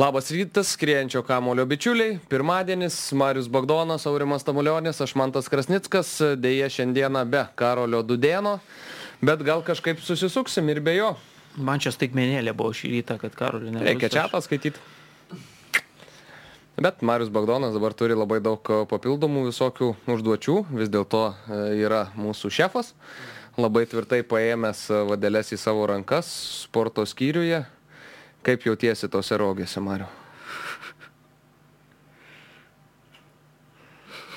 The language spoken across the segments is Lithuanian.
Labas rytas, skrienčio kamulio bičiuliai. Pirmadienis, Marius Bagdonas, Aurimas Tamulionis, aš Mantas Krasnickas, dėje šiandieną be Karolio Dudėno, bet gal kažkaip susisuksim ir be jo. Man čia staigmenėlė buvo šį rytą, kad Karolio nebus. Reikia čia paskaityti. Bet Marius Bagdonas dabar turi labai daug papildomų visokių užduočių, vis dėlto e, yra mūsų šefas, labai tvirtai paėmęs vadelės į savo rankas sporto skyriuje, Kaip jautiesi tose rogėse, Mariu?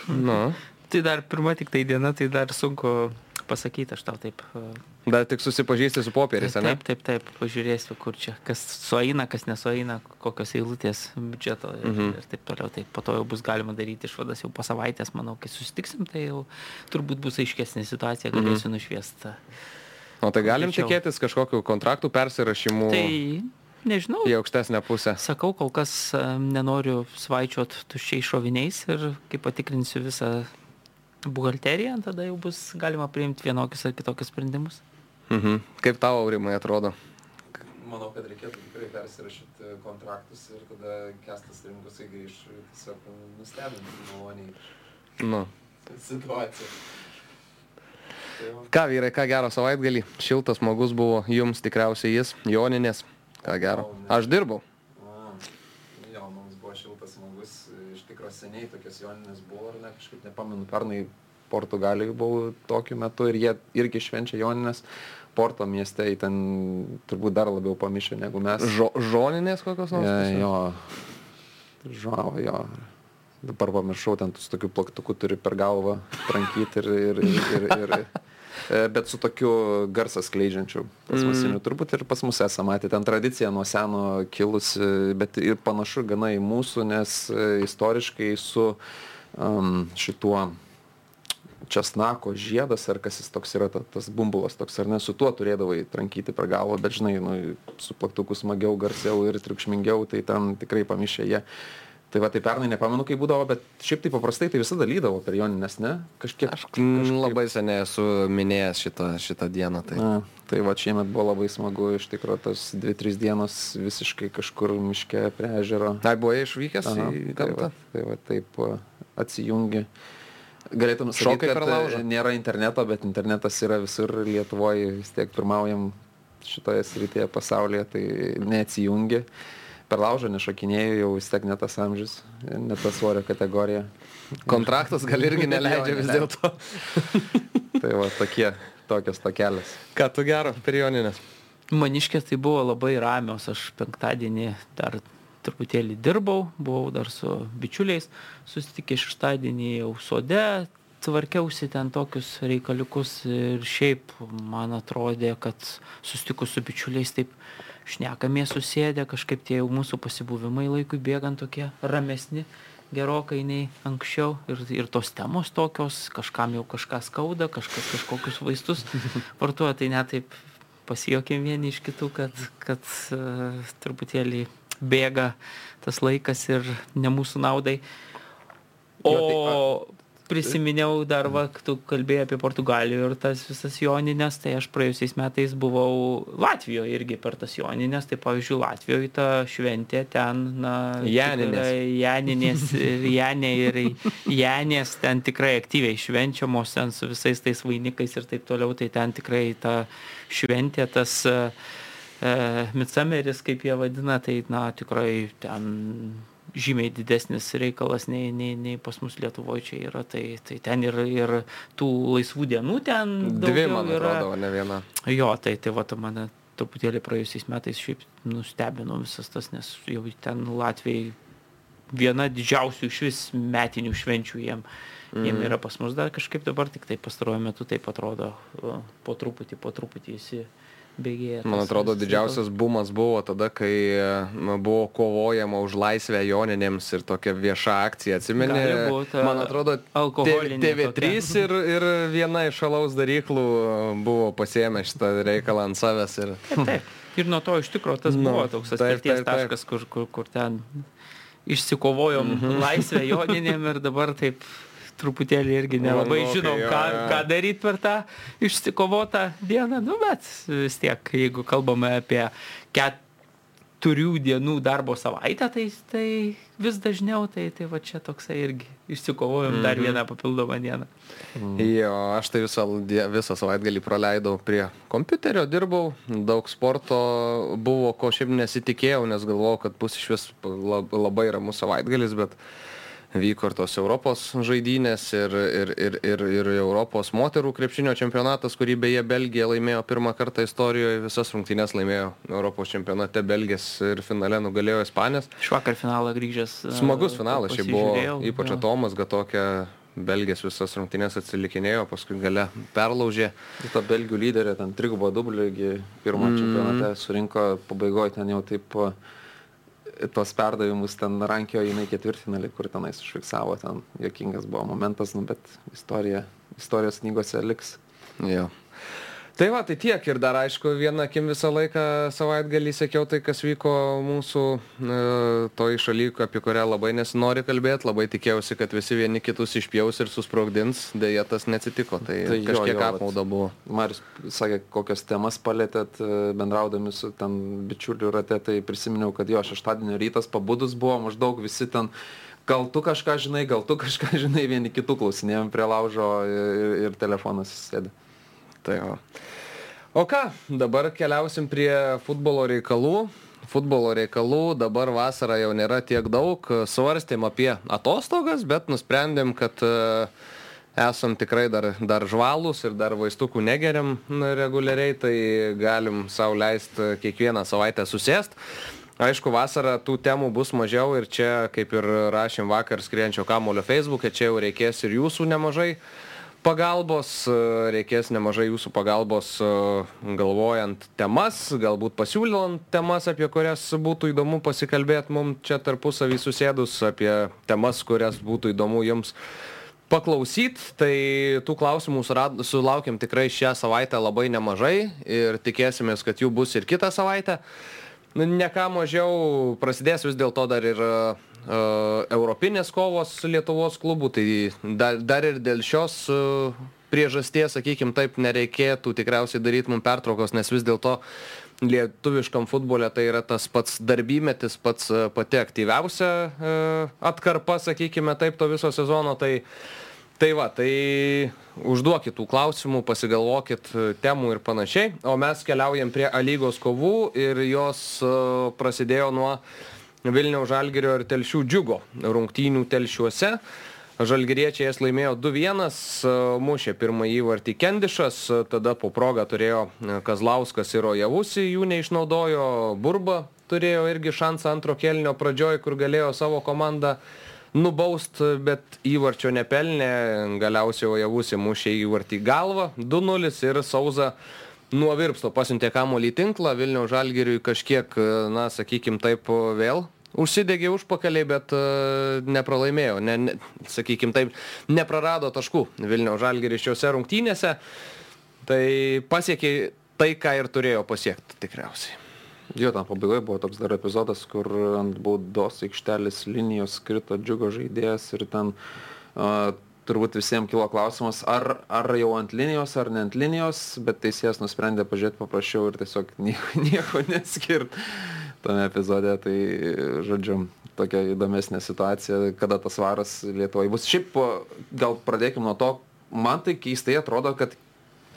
Nu. Tai dar pirma tik tai diena, tai dar sunku pasakyti, aš tau taip. Dar tik susipažįsti su popieriais, ne? Taip, taip, taip, pažiūrėsiu, kur čia, kas sueina, kas nesueina, kokios eilutės biudžeto ir, mhm. ir taip toliau. Tai po to jau bus galima daryti išvadas jau po savaitės, manau, kai susitiksim, tai jau turbūt bus aiškesnė situacija, galėsiu mhm. nušviesti. O tai galim tikėtis kažkokiu kontraktų persirašymu? Tai nežinau. Į aukštesnę pusę. Sakau, kol kas nenoriu svaičiot tuščiai šoviniais ir kai patikrinsiu visą buhalteriją, tada jau bus galima priimti vienokius ar kitokius sprendimus. Mhm. Kaip tavo aurimai atrodo? Manau, kad reikėtų tikrai persirašyti kontraktus ir tada kestas rinkusai grįž tiesiog nustebinti maloniai. Nu. Situacija. Ką vyrai, ką gero savaitgalį, šiltas smagus buvo jums tikriausiai jis, Joninės, Ką gero. Aš dirbau. Jo, mums buvo šiltas smagus, iš tikrųjų seniai tokios joninės buvo, ar ne, kažkaip nepamenu, pernai Portugalijoje buvau tokiu metu ir jie irgi švenčia joninės. Porto mieste į ten turbūt dar labiau pamišę negu mes. Žo, žoninės kokios nors? Ja, jo, žavo, jo. Dabar pamiršau, ten su tokiu plaktuku turi per galvą trankyti ir, ir, ir, ir, ir, bet su tokiu garsą skleidžiančiu plasmasiniu. Mm. Turbūt ir pas mus esame matę, ten tradicija nuo seno kilusi, bet ir panašu gana į mūsų, nes e, istoriškai su um, šituo česnako žiedas, ar kas jis toks yra, ta, tas bumbulas toks, ar ne, su tuo turėdavai trankyti per galvą, bet žinai, nu, su plaktuku smagiau, garsiau ir triukšmingiau, tai ten tikrai pamišė jie. Tai va, tai pernai nepamenu, kaip būdavo, bet šiaip tai paprastai tai visada lydavo per joninės, ne? Kažkiek. Aš kažkaip... labai seniai esu minėjęs šitą, šitą dieną. Tai. Na, tai va, šiemet buvo labai smagu, iš tikrųjų, tas 2-3 dienos visiškai kažkur miške prie ežero. Tai buvo išvykęs Aha, į tai gamtą? Tai va, tai va taip atsijungi. Galėtum sakyti, kad e, nėra interneto, bet internetas yra visur Lietuvoje, vis tiek pirmaujam šitoje srityje pasaulyje, tai neatsijungi per laužą nešokinėjau, jau vis tiek ne tas amžius, ne ta svorio kategorija. Kontraktas gal irgi neleidžia vis dėlto. tai va, tokie, tokios tokelės. Ką tu gero per joninės? Maniškės tai buvo labai ramios, aš penktadienį dar truputėlį dirbau, buvau dar su bičiuliais, susitikė šeštadienį jau sode, tvarkiausi ten tokius reikaliukus ir šiaip man atrodė, kad susitikus su bičiuliais taip šnekamės susėdę, kažkaip tie jau mūsų pasibuvimai laikui bėgant tokie ramesni gerokai nei anksčiau ir, ir tos temos tokios, kažkam jau kažką skauda, kažkas kažkokius vaistus vartoja, tai net taip pasijokėm vieni iš kitų, kad, kad uh, truputėlį bėga tas laikas ir ne mūsų naudai. O jo, tai, prisiminiau dar va tu kalbėjai apie portugaliją ir tas visas jonines tai aš praėjusiais metais buvau latvijoj irgi per tas jonines tai pavyzdžiui latvijoj ta šventė ten na janinės. janinės ir janė ir janės ten tikrai aktyviai švenčiamos ten su visais tais vainikais ir taip toliau tai ten tikrai ta šventė tas e, Midsameris, kaip jie vadina, tai na tikrai ten žymiai didesnis reikalas nei, nei, nei pas mus Lietuvoje čia yra. Tai, tai ten ir, ir tų laisvų dienų ten Dvi, man. Atrodo, ne viena. Jo, tai, tai va, mane truputėlį praėjusiais metais šiaip nustebino visas tas, nes jau ten Latvijai viena didžiausių iš vis metinių švenčių jiem. Mm. Jiem yra pas mus dar kažkaip dabar, tik tai pastaruoju metu taip atrodo, po truputį, po truputį įsi bėgėja. Man atrodo, didžiausias bumas buvo tada, kai buvo kovojama už laisvę joninėms ir tokia vieša akcija, atsimeni? Man atrodo, TV3 ir, ir viena iš alaus daryklų buvo pasiemę šitą reikalą ant savęs. Ir... Taip, taip. Ir nuo to iš tikrųjų tas nu, buvo toks atspirties taškas, kur, kur, kur ten išsikovojom mm -hmm. laisvę joninėm ir dabar taip truputėlį irgi nelabai Mano, žinom, ką, ką daryti per tą išsikovotą dieną, nu, bet vis tiek, jeigu kalbame apie ket, keturių dienų darbo savaitę, tai, tai vis dažniau, tai, tai va čia toksai irgi išsikovojom dar Mhm. vieną papildomą dieną. Jo, aš tai visą, visą savaitgalį praleidau prie kompiuterio, dirbau, daug sporto buvo, ko šiaip nesitikėjau, nes galvojau, kad bus iš vis lab- labai ramus savaitgalis, bet vyko ir tos Europos žaidynės ir, ir, ir, ir, ir Europos moterų krepšinio čempionatas, kurį beje Belgija laimėjo pirmą kartą istorijoje, visas rungtynės laimėjo Europos čempionate, Belgijas ir finale nugalėjo Ispanės. Švakar finalą grįžęs. e, Smagus finalas, šiaip buvo ypač. Atomas, kad tokia Belgijas visas rungtynės atsilikinėjo, paskui gale perlaužė. Ir ta belgių lyderė ten trigubo dublį, pirmą mm. čempionate surinko pabaigoje ten jau taip tuos perdavimus ten rankio jinai ketvirtinalį, kur tenais užfiksavo, ten jokingas buvo momentas, nu, bet istorija, istorijos knygose liks. Jo. Tai va, tai tiek ir dar aišku, vieną akim visą laiką savaitgalį sekiau tai, kas vyko mūsų e, toj šaly, apie kurią labai nesinori kalbėti, labai tikėjausi, kad visi vieni kitus išpjaus ir susprogdins, dėja tas neatsitiko, tai, Tai jo, kažkiek jo, vat. apmauda buvo. Marius sakė, kokias temas palėtėt e, bendraudami su ten bičiulių rate, tai prisiminiau, kad jo šeštadienio rytas pabudus buvo maždaug visi ten. Gal tu kažką žinai, gal tu kažką žinai, vieni kitų klausinėjom prie laužo ir, ir telefonas sėdė. Tai va. O ką, dabar keliausim prie futbolo reikalų. Futbolo reikalų dabar vasara jau nėra tiek daug. Svarstėm apie atostogas, bet nusprendėm, kad e, esam tikrai dar, dar žvalus ir dar vaistukų negeriam reguliariai, tai galim savo leisti kiekvieną savaitę susėst. Aišku, vasarą tų temų bus mažiau ir čia, kaip ir rašėm vakar skrienčio kamulio Facebook'e, čia jau reikės ir jūsų nemažai pagalbos, e, reikės nemažai jūsų pagalbos e, galvojant temas, galbūt pasiūlant temas, apie kurias būtų įdomu pasikalbėti mums čia tarpusavį susėdus, apie temas, kurias būtų įdomu jums paklausyt, tai tų klausimų sulaukėm tikrai šią savaitę labai nemažai ir tikėsimės, kad jų bus ir kitą savaitę. Ne ką mažiau prasidės vis dėlto dar ir europinės kovos Lietuvos klubų, tai dar, dar ir dėl šios uh, priežasties, sakykime, taip nereikėtų tikriausiai daryti mums pertraukos, nes vis dėlto lietuviškam futbole tai yra tas pats darbymetis, pats uh, pati aktyviausia atkarpa, sakykime, taip to viso sezono. Tai, Tai va, tai užduokit tų klausimų, pasigalvokit e, temų ir panašiai. O mes keliaujam prie A lygos kovų ir jos e, prasidėjo nuo Vilniaus Žalgirio ir Telšių džiugo rungtynių Telšiuose. Žalgiriečiai jas laimėjo 2-1, e, mušė pirmą įvartį Kendišas, tada po progą turėjo Kazlauskas ir Ojavusi, jų neišnaudojo, Burba turėjo irgi šansą antro kelnio pradžioj, kur galėjo savo komandą nubaust, bet įvarčio nepelnė, galiausiai Ojavusi mušė įvartį galvą, 2-0 ir Sauza nuo virpsto pasiuntė kamuolį į tinklą, Vilniaus Žalgiriui kažkiek, na, sakykim taip, vėl užsidegė užpakaliai, bet uh, nepralaimėjo, ne, ne, sakykim taip, neprarado taškų Vilniaus Žalgiris šiuose rungtynėse, tai pasiekė tai, ką ir turėjo pasiekti tikriausiai. Jo, ten pabaigoje buvo toks dar epizodas, kur ant baudos aikštelės linijos krito džiugo žaidėjas ir ten uh, turbūt visiems kilo klausimas, ar, ar jau ant linijos, ar ne ant linijos, bet teisėjas nusprendė pažiūrėti paprasčiau ir tiesiog nieko, nieko neskirt tame epizode. Tai, žodžiu, tokia įdomesnė situacija, kada tas varas Lietuvoje bus. Šiaip gal pradėkime nuo to, man tai keistai atrodo, kad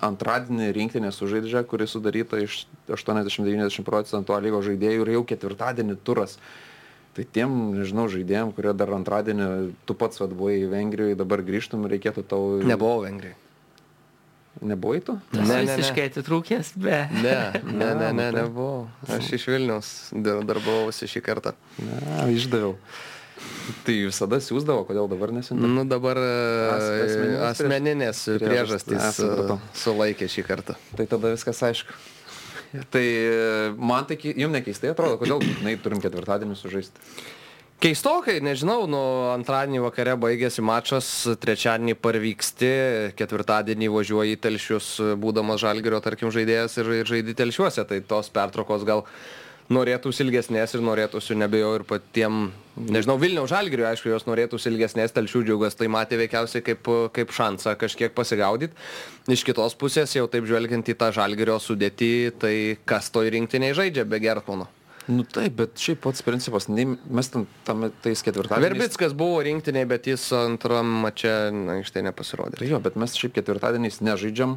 antradienį rinktinė sužaidžia, kuri sudaryta iš 80-90 procentų lygos žaidėjų ir jau ketvirtadienį turas. Tai tiem, nežinau, žaidėjim, kurie dar antradienį, tu pats vad buvai Vengrijoje, dabar grįžtum, reikėtų tau... Nebuvau Vengrijai. Nebuvai tu? Ne, Ne, ne, visiškai atitrūkęs, be. Ne, ne, ne, ne, nebuvau. Aš iš Vilnius dar- darbavausi šį kartą. Ne, išdaviau. Tai visada siūsdavo, kodėl dabar nesinti? Nu dabar e, asmeninės priežastys. e, sulaikė šį kartą. Tai tada viskas aišku. Tai e, man tai, ki- jum nekeistai atrodo, kodėl būtinai turim ketvirtadienį sužaisti. Keistokai, nežinau, nu antradienį vakare baigėsi mačas, trečiadienį parvyksti, ketvirtadienį važiuoji į telšius, būdamas žalgerio, tarkim, žaidėjas ir, ir žaidži telšiuose, tai tos pertraukos gal norėtųsi ilgesnės ir norėtųsi nebejo ir patiem, nežinau, Vilniaus žalgeriui, aišku, jos norėtųsi ilgesnės, telšių džiugas, tai matė veikiausiai kaip, kaip šansą kažkiek pasigaudyti. Iš kitos pusės, jau taip žvelgiant į tą žalgerio sudėtį, tai kas toj rinktiniai žaidžia be Gertmano? Nu taip, bet šiaip pats principas, nei, mes ten tam, tais ketvirtadieniais. Verbickas buvo rinktiniai, bet jis antram mače aikštėje nepasirodė. Tai jo, bet mes šiaip ketvirtadieniais nežaidžiam,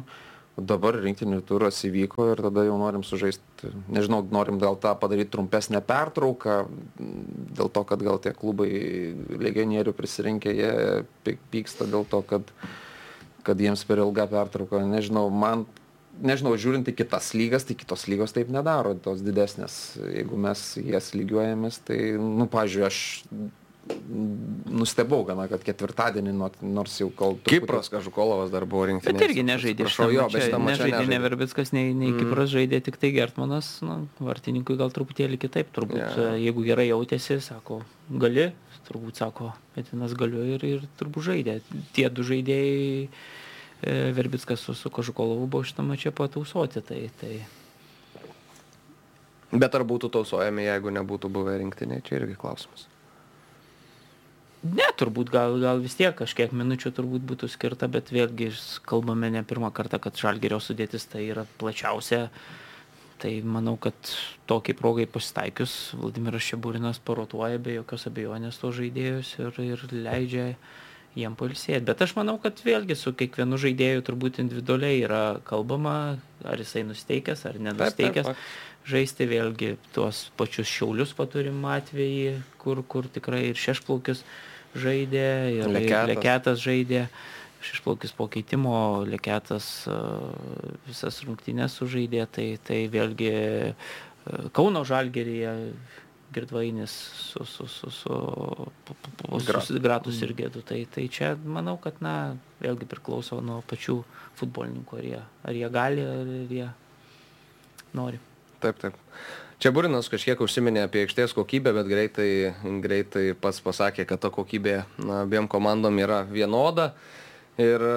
dabar rinktinių turas įvyko ir tada jau norim sužaisti, nežinau, norim gal tą padaryti trumpesnę pertrauką, dėl to, kad gal tie klubai legionierių prisirinkę, jie py- pyksta dėl to, kad, kad jiems per ilgą pertrauką, nežinau, man, nežinau, žiūrint į kitas lygas, tai kitos lygos taip nedaro, tos didesnės, jeigu mes jas lygiuojamės, tai, nu, pažiūrėjau, aš nustebau gana, kad ketvirtadienį, nuo- nors jau kol... Kipras Kažukolovas dar buvo rinktinė. Bet irgi nežaidė. Prašau, jo, bet mačą nežaidė ne. Verbickas, nei, nei Mm. Kipras žaidė, tik tai Gertmanas, nu, vartininkui gal truputėlį kitaip, turbūt, yeah. jeigu gerai jautėsi, sako, gali, turbūt sako, Petinas galiu ir, ir turbūt žaidė. Tie du žaidėjai, e, Verbickas su, su Kažukolovu buvo šitą mačią patausoti, tai, tai Bet ar būtų tausojami, jeigu nebūtų buvę rinktiniai, čia irgi klausimas. Ne, turbūt gal, gal vis tiek kažkiek minučių turbūt būtų skirta, bet vėlgi kalbame ne pirmą kartą, kad žalgerio sudėtis tai yra plačiausia. Tai manau, kad tokiai progai pasitaikius Vladimiras Šeburinas parotuoja be jokios abejonės to žaidėjus ir, ir leidžia jiem pailsėti. Bet aš manau, kad vėlgi su kiekvienu žaidėju turbūt individualiai yra kalbama, ar jisai nusteikęs, ar nenusteikęs. Žaisti vėlgi tuos pačius šiaulius paturim atvejį, kur, kur tikrai ir šešplaukius žaidė, ir Leketas. leketas žaidė. Šešplaukis po keitimo, leketas a, visas rungtynės sužaidė, tai, tai vėlgi a, Kauno žalgeryje Girdvainis su, su, su, su, Gra- su Gratus ir Gėdu. Tai, tai čia manau, kad na, vėlgi priklauso nuo pačių futbolininkų, ar jie, ar jie gali, ar jie nori. Taip, taip. Čia Burinas kažkiek užsiminė apie aikštės kokybę, bet greitai, greitai pats pasakė, kad ta kokybė na, abiem komandom yra vienoda. Ir e,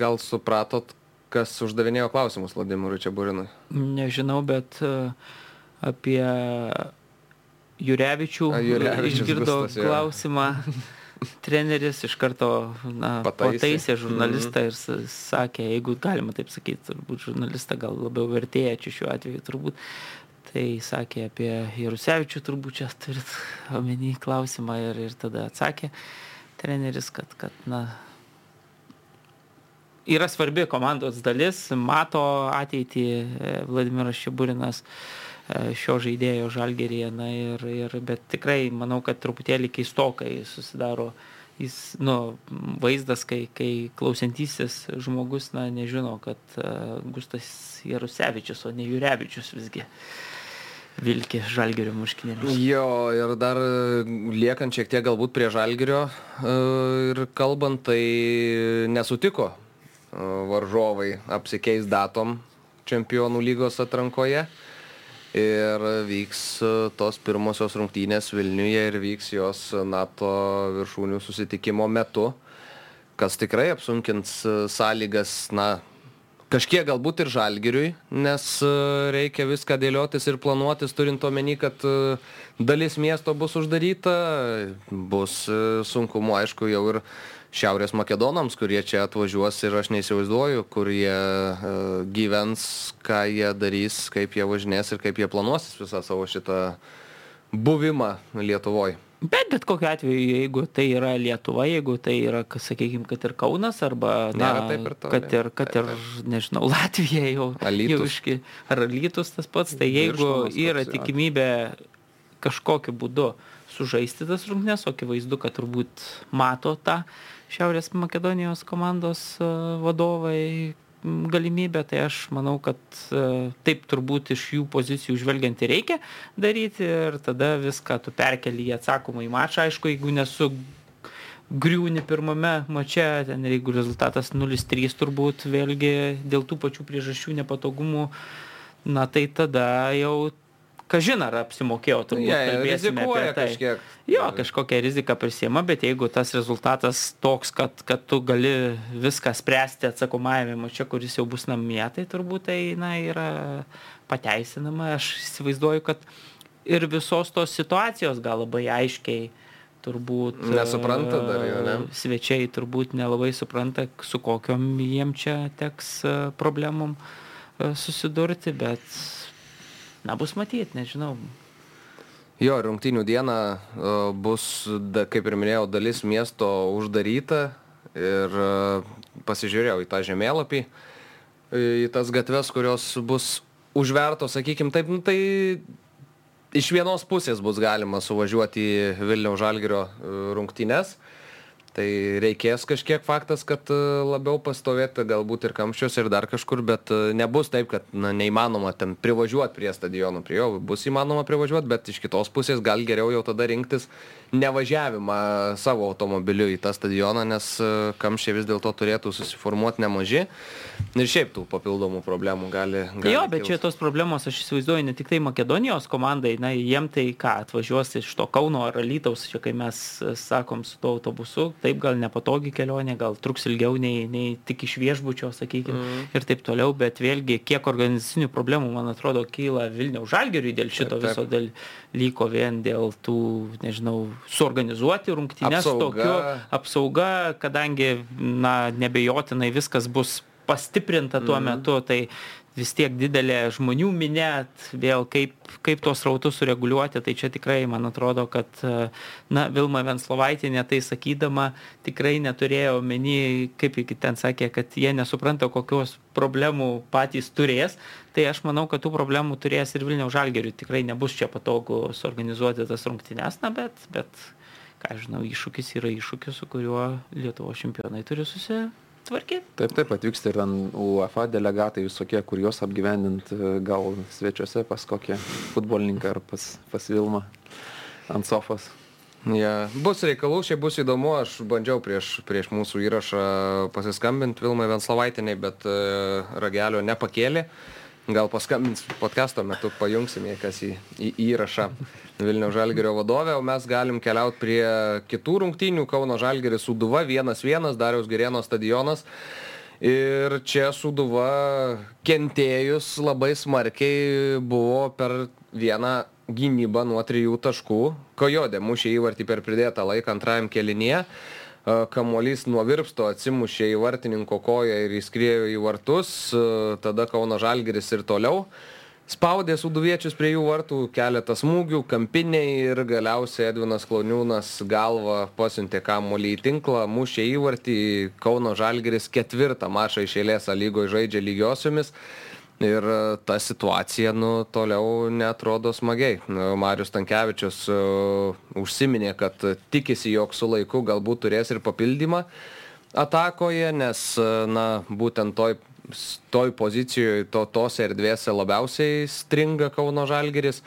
gal supratot, kas uždavinėjo klausimus Vladimirui Čiaburinui? Nežinau, bet e, apie Jurevičių išgirdo Gustas, jo. klausimą. Treneris iš karto na, Pataisė. pataisė, žurnalistą ir s- sakė, jeigu galima taip sakyti, turbūt žurnalistą gal labiau vertėja čia šiuo atveju turbūt. Tai sakė apie Jarusevičių, turbūt čia turit omeny klausimą ir, ir tada atsakė treneris, kad, kad na, yra svarbi komandos dalis, mato ateitį e, Vladimiras Šiburinas e, šio žaidėjo žalgeryje, na ir, ir, bet tikrai manau, kad truputėlį keistokai susidaro. Jis, nu, vaizdas, kai, kai klausantysis žmogus, na, nežino, kad uh, Gustas Jarusevičius, o ne Jurevičius visgi vilki žalgerio muškinėmis. Jo, ir dar e, liekant šiek tiek galbūt prie Žalgirio e, ir kalbant, tai nesutiko e, varžovai apsikeis datom čempionų lygos atrankoje. Ir vyks tos pirmosios rungtynės Vilniuje ir vyks jos NATO viršūnių susitikimo metu, kas tikrai apsunkins sąlygas, na, Kažkiek galbūt ir žalgiriui, nes e, reikia viską dėliotis ir planuotis, turint omeny, kad e, dalis miesto bus uždaryta, bus e, sunkumu, aišku, jau ir Šiaurės Makedonams, kurie čia atvažiuos ir aš neįsivaizduoju, kur jie gyvens, ką jie darys, kaip jie važinės ir kaip jie planuosis visą savo šitą buvimą Lietuvoje. Bet bet kokiu atveju, jeigu tai yra Lietuva, jeigu tai yra, sakykime, kad ir Kaunas, arba, na, ir kad ir, kad ir, nežinau, Latvija jau, Alytus. jau iški, ar Lytus tas pats, tai jeigu yra tikimybė kažkokiu būdu sužaisti tas rungtynes, o akivaizdu, kad turbūt mato tą Šiaurės Makedonijos komandos e, vadovai galimybę, tai aš manau, kad e, taip turbūt iš jų pozicijų žvelgiant reikia daryti ir tada viską tu perkeli į atsakomą į mačą, aišku, jeigu nesu griūni pirmame mače, ten jeigu rezultatas 0-3 turbūt vėlgi dėl tų pačių priežasčių nepatogumų, na tai tada jau, kažin ar apsimokėjo, turbūt Jie kalbėsime apie tai. kažkiek. Jo, kažkokią riziką prisėmą, bet jeigu tas rezultatas toks, kad, kad tu gali viską spręsti atsakomajame mače, kuris jau bus namie, tai turbūt tai na, yra pateisinama. Aš įsivaizduoju, kad ir visos tos situacijos gal labai aiškiai turbūt... Nesupranta dar jo, ne? e, Svečiai turbūt nelabai supranta, su kokiom jiem čia teks e, problemom e, susidurti, bet na, bus matyti, nežinau. Jo, rungtinių dieną uh, bus, kaip ir minėjau, dalis miesto uždaryta ir uh, pasižiūrėjau į tą žemėlapį, į tas gatves, kurios bus užvertos, sakykim taip, nu, tai iš vienos pusės bus galima suvažiuoti į Vilniaus Žalgirio rungtynes. Tai reikės kažkiek faktas, kad labiau pastovėti galbūt ir kamščiuose ir dar kažkur, bet nebus taip, kad na, neįmanoma ten privažiuoti prie stadionų, prie jo bus įmanoma privažiuoti, bet iš kitos pusės gal geriau jau tada rinktis nevažiavimą savo automobiliu į tą stadioną, nes kamščiai vis dėlto turėtų susiformuoti nemaži. Ir šiaip tų papildomų problemų gali. gali jo, bet kilti. čia tos problemos, aš įsivaizduoju, ne tik tai Makedonijos komandai, na, jiem tai ką, atvažiuos iš to Kauno ar Alytaus, čia kai mes sakom su tuo autobusu, taip gal nepatogi kelionė, gal truks ilgiau nei, nei tik iš viešbučio, sakykime, mm. ir taip toliau, bet vėlgi, kiek organizacinių problemų, man atrodo, kyla Vilniaus žalgeriui dėl šito taip, taip. viso dalyko vien dėl tų, nežinau, suorganizuoti rungtynes apsauga. tokiu apsauga, kadangi, na, nebejotinai viskas bus pastiprinta tuo mm. metu, tai vis tiek didelė žmonių minėt, vėl kaip, kaip tuos rautus sureguliuoti, tai čia tikrai man atrodo, kad, na, Vilma Venslovaitinė tai sakydama tikrai neturėjo meni, kaip iki ten sakė, kad jie nesupranta, kokios problemų patys turės, tai aš manau, kad tų problemų turės ir Vilniaus žalgerių, tikrai nebus čia patogu suorganizuoti tas rungtynes, na, bet, bet, ką žinau, iššūkis yra iššūkis, su kuriuo Lietuvo čempionai turi susitikti tvarkyti. Taip, taip, atvyksta ir ten UEFA delegatai visokie, kur juos apgyvendinti, gal svečiuose pas kokią futbolininką ar pas, pas Vilmą ant sofos. Ja, bus reikalų, šiaip bus įdomu, aš bandžiau prieš, prieš mūsų įrašą pasiskambinti Vilmai Venslavaitiniai, bet uh, ragelio nepakėlė. Gal paskambins podcast'o metu, pajungsim jį kas į, į įrašą Vilniaus Žalgerio vadovė, o mes galim keliauti prie kitų rungtynių. Kauno Žalgeris Suduva 1-1, Dariaus Gerėno stadionas. Ir čia Suduva kentėjus labai smarkiai buvo per vieną gynybą nuo trijų taškų. Kojodė mušė įvartį per pridėtą laiką antrajam kelinėje. Kamuolys nuo virpsto atsimušė į vartininko koją ir įskriejo į vartus. Tada Kauno Žalgeris ir toliau spaudė suduviečius prie jų vartų, keletą smūgių, kampiniai ir galiausiai Edvinas Klauniūnas galva pasiuntė kamuolį į tinklą, mušė įvartį, Kauno Žalgeris ketvirtą mačą iš eilės lygoje žaidžia lygiosiomis. Ir e, ta situacija, nu, toliau netrodo smagiai. Nu, Marius Tankievičius uh, užsiminė, kad tikisi, jog su laiku galbūt turės ir papildymą atakoje, nes, na, būtent toj toj pozicijoje, to, tose erdvėse labiausiai stringa Kauno Žalgeris.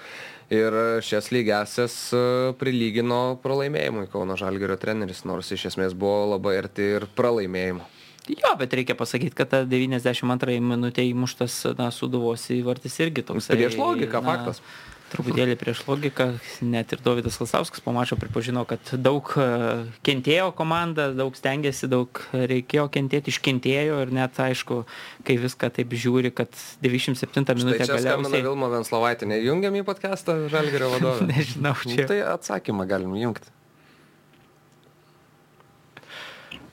Ir šias lygesias e, prilygino pralaimėjimui Kauno Žalgerio treneris, nors iš esmės buvo labai arti ir pralaimėjimo. Jo, bet reikia pasakyti, kad ta 92 minutė įmuštas na, suduvos įvartis irgi toks. Prieš logiką, na, faktas truputėlį prieš logiką, net ir Davidas Lasauskas po mačo pripažino, kad daug e, kentėjo komanda, daug stengiasi, daug reikėjo kentėti, iškentėjo ir net aišku, kai viską taip žiūri, kad 97 minutę galiausiai... Vilma Venslovaitė, nejungiam į podcastą Žalgerio vadovą. Nežinau, čia. Nu, tai atsakymą galim jungti.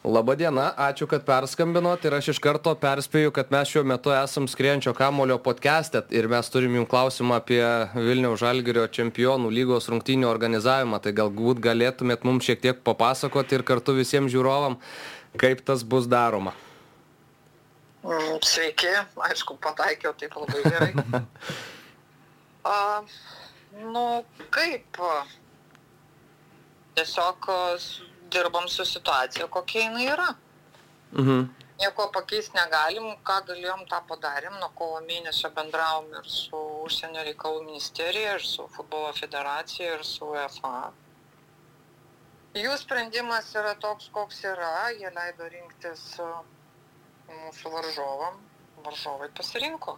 Labadiena, ačiū, kad perskambinot ir aš iš karto perspėju, kad mes šiuo metu esam skrienčio kamulio podcast'e ir mes turim jums klausimą apie Vilniaus Žalgirio čempionų lygos rungtynių organizavimą. Tai galbūt galėtumėt mums šiek tiek papasakoti ir kartu visiems žiūrovam, kaip tas bus daroma. Mm, sveiki, aišku, pataikiau taip labai gerai. A, nu, kaip? Tiesiog dirbam su situacija, kokia jinai yra. Mhm. Nieko pakeisti negalim, ką galėjom, tą padarėm. Nuo kovo mėnesio bendravom ir su užsienio reikalų ministerija, ir su futbolo federacija, ir su UEFA. Jų sprendimas yra toks, koks yra. Jie leido rinktis mūsų varžovam. Varžovai pasirinko.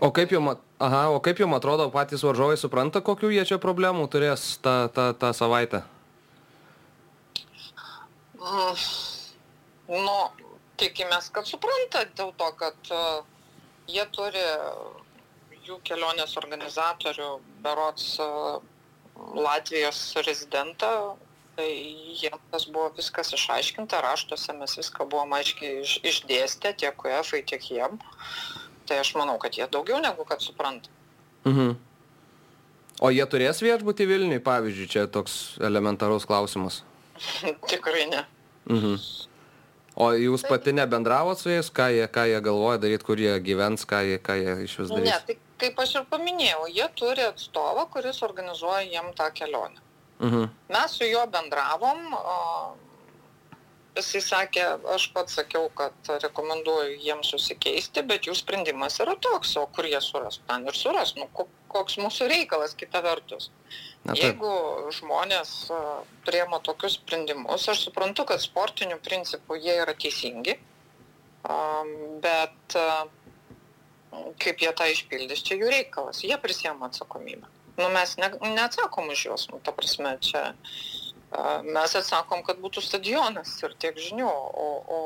O kaip jums, aha, o kaip jums atrodo, patys varžovai supranta, kokių jie čia problemų turės tą, tą, tą savaitę? Nu, tikimės, kad supranta dėl to, kad uh, jie turi jų kelionės organizatorių, berots uh, Latvijos rezidentą, tai jiems tas buvo viskas išaiškinta, raštuose mes viską buvom aiškiai iš, išdėstę tiek UEF, tiek jiem. Tai aš manau, kad jie daugiau negu kad supranta. Mhm. O jie turės viešbutį Vilniui, pavyzdžiui, čia toks elementarus klausimas. Tikrai ne. Mhm. O jūs pati nebendravot su jais, ką jie, ką jie galvoja daryti, kur jie gyvens, ką jie, ką jie iš vis darys? Ne, tai kaip aš ir paminėjau, jie turi atstovą, kuris organizuoja jiem tą kelionę. Mhm. Mes su juo bendravom, o, jisai sakė, aš pats sakiau, kad rekomenduoju jiems susikeisti, bet jų sprendimas yra toks, o kur jie suras, ten ir suras, nu, ko- koks mūsų reikalas kita vertus. Na, taip. Jeigu žmonės priema tokius sprendimus, aš suprantu, kad sportiniu principu jie yra teisingi, bet kaip jie tą išpildys, čia jų reikalas, jie prisėma atsakomybę. Nu, mes ne, neatsakom už juos, nu, ta prasme, čia mes atsakom, kad būtų stadionas ir tiek žinių, o, o,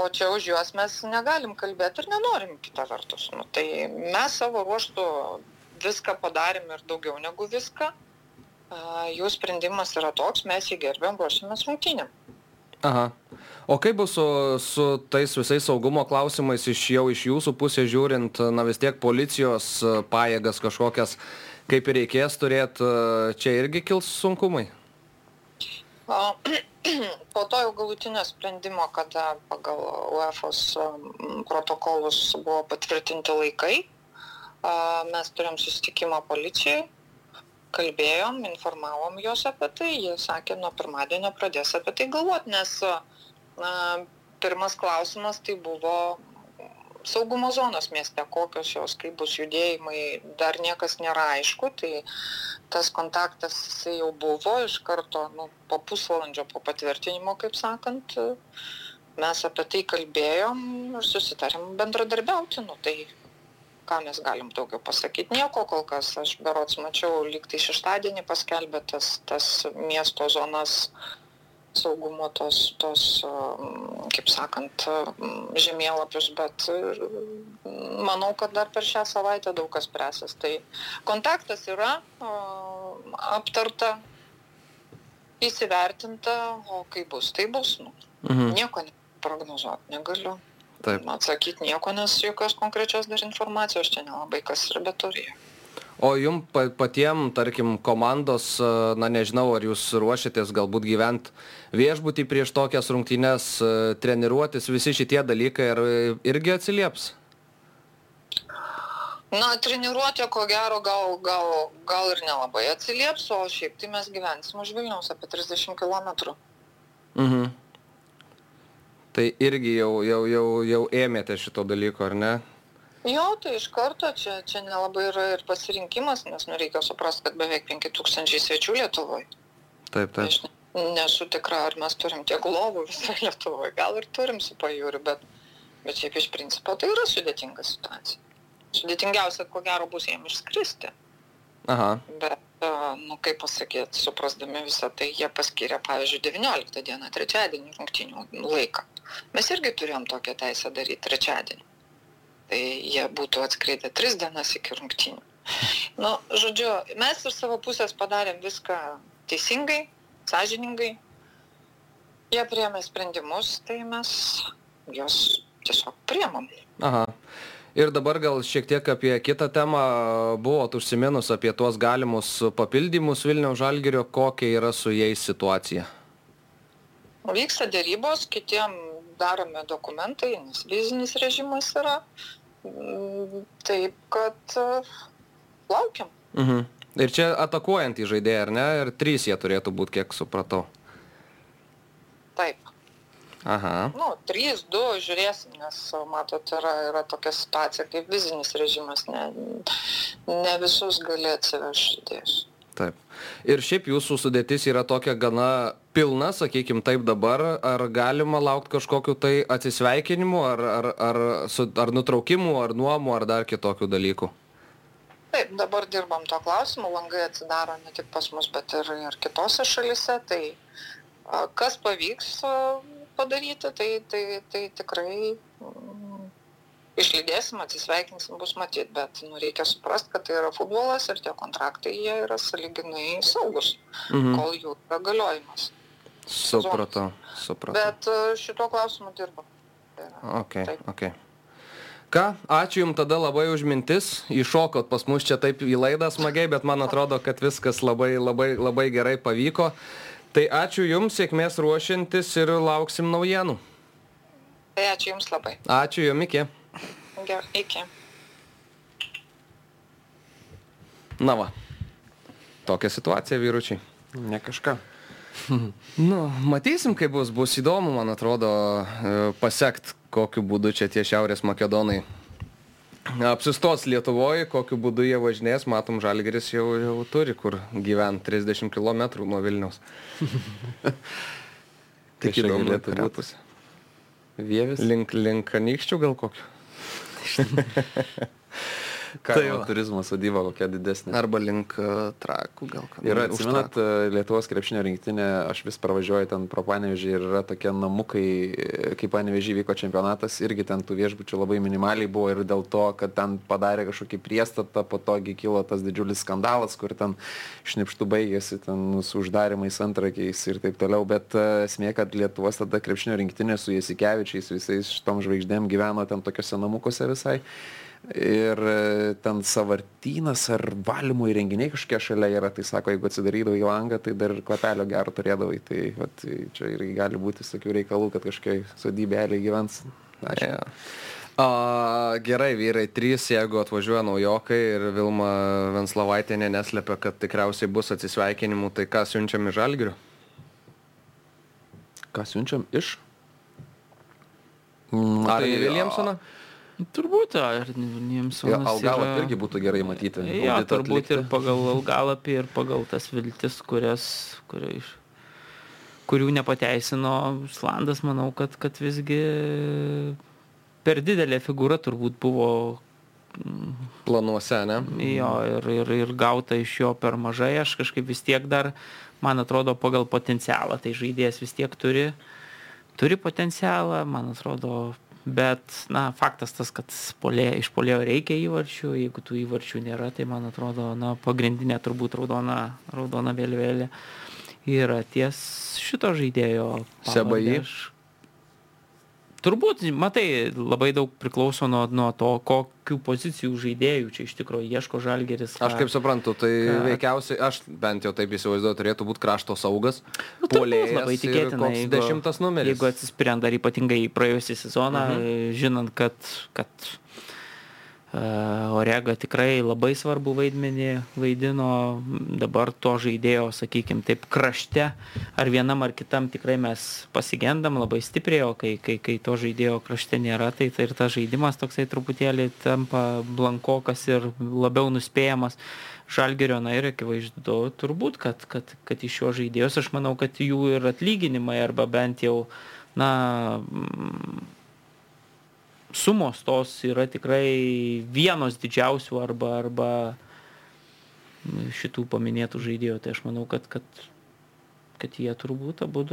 o čia už juos mes negalim kalbėti ir nenorim kitą vertus. Nu, tai mes savo ruoštų viską padarėm ir daugiau negu viską. Jų sprendimas yra toks, mes jį gerbėm, ruošiamės rungtynėm. Aha. O kaip bus su, su tais visais saugumo klausimais iš jau iš jūsų pusės žiūrint, na vis tiek policijos pajėgas kažkokias, kaip ir reikės turėti, čia irgi kils sunkumai? O, Po to jau galutinio sprendimo, kada pagal UEFOS protokolus buvo patvirtinti laikai, mes turėjom susitikimą policijai, kalbėjom, informavom juos apie tai, jie sakė, nuo pirmadienio pradės apie tai galvoti, nes na, pirmas klausimas tai buvo saugumo zonos mieste, kokios jos, kaip bus judėjimai, dar niekas nėra aišku, tai tas kontaktas jisai jau buvo iš karto nu, po pusvalandžio po patvirtinimo, kaip sakant, mes apie tai kalbėjom ir susitarėm bendradarbiauti, nu, tai ką mes galim daugiau pasakyti, nieko kol kas, aš berots mačiau, lyg tai šeštadienį paskelbė tas, tas miesto zonas saugumo tos, tos, um, kaip sakant, um, žemėlapius, bet um, manau, kad dar per šią savaitę daug kas presės. Tai kontaktas yra aptarta, įsivertinta, o kaip bus, tai bus. Nu. Mhm. Nieko prognozuoti negaliu. Taip. Atsakyti nieko, nes jokios konkrečios dar informacijos čia nelabai kas ir beturi. O jum pa, patiem, tarkim, komandos, e, na nežinau, ar jūs ruošiatės galbūt gyventi viešbutį prieš tokias rungtynes, e, treniruotis, visi šitie dalykai ir, irgi atsilieps? Na, treniruotė, ko gero, gal, gal, gal ir nelabai atsilieps, o šiaip tai mes gyvensim už Vilniaus apie 30 km. Mhm. Tai irgi jau, jau, jau, jau ėmėte šito dalyko, ar ne? Jo, tai iš karto čia, čia nelabai yra ir pasirinkimas, nes nu, reikia suprasti, kad beveik 5000 svečių Lietuvoje. Taip, taip. Aš ne- nesu tikra, ar mes turim tiek lovų visoje Lietuvoje. Gal ir turim su pajūriu, bet, bet šiaip iš principo tai yra sudėtinga situacija. Sudėtingiausia, ko gero, bus jiem išskristi. Aha. Bet, a, nu kaip pasakyti, suprasdami visą tai, jie paskiria, pavyzdžiui, 19 dieną, trečiadienį rungtinių laiką. Mes irgi turėjom tokią teisę daryti trečiadienį. Tai jie būtų atskridę tris dienas iki rungtinių. Nu, žodžiu, mes iš savo pusės padarėm viską teisingai, sąžiningai. Jie priemė sprendimus, tai mes juos tiesiog priemam. Aha. Ir dabar gal šiek tiek apie kitą temą buvot užsiminus apie tuos galimus papildymus Vilniaus Žalgirio, kokia yra su jais situacija. Vyksta dėrybos, kitiem daromi dokumentai, nes vizinis režimas yra. Mm, Taip, kad laukiam. Mhm. Ir čia atakuojant į žaidėją, ar ne? Ir trys jie turėtų būti, kiek supratau. Taip. Aha. Nu, 3, 2, žiūrėsim, nes, matot, yra, yra tokia situacija kaip vizinis režimas, ne, ne visus gali atsivežti žaidėjus. Taip. Ir šiaip jūsų sudėtis yra tokia gana pilna, sakykim taip dabar, ar galima laukti kažkokiu tai atsisveikinimu, ar, ar, ar, su, ar nutraukimu, ar nuomu, ar dar kitokių dalykų? Taip, dabar dirbam to klausimu, langai atsidaro ne tik pas mus, bet ir, ir kitose šalise. Tai kas pavyks padaryti, tai, tai, tai tikrai mm, išlydėsim, atsisveikinsim, bus matyti, bet nu, reikia suprasti, kad tai yra futbolas ir tie kontraktai jie yra saliginai saugus, Mhm. kol jų yra galiojimas. Supratau, supratau. Bet a, šituo klausimu dirbam. Tai yra- Ok, taip. ok. Ką, ačiū Jums tada labai už mintis, iššokot pas mus čia taip į laidą smagiai, bet man atrodo, kad viskas labai, labai, labai gerai pavyko. Tai ačiū Jums, sėkmės ruošiantis ir lauksim naujienų. Tai ačiū Jums labai. Ačiū Jums, iki. Gerai, iki. Na va, tokia situacija vyručiai. Ne kažką. Nu, matysim, kaip bus, bus įdomu, man atrodo, e, pasekt, kokiu būdu čia tie Šiaurės Makedonai apsistos Lietuvoje, kokiu būdu jie važinės, matom, Žalgeris jau, jau turi, kur gyvent 30 km nuo Vilniaus. Tik čia įdomu, galėtų kurią būt. pusę. Vievis. Link, link anykščių gal kokiu. Kaimo va. turizmo sodyba kokia didesnė. Arba link e, trakų gal. Yra, už atsimenat, e, Lietuvos krepšinio rinktinė, aš vis pravažiuoju ten pro panevežį ir yra tokie namukai, e, kai panevežį vyko čempionatas, irgi ten tų viešbučių labai minimaliai buvo ir dėl to, kad ten padarė kažkokį priestatą, po togi kilo tas didžiulis skandalas, kur ten šnipštų baigėsi, ten su uždarimais antrakiais ir taip toliau, bet esmė, kad Lietuvos tada krepšinio rinktinė su Jasikevičiais, visais šitom žvaigždėm gyveno ten tokiuose namukuose visai. Ir e, ten savartynas ar valymo įrenginiai kažkiek šalia yra, tai sako, jeigu atsidarydavai langą, tai dar ir kvapelio gero turėdavai. Tai vat, čia irgi gali būti tokių reikalų, kad kažkokiai sodybelė gyvens. Ačiū. Ja. A, gerai, vyrai, trys, jeigu atvažiuoja naujokai ir Vilma Venslavaitė neslėpia, kad tikriausiai bus atsisveikinimų, tai ką siunčiam į Žalgirių? Ką siunčiam iš? Ar į Williamsoną? Turbūt, ar Williamsonas Ja, Algalą yra- irgi būtų gerai matyti. Auditą turbūt ir atlikti. pagal algalapį, ir pagal tas viltis, kurias, kuria iš, kurių nepateisino Islandas, manau, kad, kad visgi per didelė figūra turbūt buvo Planuose, ne? jo ir, ir, ir gauta iš jo per mažai. Aš kažkaip vis tiek dar, man atrodo, pagal potencialą, tai žaidėjas vis tiek turi, turi potencialą, man atrodo. Bet, na, faktas tas, kad polė, iš polėjo reikia įvarčių, jeigu tų įvarčių nėra, tai man atrodo, na, pagrindinė turbūt raudona, raudona vėliavėlė yra ties šito žaidėjo. Sebai? Aš- Turbūt, matai, labai daug priklauso nuo, nuo to, kokių pozicijų žaidėjų čia iš tikrųjų ieško žalgeris. Aš ką- kaip suprantu, tai ką- veikiausiai, aš bent jau taip įsivaizduoju, turėtų būti krašto saugas, Nu, turbūt puolėjas labai tikėtina, jeigu- dešimtas numeris. Jeigu atsispiriant dar ypatingai į praėjusią sezoną, mhm. žinant, kad, kad Orega tikrai labai svarbu vaidmenį vaidino, dabar to žaidėjo, sakykime, taip krašte, ar vienam ar kitam tikrai mes pasigendam labai stipriai, o kai, kai, kai to žaidėjo krašte nėra, tai, tai ir tas žaidimas toksai truputėlį tampa blankokas ir labiau nuspėjamas. Žalgerio, na ir akivaizdu, turbūt, kad, kad, kad iš šio žaidėjos aš manau, kad jų ir atlyginimai arba bent jau, na, sumos tos yra tikrai vienos didžiausių arba, arba šitų paminėtų žaidėjų. Tai aš manau, kad, kad, kad jie turbūt abu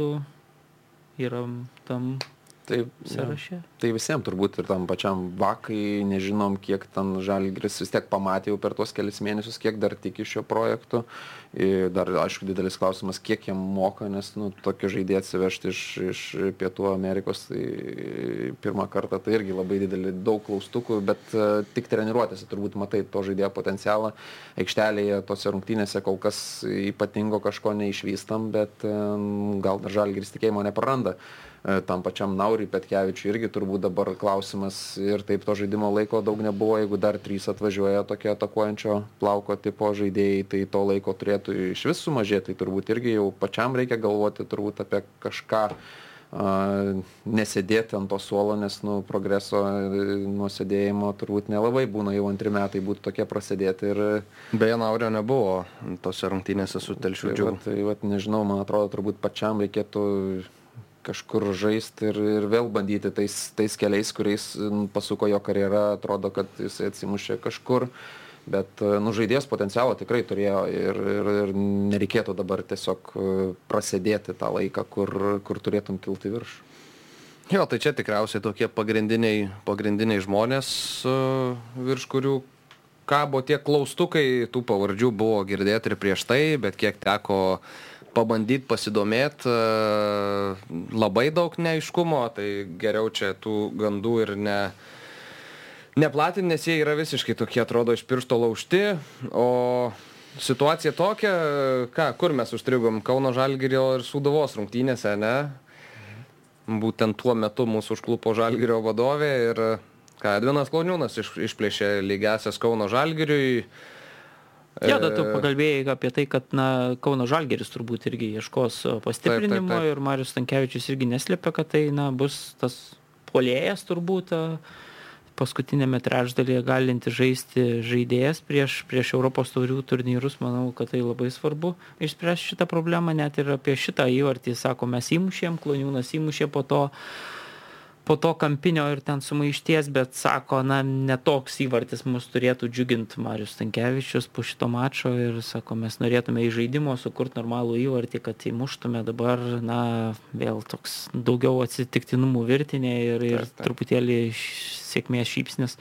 yra tam Taip, sąraše. Tai visiems turbūt ir tam pačiam vakai, nežinom, kiek ten žalgris vis tiek pamatė jau per tuos kelias mėnesius, kiek dar tiki šio projektu. Ir dar, aišku, didelis klausimas, kiek jam moka, nes, nu, tokį žaidėją atsivežti iš, iš Pietų Amerikos, tai pirmą kartą tai irgi labai didelį, daug klaustukų, bet uh, tik treniruotėse turbūt matai to žaidėjo potencialą. Aikštelėje, tose rungtynėse kol kas ypatingo kažko neišvystam, bet um, gal dar žalgris tikėjimo nepraranda. E, tam pačiam Nauriui Petkevičiui irgi turbūt dabar klausimas ir taip to žaidimo laiko daug nebuvo, jeigu dar trys atvažiuoja tokie atakuojančio plauko tipo žaidėjai, tai to laiko turėtų iš vis sumažėti, tai turbūt irgi jau pačiam reikia galvoti turbūt apie kažką a, nesėdėti ant to suolo, nes nu, progreso e, nuo sėdėjimo turbūt nelabai būna, jau antri metai būtų tokie prasidėti ir Beje, Naurio nebuvo tose rungtynėse su telšiu Tai, vat, tai vat, nežinau, man atrodo, turbūt pačiam reikėtų kažkur žaisti ir, ir vėl bandyti tais, tais keliais, kuriais pasuko jo karjera, atrodo, kad jisai atsimušė kažkur. Bet e, nu, žaidėjas potencialo tikrai turėjo ir, ir, ir nereikėtų dabar tiesiog e, prasidėti tą laiką, kur, kur turėtum kilti virš. Jo, tai čia tikriausiai tokie pagrindiniai, pagrindiniai žmonės, e, virš kurių kabo tie klaustukai, tų pavardžių buvo girdėti ir prieš tai, bet kiek teko pabandyti pasidomėti, labai daug neaiškumo, tai geriau čia tų gandų ir ne, neplatinti, nes jie yra visiškai tokie, atrodo, iš piršto laužti, o situacija tokia, ką, kur mes užstrigom, Kauno Žalgirio ir Sudovos rungtynėse, ne? Būtent tuo metu mūsų užklupo Žalgirio vadovė ir, ką, Edvinas Klauniūnas iš, išplėšė lygiasias Kauno Žalgiriui. Ja, da, tu pakalbėjai apie tai, kad na, Kauno Žalgeris turbūt irgi ieškos pastiprinimo taip, taip, taip. ir Marius Stankievičius irgi neslėpia, kad tai na, bus tas polėjas turbūt. Uh, paskutiniame trečdalyje galintis žaisti žaidėjas prieš, prieš Europos taurių turnyrus, manau, kad tai labai svarbu išspręsti šitą problemą, net ir apie šitą įvartį, sako, mes įmušėm, kloniūnas įmušė po to po to kampinio ir ten sumaišties, bet sako, na, netoks įvartis mus turėtų džiuginti Marius Tankievičius po šito mačo ir sako, mes norėtume į žaidimo sukurti normalų įvartį, kad įmuštume dabar, na, vėl toks daugiau atsitiktinumų virtinė ir, ir taip, taip. truputėlį sėkmės šypsnis,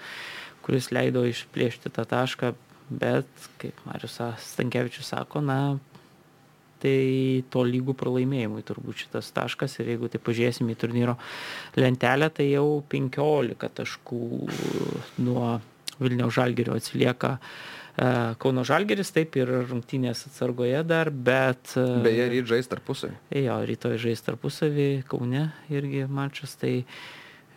kuris leido išplėšti tą tašką, bet, kaip Marius Stankievičius sako, na, tai to lygų pralaimėjimui turbūt šitas taškas ir jeigu tai pažiūrėsim į turnyro lentelę, tai jau 15 taškų nuo Vilniaus Žalgerio atsilieka e, Kauno Žalgeris, taip ir rungtynės atsargoje dar, bet... E, Beje, ryt žais tarpusavį. Jo, rytoj žais tarpusavį, Kaune irgi mačas, tai...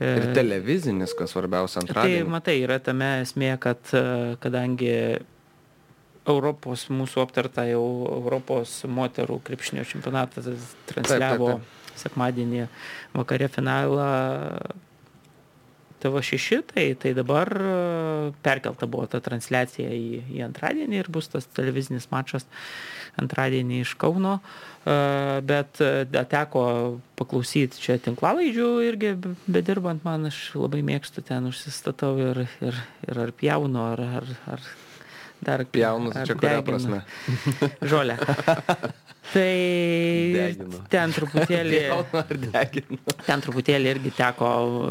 E, ir televizinis, kas svarbiausia, antradienį. Tai matai, yra tame esmė, kad kadangi Europos mūsų aptarta jau Europos moterų krepšinio čempionatas transliavo taip, taip, taip. sekmadienį vakare finalą TV6, tai, tai dabar e, perkelta buvo ta transliacija į, į antradienį ir bus tas televizinis mačas antradienį iš Kauno, e, bet e, teko paklausyti čia tinklalaidžių irgi bedirbant man, aš labai mėgstu ten užsistatau ir, ir, ir ar pjaunu, ar, ar, ar dar pjaunus, čia kuria prasme. Žolę. Tai deginu. ten truputėlį. ten truputėlį irgi teko,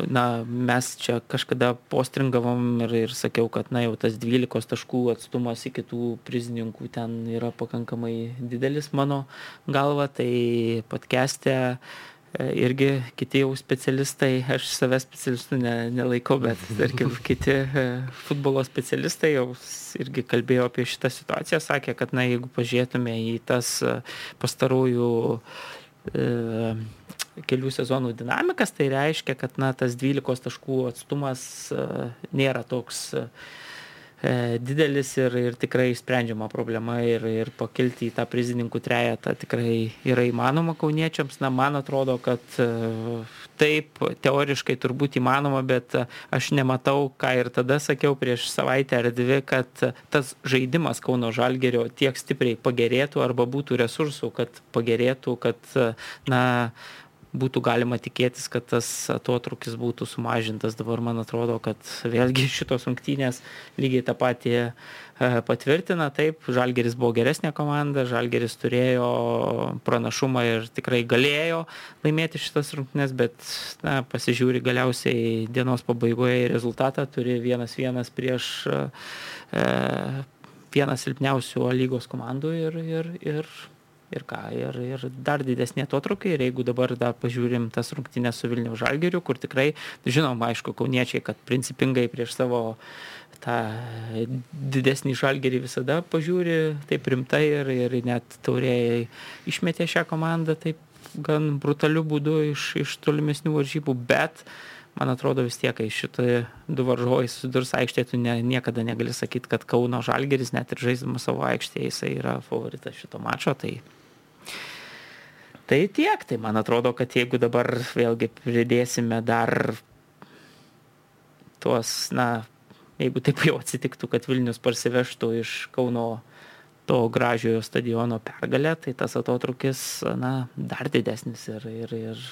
na, mes čia kažkada postringavom ir, ir sakiau, kad, na, jau tas 12 taškų atstumas iki tų prizininkų ten yra pakankamai didelis mano galva, tai podcast'e E, irgi kiti jau specialistai, aš savęs specialistų ne, nelaikau, bet tarkim kiti e, futbolo specialistai jau irgi kalbėjo apie šitą situaciją, sakė, kad na, jeigu pažiūrėtume į tas e, pastarųjų e, kelių sezonų dinamikas, tai reiškia, kad na, tas 12 taškų atstumas e, nėra toks e, E, didelis ir, ir tikrai sprendžiama problema ir, ir pakilti į tą prizininkų trejetą tikrai yra įmanoma kauniečiams. Na, man atrodo, kad e, taip, teoriškai turbūt įmanoma, bet aš nematau, ką ir tada sakiau prieš savaitę ar dvi, kad tas žaidimas Kauno Žalgerio tiek stipriai pagerėtų arba būtų resursų, kad pagerėtų, kad, na, būtų galima tikėtis, kad tas atotrukis būtų sumažintas. Dabar man atrodo, kad vėlgi šitos rungtynės lygiai tą patį e, patvirtina. Taip, Žalgeris buvo geresnė komanda, Žalgeris turėjo pranašumą ir tikrai galėjo laimėti šitas rungtynės, bet na, pasižiūri galiausiai dienos pabaigoje rezultatą, turi vienas vienas prieš e, vieną silpniausių lygos komandų ir, ir, ir ir ką ir ir dar didesni atotrūkiai. Ir jeigu dabar dar pažiūrim tas rungtynes su vilniaus žalgiriu kur tikrai žinom aišku kauniečiai kad principingai prieš savo tą didesnį žalgirį visada pažiūri taip rimtai ir ir net taurėje išmetė šią komandą taip gan brutaliu būdu iš iš tolimesnių varžybų. Bet man atrodo vis tiek, kai šitai du varžovai susidurs aikštėje, tu ne, niekada negali sakyti, kad Kauno Žalgeris net ir žaisdamas savo aikštėje jisai yra favoritas šito mačo, tai Tai tiek, tai man atrodo, kad jeigu dabar vėlgi pridėsime dar tuos, na, jeigu taip jau atsitiktų, kad Vilnius parsivežtų iš Kauno to gražiojo stadiono pergalę, tai tas atotrukis, na, dar didesnis ir, ir, ir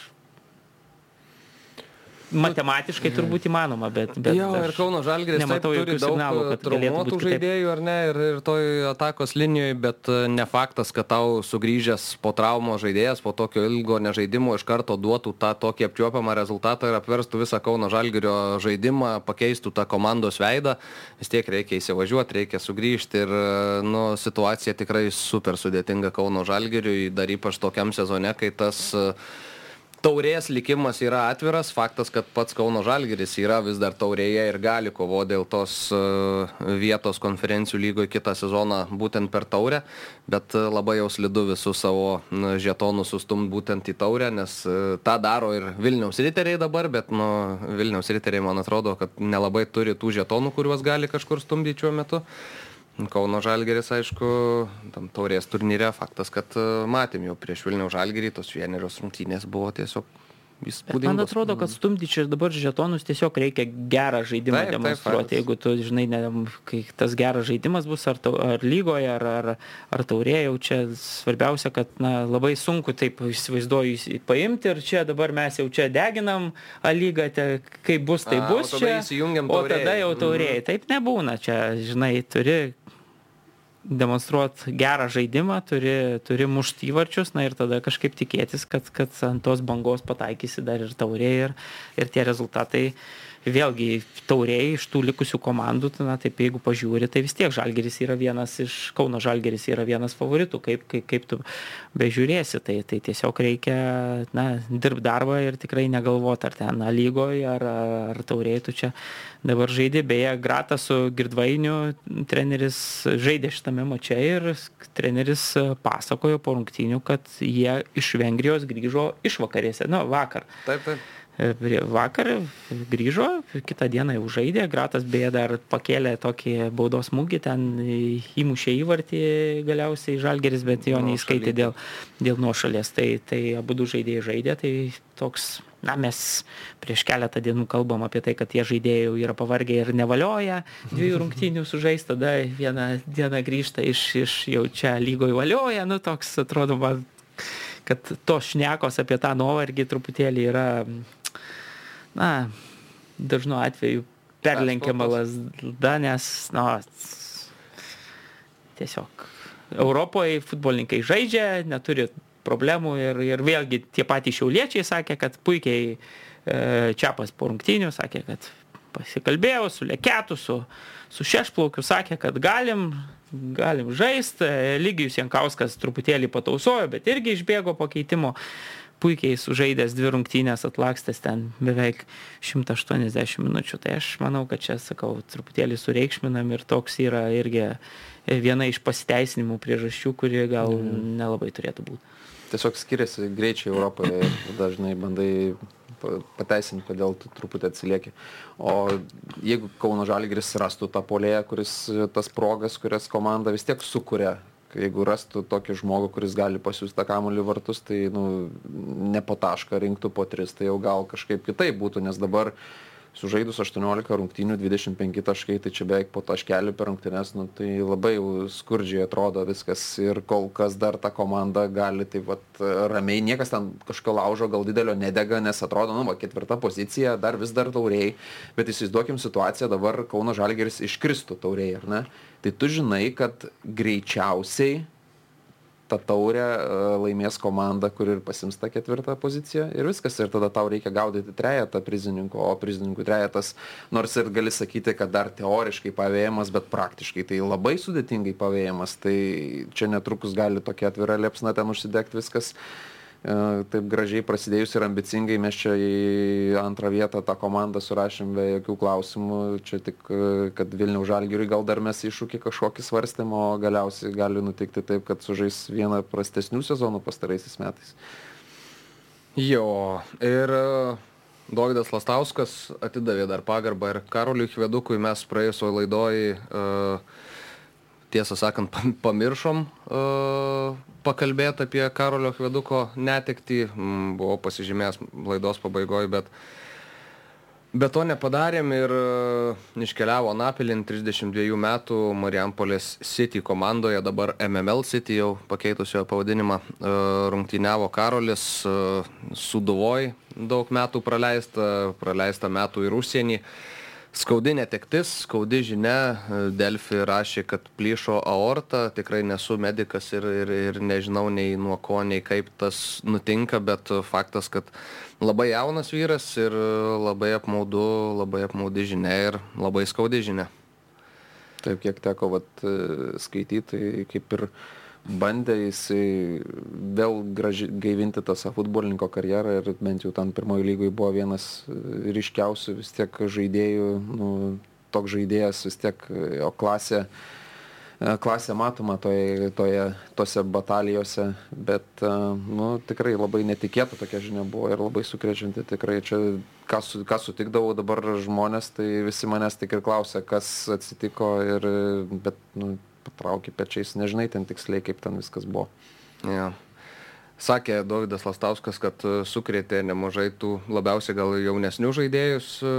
matematiškai turbūt įmanoma, bet... bet jo, ir Kauno Žalgiris nematau turi daug signalų, kad traumuotų žaidėjų ar ne, ir, ir toj atakos linijoje, bet e, ne faktas, kad tau sugrįžęs po traumo žaidėjas, po tokio ilgo nežaidimo iš karto duotų tą tokį apčiuopiamą rezultatą ir apverstų visą Kauno Žalgirio žaidimą, pakeistų tą komandos veidą, vis tiek reikia įsivažiuoti, reikia sugrįžti ir e, nu, situacija tikrai super sudėtinga Kauno Žalgiriui, dar ypač tokiam sezone, kai tas uh, taurės likimas yra atviras, faktas, kad pats Kauno Žalgeris yra vis dar taurėje ir gali kovo dėl tos e, vietos konferencijų lygoje kitą sezoną būtent per taurę, bet e, labai jau slidu visus savo žetonus sustumti būtent į taurę, nes e, tą daro ir Vilniaus riteriai dabar, bet nu, Vilniaus riteriai man atrodo, kad nelabai turi tų žetonų, kuriuos gali kažkur stumdyti šiuo metu. Kauno Žalgeris, aišku, tam taurės turnyre faktas, kad e, matėm jau prieš Vilniaus Žalgerį, tos vienerios rungtynės buvo tiesiog įspūdingos. Man atrodo, kad stumdyčiai ir dabar žetonus tiesiog reikia gerą žaidimą taip, demonstruoti. Taip, Jeigu tu, žinai, ne, kai tas geras žaidimas bus ar, tau, ar lygoje, ar, ar, ar taurėje, jau čia svarbiausia, kad na, labai sunku taip įsivaizduoju paimti ir čia dabar mes jau čia deginam A lygą, te, kaip bus, tai bus. A, čia, o tada jau taurėjai. Mhm. Taip nebūna, čia, žinai, turi demonstruot gerą žaidimą, turi, turi mušti įvarčius, na ir tada kažkaip tikėtis, kad, kad ant tos bangos pataikysi dar ir taurė ir, ir tie rezultatai vėlgi tauriai iš tų likusių komandų, tai, na taip jeigu pažiūri, tai vis tiek Žalgeris yra vienas iš, Kauno Žalgeris yra vienas favoritų, kaip, kaip, kaip tu bežiūrėsi, tai, tai tiesiog reikia, na, dirbti darbą ir tikrai negalvoti, ar ten lygoje, ar, ar tauriai tu čia dabar žaidži, beje, Grata su Girdvainiu treneris žaidė šitame mače ir treneris pasakojo po rungtynių, kad jie iš Vengrijos grįžo iš vakarėse, nu, vakar. Taip, taip vakar grįžo, kitą dieną jau žaidė, Gratas beje dar pakėlė tokį baudos smūgį, ten įmušė įvartį galiausiai Žalgeris, bet jo neįskaitė dėl, dėl nuošalės. Tai, tai abu du žaidėjai žaidė, tai toks, na mes prieš keletą dienų kalbam apie tai, kad tie žaidėjai jau yra pavargę ir nevalioja. Dviejų rungtynių sužaist, tada vieną dieną grįžta iš, iš jau čia lygoje valioja, nu toks atrodo man kad tos šnekos apie tą nuovargį truputėlį yra na, dažnu atveju perlenkiama lasda, nes, na, tiesiog Europoje futbolininkai žaidžia, neturi problemų ir, ir vėlgi tie patys šiauliečiai sakė, kad puikiai e, Čiapas po rungtinių sakė, kad pasikalbėjau su Leketu, su, su Šešplaukiu, sakė, kad galim, galim žaisti. Lygijus Jankauskas truputėlį patausojo, bet irgi išbėgo pakeitimo puikiai sužaidęs dvi rungtynės, atlakstęs ten beveik 180 minučių. Tai aš manau, kad čia, sakau, truputėlį sureikšminam ir toks yra irgi viena iš pasiteisinimų priežasčių, kuri gal mm. nelabai turėtų būti. Tiesiog skiriasi greičiai Europoje ir dažnai bandai pateisinti, kodėl tu truputį atsilieki. O jeigu Kauno Žalgris rastų tą polėją, kuris tas progas, kurias komanda vis tiek sukuria jeigu rastų tokį žmogų, kuris gali pasiūsti tą kamuolį vartus, tai nu, ne po tašką rinktų po tris, tai jau gal kažkaip kitaip būtų, nes dabar sužaidus 18 rungtynių 25 taškai, tai čia beveik po taškelį per rungtynės, nu, tai labai skurdžiai atrodo viskas ir kol kas dar ta komanda gali taip vat ramiai, niekas ten kažko laužo, gal didelio nedega, nes atrodo, nu, va, ketvirta pozicija, dar vis dar tauriai, bet įsivaizduokim situaciją, dabar Kauno Žalgeris iškristų tauriai, ar ne? Tai tu žinai, kad greičiausiai tą taurę e, laimės komanda, kur ir pasims tą ketvirtą poziciją ir viskas. Ir tada tau reikia gaudyti trejetą prizininkų, o prizininkų trejetas, nors ir gali sakyti, kad dar teoriškai pavėjimas, bet praktiškai tai labai sudėtingai pavėjimas. Tai čia netrukus gali tokia atvira liepsna ten užsidegti viskas. Uh, taip gražiai prasidėjus ir ambicingai mes čia į antrą vietą tą komandą surašėm be jokių klausimų. Čia tik, e, kad Vilniaus žalgiriui gal dar mes iššūkį kažkokį svarstėm, o galiausiai gali nutikti taip, kad sužais vieną prastesnių sezonų pastaraisiais metais. Jo, ir e, Dovydas Lastauskas atidavė dar pagarbą ir Karoliui Hvedukui mes praėjusioje laidoje uh, tiesą sakant, pamiršom uh, pakalbėti apie Karolio Hveduko netekti. Mm, buvau pasižymėjęs laidos pabaigoje, bet, bet to nepadarėm ir uh, iškeliavo Napilin 32 metų Marijampolės City komandoje, dabar MML City jau pakeitusio pavadinimą, uh, rungtyniavo Karolis Suduvoj, daug metų praleista, praleista metų ir užsienį. Uh, skaudi netektis, skaudi žinia, Delfi rašė, kad plyšo aorta, tikrai nesu medikas ir, ir, ir nežinau nei nuo ko, nei kaip tas nutinka, bet faktas, kad labai jaunas vyras ir labai apmaudu, labai apmaudi žinia ir labai skaudi žinia. Taip, kiek teko vat, skaityti, kaip ir bandė jisai vėl graži, gaivinti tą savo futbolininko karjerą ir bent jau ten pirmojo lygoje buvo vienas ryškiausių vis tiek žaidėjų, nu, toks žaidėjas vis tiek jo klasė E, klasė matoma toje, toje, tose batalijose, bet e, nu, tikrai labai netikėta tokia žinia buvo ir labai sukrečianti. Tikrai čia, ką, su, ką sutikdavau dabar žmonės, tai visi manęs tik ir klausia, kas atsitiko, ir, bet nu, patraukė pečiais, nežinai ten tiksliai, kaip ten viskas buvo. Ja. Sakė Davidas Lastauskas, kad e, sukrėtė nemažai tų labiausiai gal jaunesnių žaidėjus e,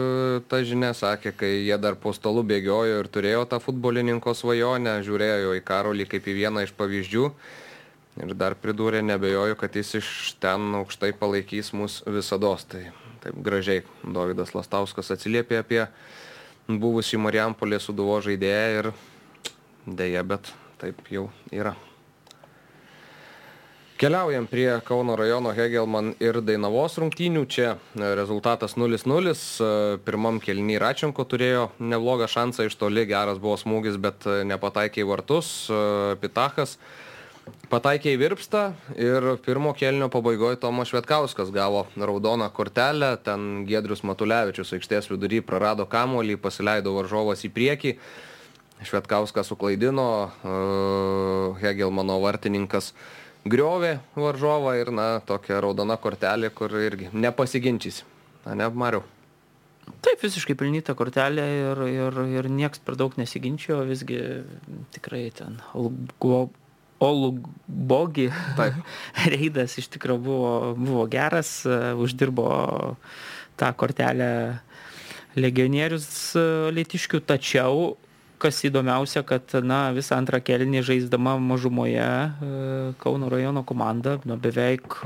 ta žinia, sakė, kai jie dar po stalu bėgiojo ir turėjo tą futbolininko svajonę, žiūrėjo į Karolį kaip į vieną iš pavyzdžių. Ir dar pridūrė, nebejoju, kad jis iš ten aukštai palaikys mus visada. Tai taip gražiai Davidas Lastauskas atsiliepė apie buvusį Marijampolės suduvo žaidėją ir dėja, bet taip jau yra. Keliaujam prie Kauno rajono Hegelman ir Dainavos rungtynių. Čia rezultatas 0-0. E, pirmam kelnį Račenko turėjo neblogą šansą iš toli, geras buvo smūgis, bet nepataikė į vartus. Pitachas pataikė į virpstą ir pirmo kelnio pabaigoje Tomas Švetkauskas gavo raudoną kortelę. Ten Gedrius Matulevičius aikštės vidury prarado kamuolį, pasileido varžovas į priekį. Švetkauskas suklaidino, Hegelmano vartininkas griovė varžovą ir, na, tokia raudona kortelė, kur irgi nepasiginčysi. Na, ne, Mariu. Taip, visiškai pilnyta kortelė ir, ir, ir nieks per daug nesiginčio, visgi tikrai ten Olugbogi reidas iš tikrųjų buvo, buvo geras, uždirbo tą kortelę legionierius Lietiškių, tačiau kas įdomiausia, kad na, visą antrą kelnį žaisdama mažumoje e, Kauno rajono komanda nu, beveik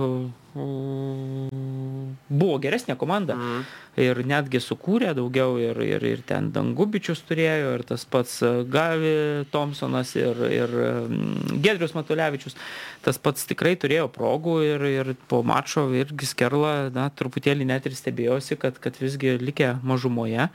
buvo geresnė komanda. Mhm. Ir netgi sukūrė daugiau ir, ir, ir ten Dangubičius turėjo, ir tas pats Gavi Thompsonas, ir, ir mm, Gedrius Matulevičius. Tas pats tikrai turėjo progų ir, ir po mačo irgi Skerla, na, truputėlį net ir stebėjosi, kad, kad visgi likė mažumoje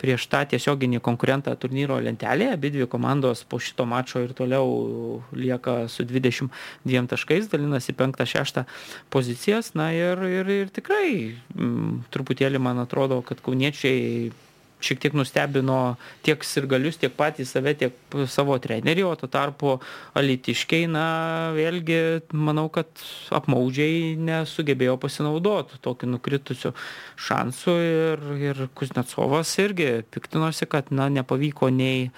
prieš tą tiesioginį konkurentą turnyro lentelėje. Abi dvi komandos po šito mačo ir toliau lieka su 22 taškais, dalinasi 5-6 poziciją pozicijas na ir ir ir tikrai m, truputėlį man atrodo kad kauniečiai šiek tiek nustebino tiek sirgalius, tiek patys save, tiek savo trenerį, o tuo tarpu alitiškiai, na, vėlgi, manau, kad apmaudžiai nesugebėjo pasinaudoti tokiu nukritusiu šansu ir, ir Kuznetsovas irgi piktinosi, kad, na, nepavyko nei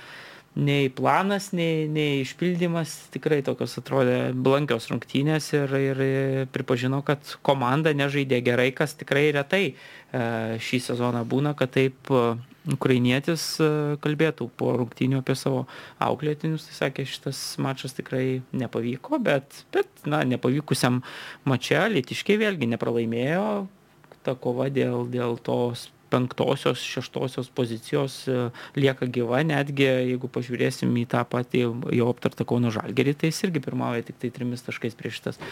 nei planas, nei, nei išpildymas, tikrai tokios atrodė blankios rungtynės ir, ir pripažino, kad komanda nežaidė gerai, kas tikrai retai e, šį sezoną būna, kad taip e, ukrainietis e, kalbėtų po rungtynių apie savo auklėtinius, tai sakė, šitas mačas tikrai nepavyko, bet, bet na, nepavykusiam mače Lietiškiai vėlgi nepralaimėjo, ta kova dėl, dėl tos penktosios, šeštosios pozicijos e, lieka gyva, netgi jeigu pažiūrėsim į tą patį jau aptartą Kauno Žalgerį, tai jis irgi pirmauja tik tai trimis taškais prieš šitas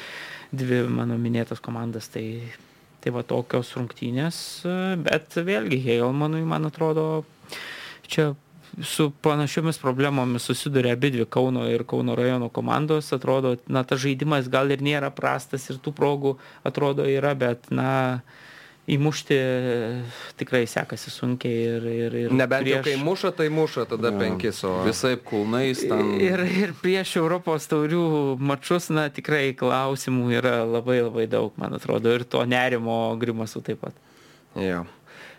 dvi mano minėtas komandas. Tai, tai va tokios rungtynės, e, bet vėlgi Heilmanui, man atrodo, čia su panašiomis problemomis susiduria abi dvi Kauno ir Kauno rajono komandos. Atrodo, na, tas žaidimas gal ir nėra prastas ir tų progų atrodo yra, bet, na, įmušti tikrai sekasi sunkiai ir, ir, ir Nebent prieš... jau kai muša, tai muša tada ja. penkis, o visai kulnais tam. Ir, ir prieš Europos taurių mačius, na tikrai klausimų yra labai labai daug, man atrodo, ir to nerimo grimasų taip pat. Jo.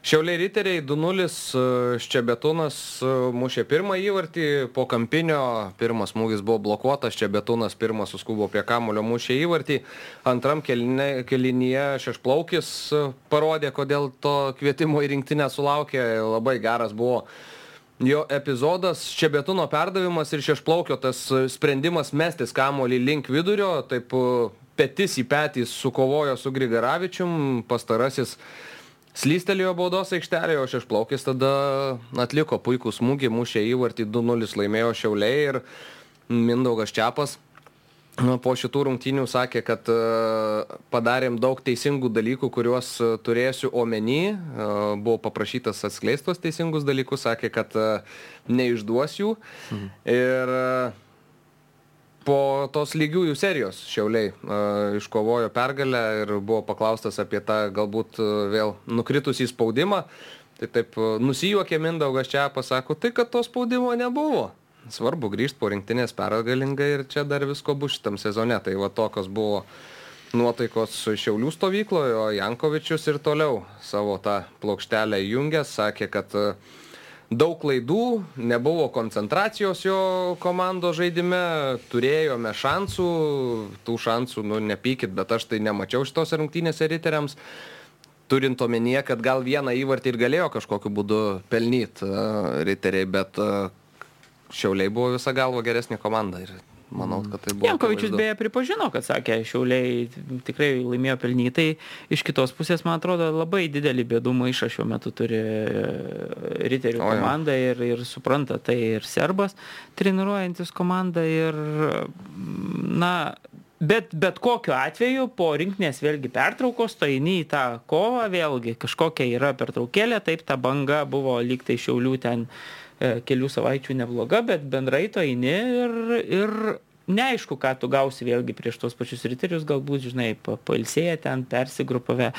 Šiauliai riteriai 2-0 e, Ščebetūnas e, mušė pirmą įvartį, po kampinio. Pirmas smūgis buvo blokuotas, Ščebetūnas pirmas suskubo prie kamulio mušė įvartį, antram kelinyje šešplaukis e, parodė, kodėl to kvietimo į rinktinę sulaukė, labai geras buvo jo epizodas, Ščebetūno perdavimas ir šešplaukio tas sprendimas mestis kamolį link vidurio, taip petis į petį sukovojo su Grigaravičium, pastarasis slystelėjo baudos aikštelėje, o šešplaukis tada atliko puikų smūgį, mušė įvartį 2-0 laimėjo Šiauliai ir Mindaugas Čiapas po šitų rungtynių sakė, kad e, padarėm daug teisingų dalykų, kuriuos e, turėsiu omeny. E, buvo paprašytas atskleistos teisingus dalykus, sakė, kad neišduos jų. Mhm. Ir po tos lygiųjų serijos Šiauliai uh, iškovojo pergalę ir buvo paklaustas apie tą galbūt uh, vėl nukritusį spaudimą. Tai taip uh, nusijuokė Mindaugas čia, pasako, tai kad to spaudimo nebuvo. Svarbu grįžti po rinktinės pergalingai ir čia dar visko bus šitam sezone. Tai va tokios buvo nuotaikos Šiaulių stovykloje, o Jankovičius ir toliau savo tą plokštelę įjungęs sakė, kad uh, daug klaidų, nebuvo koncentracijos jo komandos žaidime, turėjome šansų, tų šansų, nu nepykit, bet aš tai nemačiau šitos rungtynėse riteriams. Turint omenyje, kad gal vieną įvartį ir galėjo kažkokiu būdu pelnyti riteriai, bet šiauliai buvo visą galvą geresnė komanda ir manau, kad tai buvo. Jankovičius beje pripažino, kad sakė, šiauliai tikrai laimėjo pelnytai. Iš kitos pusės, man atrodo, labai didelį bėdų maišą šiuo metu turi e, riterių komanda ir, ir supranta tai ir serbas treniruojantis komandą ir, na, Bet, bet kokiu atveju po rinkinės vėlgi pertraukos, tai eini į tą kovą, vėlgi kažkokia yra pertraukėlė, taip ta banga buvo lyg tai šiaulių ten kelių savaičių nebloga, bet bendrai to eini ir, ir neaišku, ką tu gausi vėlgi prieš tos pačius riterius, galbūt, žinai, pailsėję ten, persigrupavę,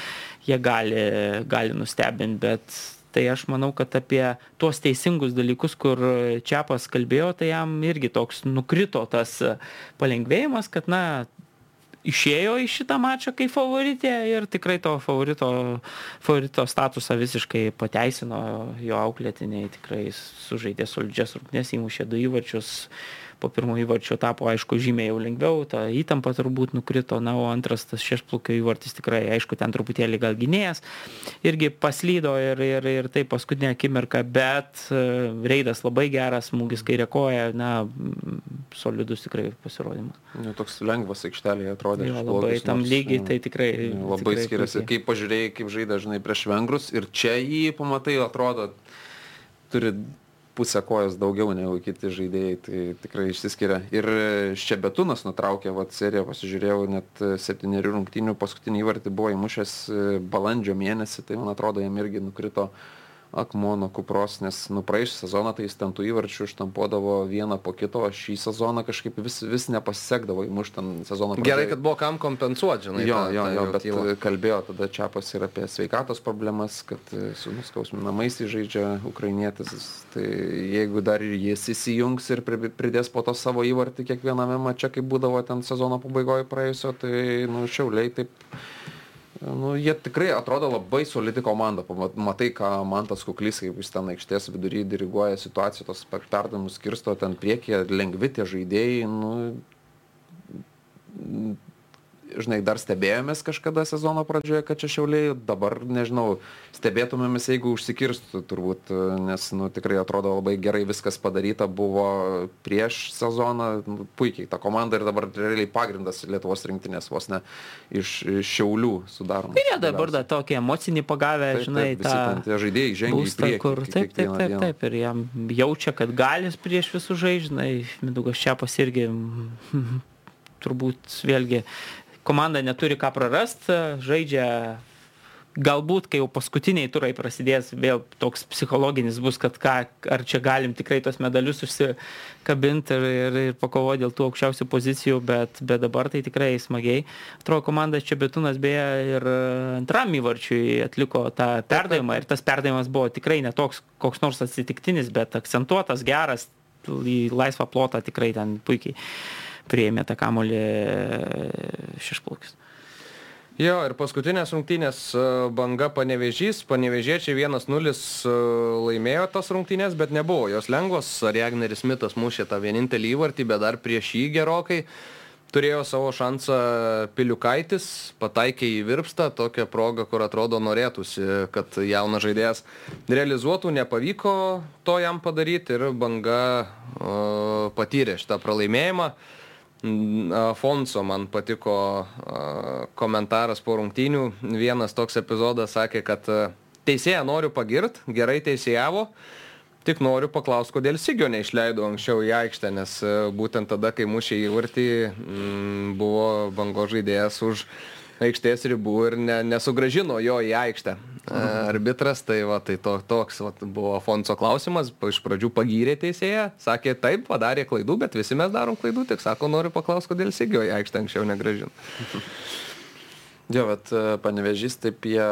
jie gali, gali nustebinti, bet tai aš manau, kad apie tuos teisingus dalykus, kur Čiapas kalbėjo, tai jam irgi toks nukrito tas palengvėjimas, kad, na, išėjo į šitą mačą kaip favoritė ir tikrai to favorito, favorito statusą visiškai pateisino jo auklėtiniai, tikrai sužaidė solidžias rungtynės, įmušė du įvarčius po pirmo įvarčio tapo, aišku, žymiai jau lengviau, ta įtampa turbūt nukrito, na, o antras tas šešplukio įvartis tikrai, aišku, ten truputėlį gal gynėjas irgi paslydo ir, ir, ir tai paskutinė akimirka, bet e, reidas labai geras, smūgis kairė koja, na, solidus tikrai pasirodymas. Nu, toks lengvas aikštelėje atrodė. Jo, labai blogus, tam lygiai tai tikrai. Labai tikrai skiriasi, kaip pažiūrėjai, kaip žaidė, žinai, prieš vengrus ir čia jį pamatai, atrodo, turi pusę kojos daugiau negu kiti žaidėjai, tai tikrai išsiskiria. Ir Ščebetūnas nutraukė vat, seriją, pasižiūrėjau, net septynerių rungtynių paskutinį įvartį buvo įmušęs e, balandžio mėnesį, tai man atrodo, jam irgi nukrito uh, akmuo nuo kupros, nes nu praėjusią sezoną tai jis ten tų įvarčių ištampuodavo vieną po kito, o šį sezoną kažkaip vis, vis nepasisekdavo įmušti ten sezoną. Pradžiai. Gerai, kad buvo kam kompensuoti, žinai. Jo, tą, jo, jo, bet tylą. kalbėjo tada Čiapas ir apie sveikatos problemas, kad e, su nuskausminamais žaidžia ukrainietis, tai jeigu dar ir jis įsijungs ir pridės po to savo įvartį kiekviename mače, kaip būdavo ten sezono pabaigoje praėjusio, tai nu šiauliai taip Nu, jie tikrai atrodo labai solidi komanda. Matai, ką Mantas Kuklys, kaip jis ten aikštės vidury diriguoja situaciją, tos perdavimus skirsto ten priekyje, lengvi tie žaidėjai. Nu, žinai, dar stebėjomės kažkada sezono pradžioje, kad čia šiauliai, dabar, nežinau, stebėtumėmės, jeigu užsikirstų turbūt, nes, nu, tikrai atrodo labai gerai viskas padaryta buvo prieš sezoną, nu, puikiai ta komanda ir dabar realiai pagrindas Lietuvos rinktinės vos ne iš šiaulių sudaroma. Ir jie dabar dar tokį emocinį pagavę, taip, žinai, taip, tą... Tie žaidėjai žengia būstą, į priekį. Kur, taip, taip, taip, taip, taip, ir jam jaučia, kad gali prieš visus žaidžinai, Midugas Čiapas irgi turbūt vėlgi komanda neturi ką prarast, žaidžia galbūt, kai jau paskutiniai turai prasidės, vėl toks psichologinis bus, kad ką, ar čia galim tikrai tos medalius užsikabinti ir, ir, ir pakovoti dėl tų aukščiausių pozicijų, bet, bet dabar tai tikrai smagiai. Atrodo, komandas čia Betūnas beje ir antram įvarčiui atliko tą perdavimą ir tas perdavimas buvo tikrai netoks koks nors atsitiktinis, bet akcentuotas, geras, į laisvą plotą tikrai ten puikiai prieimė tą kamolį šešplaukis. Jo, ir paskutinės rungtynės e, banga panevežys, panevežiečiai 1-0 e, laimėjo tas rungtynės, bet nebuvo jos lengvos, Ariagneris Mitas mušė tą vienintelį įvartį, bet dar prieš jį gerokai turėjo savo šansą Piliukaitis, pataikė į virpstą, tokią progą, kur atrodo norėtųsi, kad jaunas žaidėjas realizuotų, nepavyko to jam padaryti ir banga o, patyrė šitą pralaimėjimą. Afonso man patiko komentaras po rungtynių. Vienas toks epizodas sakė, kad teisėją noriu pagirt, gerai teisėjavo, tik noriu paklausti, kodėl Sigio neišleido anksčiau į aikštę, nes būtent tada, kai mušė į vartį, buvo bango žaidėjas už aikštės ribų ir ne, nesugražino jo į aikštę. Arbitras, tai, va, tai to, toks va, buvo Fonso klausimas, iš pradžių pagyrė teisėją, sakė, taip, padarė klaidų, bet visi mes darom klaidų, tik sako, noriu paklausti, kodėl Sigio į aikštę anksčiau negražino. Jo, bet e, panevežys taip jie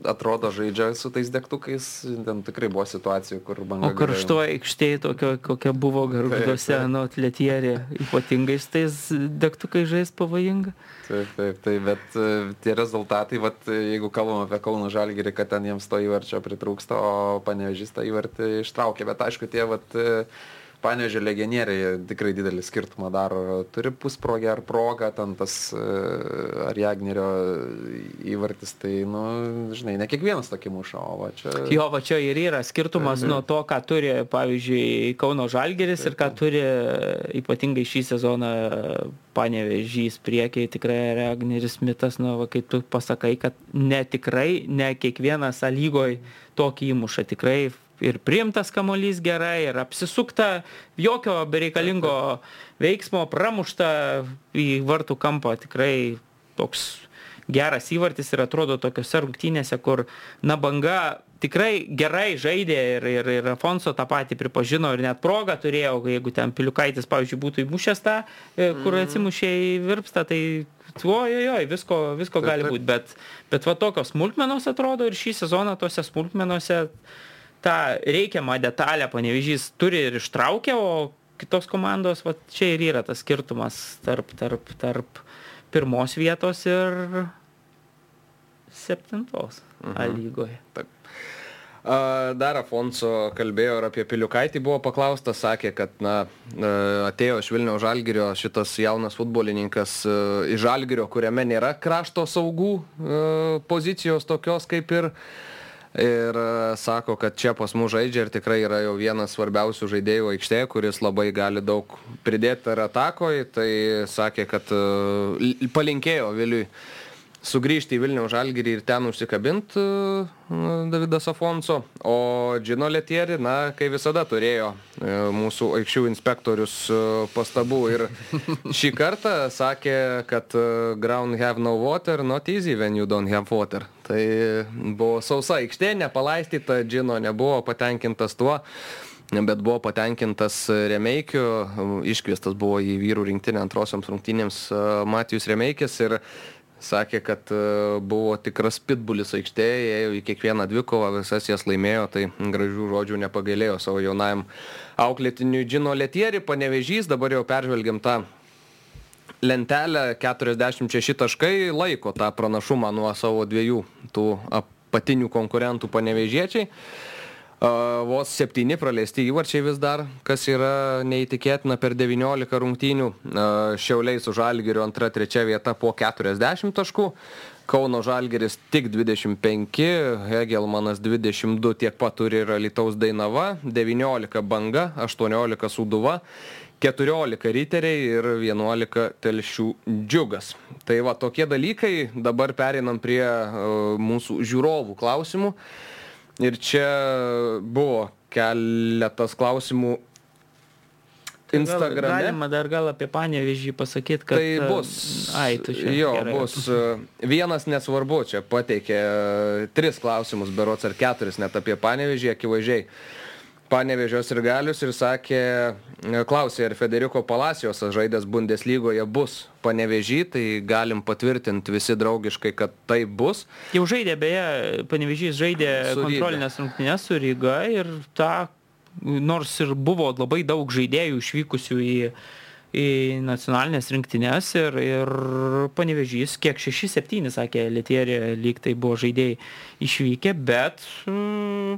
atrodo žaidžia su tais degtukais, ten tikrai buvo situacijų, kur banga. O karštuo aikštėje tokio, kokia buvo gargžduose, nu, atletierė, ypatingai su tais degtukai žais pavojinga. Taip, taip, taip, bet e, tie rezultatai, vat, jeigu kalbam apie Kauno Žalgirį, kad ten jiems to įvarčio pritrūksta, o panevežys tą įvartį ištraukė, bet aišku, tie vat, e, Panežė legionieriai tikrai didelį skirtumą daro. Turi pusprogę ar progą, ten tas e, ar Jagnerio įvartis, tai, nu, žinai, ne kiekvienas tokį muša, o va čia. Jo, va čia ir yra skirtumas tai, nuo to, ką turi, pavyzdžiui, Kauno Žalgeris ir ką turi ypatingai šį sezoną panevežys priekiai, tikrai Jagneris mitas, nu, va, kai tu pasakai, kad ne tikrai, ne kiekvienas lygoj tokį įmuša, tikrai ir priimtas kamuolys gerai, ir apsisukta, jokio bereikalingo veiksmo, pramušta į vartų kampą, tikrai toks geras įvartis ir atrodo tokiuose rungtynėse, kur na banga tikrai gerai žaidė ir, ir, ir Afonso tą patį pripažino ir net progą turėjo, jeigu ten Piliukaitis, pavyzdžiui, būtų įmušęs tą, e, kur mhm. atsimušė į virpstą, tai ojojoj, visko, visko gali būti, bet, bet va tokios smulkmenos atrodo ir šį sezoną tose smulkmenose tą reikiamą detalę panevežys turi ir ištraukia, o kitos komandos, va čia ir yra tas skirtumas tarp, tarp, tarp pirmos vietos ir septintos mhm. A lygoje. Taip. Dar Afonso kalbėjo ir apie Piliukaitį buvo paklaustas, sakė, kad na, atėjo iš Vilniaus Žalgirio šitas jaunas futbolininkas iš Žalgirio, kuriame nėra krašto saugų pozicijos tokios kaip ir ir e, sako, kad čia pas mus žaidžia ir tikrai yra jau vienas svarbiausių žaidėjų aikštėje, kuris labai gali daug pridėti ar atakoje. Tai sakė, kad e, palinkėjo Viliui sugrįžti į Vilniaus žalgirį ir ten užsikabinti e, Davidas Afonso, o Džino Letieri, na, kai visada turėjo mūsų aikščių inspektorius pastabų. Ir šį kartą sakė, kad ground have no water, not easy when you don't have water. Tai buvo sausa aikštė, nepalaistyta, Džino nebuvo patenkintas tuo bet buvo patenkintas Remeikiu, iškviestas buvo į vyrų rinktinę antrosioms rungtynėms Matijus Remeikis. Ir sakė, kad buvo tikras pitbulis aikštėje, ėjo į kiekvieną dvikovą, visas jas laimėjo, tai gražių žodžių nepagailėjo savo jaunajam auklėtiniui Džino Letieri, panevežys, dabar jau peržvelgiam tą lentelę 46 taškai laiko tą pranašumą nuo savo dviejų tų apatinių konkurentų panevežiečiai. Vos septyni praleisti įvarčiai vis dar, kas yra neįtikėtina per 19 rungtynių. Šiauliai su Žalgiriu antra, trečia vieta po 40 taškų. Kauno Žalgeris tik 25, Hegelmanas 22, tiek pat turi ir Alitaus Dainava, 19 Banga, 18 Suduva 14 riteriai ir 11 telšių džiugas. Tai va tokie dalykai, dabar pereinam prie uh, mūsų žiūrovų klausimų. Ir čia buvo keletas klausimų tai Instagrame. Gal, galima dar gal apie panevežį pasakyti, kad... Tai bus. Ai, tu čia. Jo, gerai. bus. Vienas nesvarbu, čia pateikė tris klausimus, berots ar keturis net apie panevežį, akivaizdžiai. Panevežios ir galius ir sakė, klausė, ar Federiko Palacijos žaidęs Bundeslygoje bus panevežį, tai galim patvirtinti visi draugiškai, kad tai bus. Jau žaidė, beje, panevežys žaidė kontrolinės rungtynės su Ryga ir tą, nors ir buvo labai daug žaidėjų išvykusių į į nacionalinės rinktinės ir, ir panevežys, kiek 6-7, sakė Lietierė, lyg tai buvo žaidėjai išvykę, bet mm,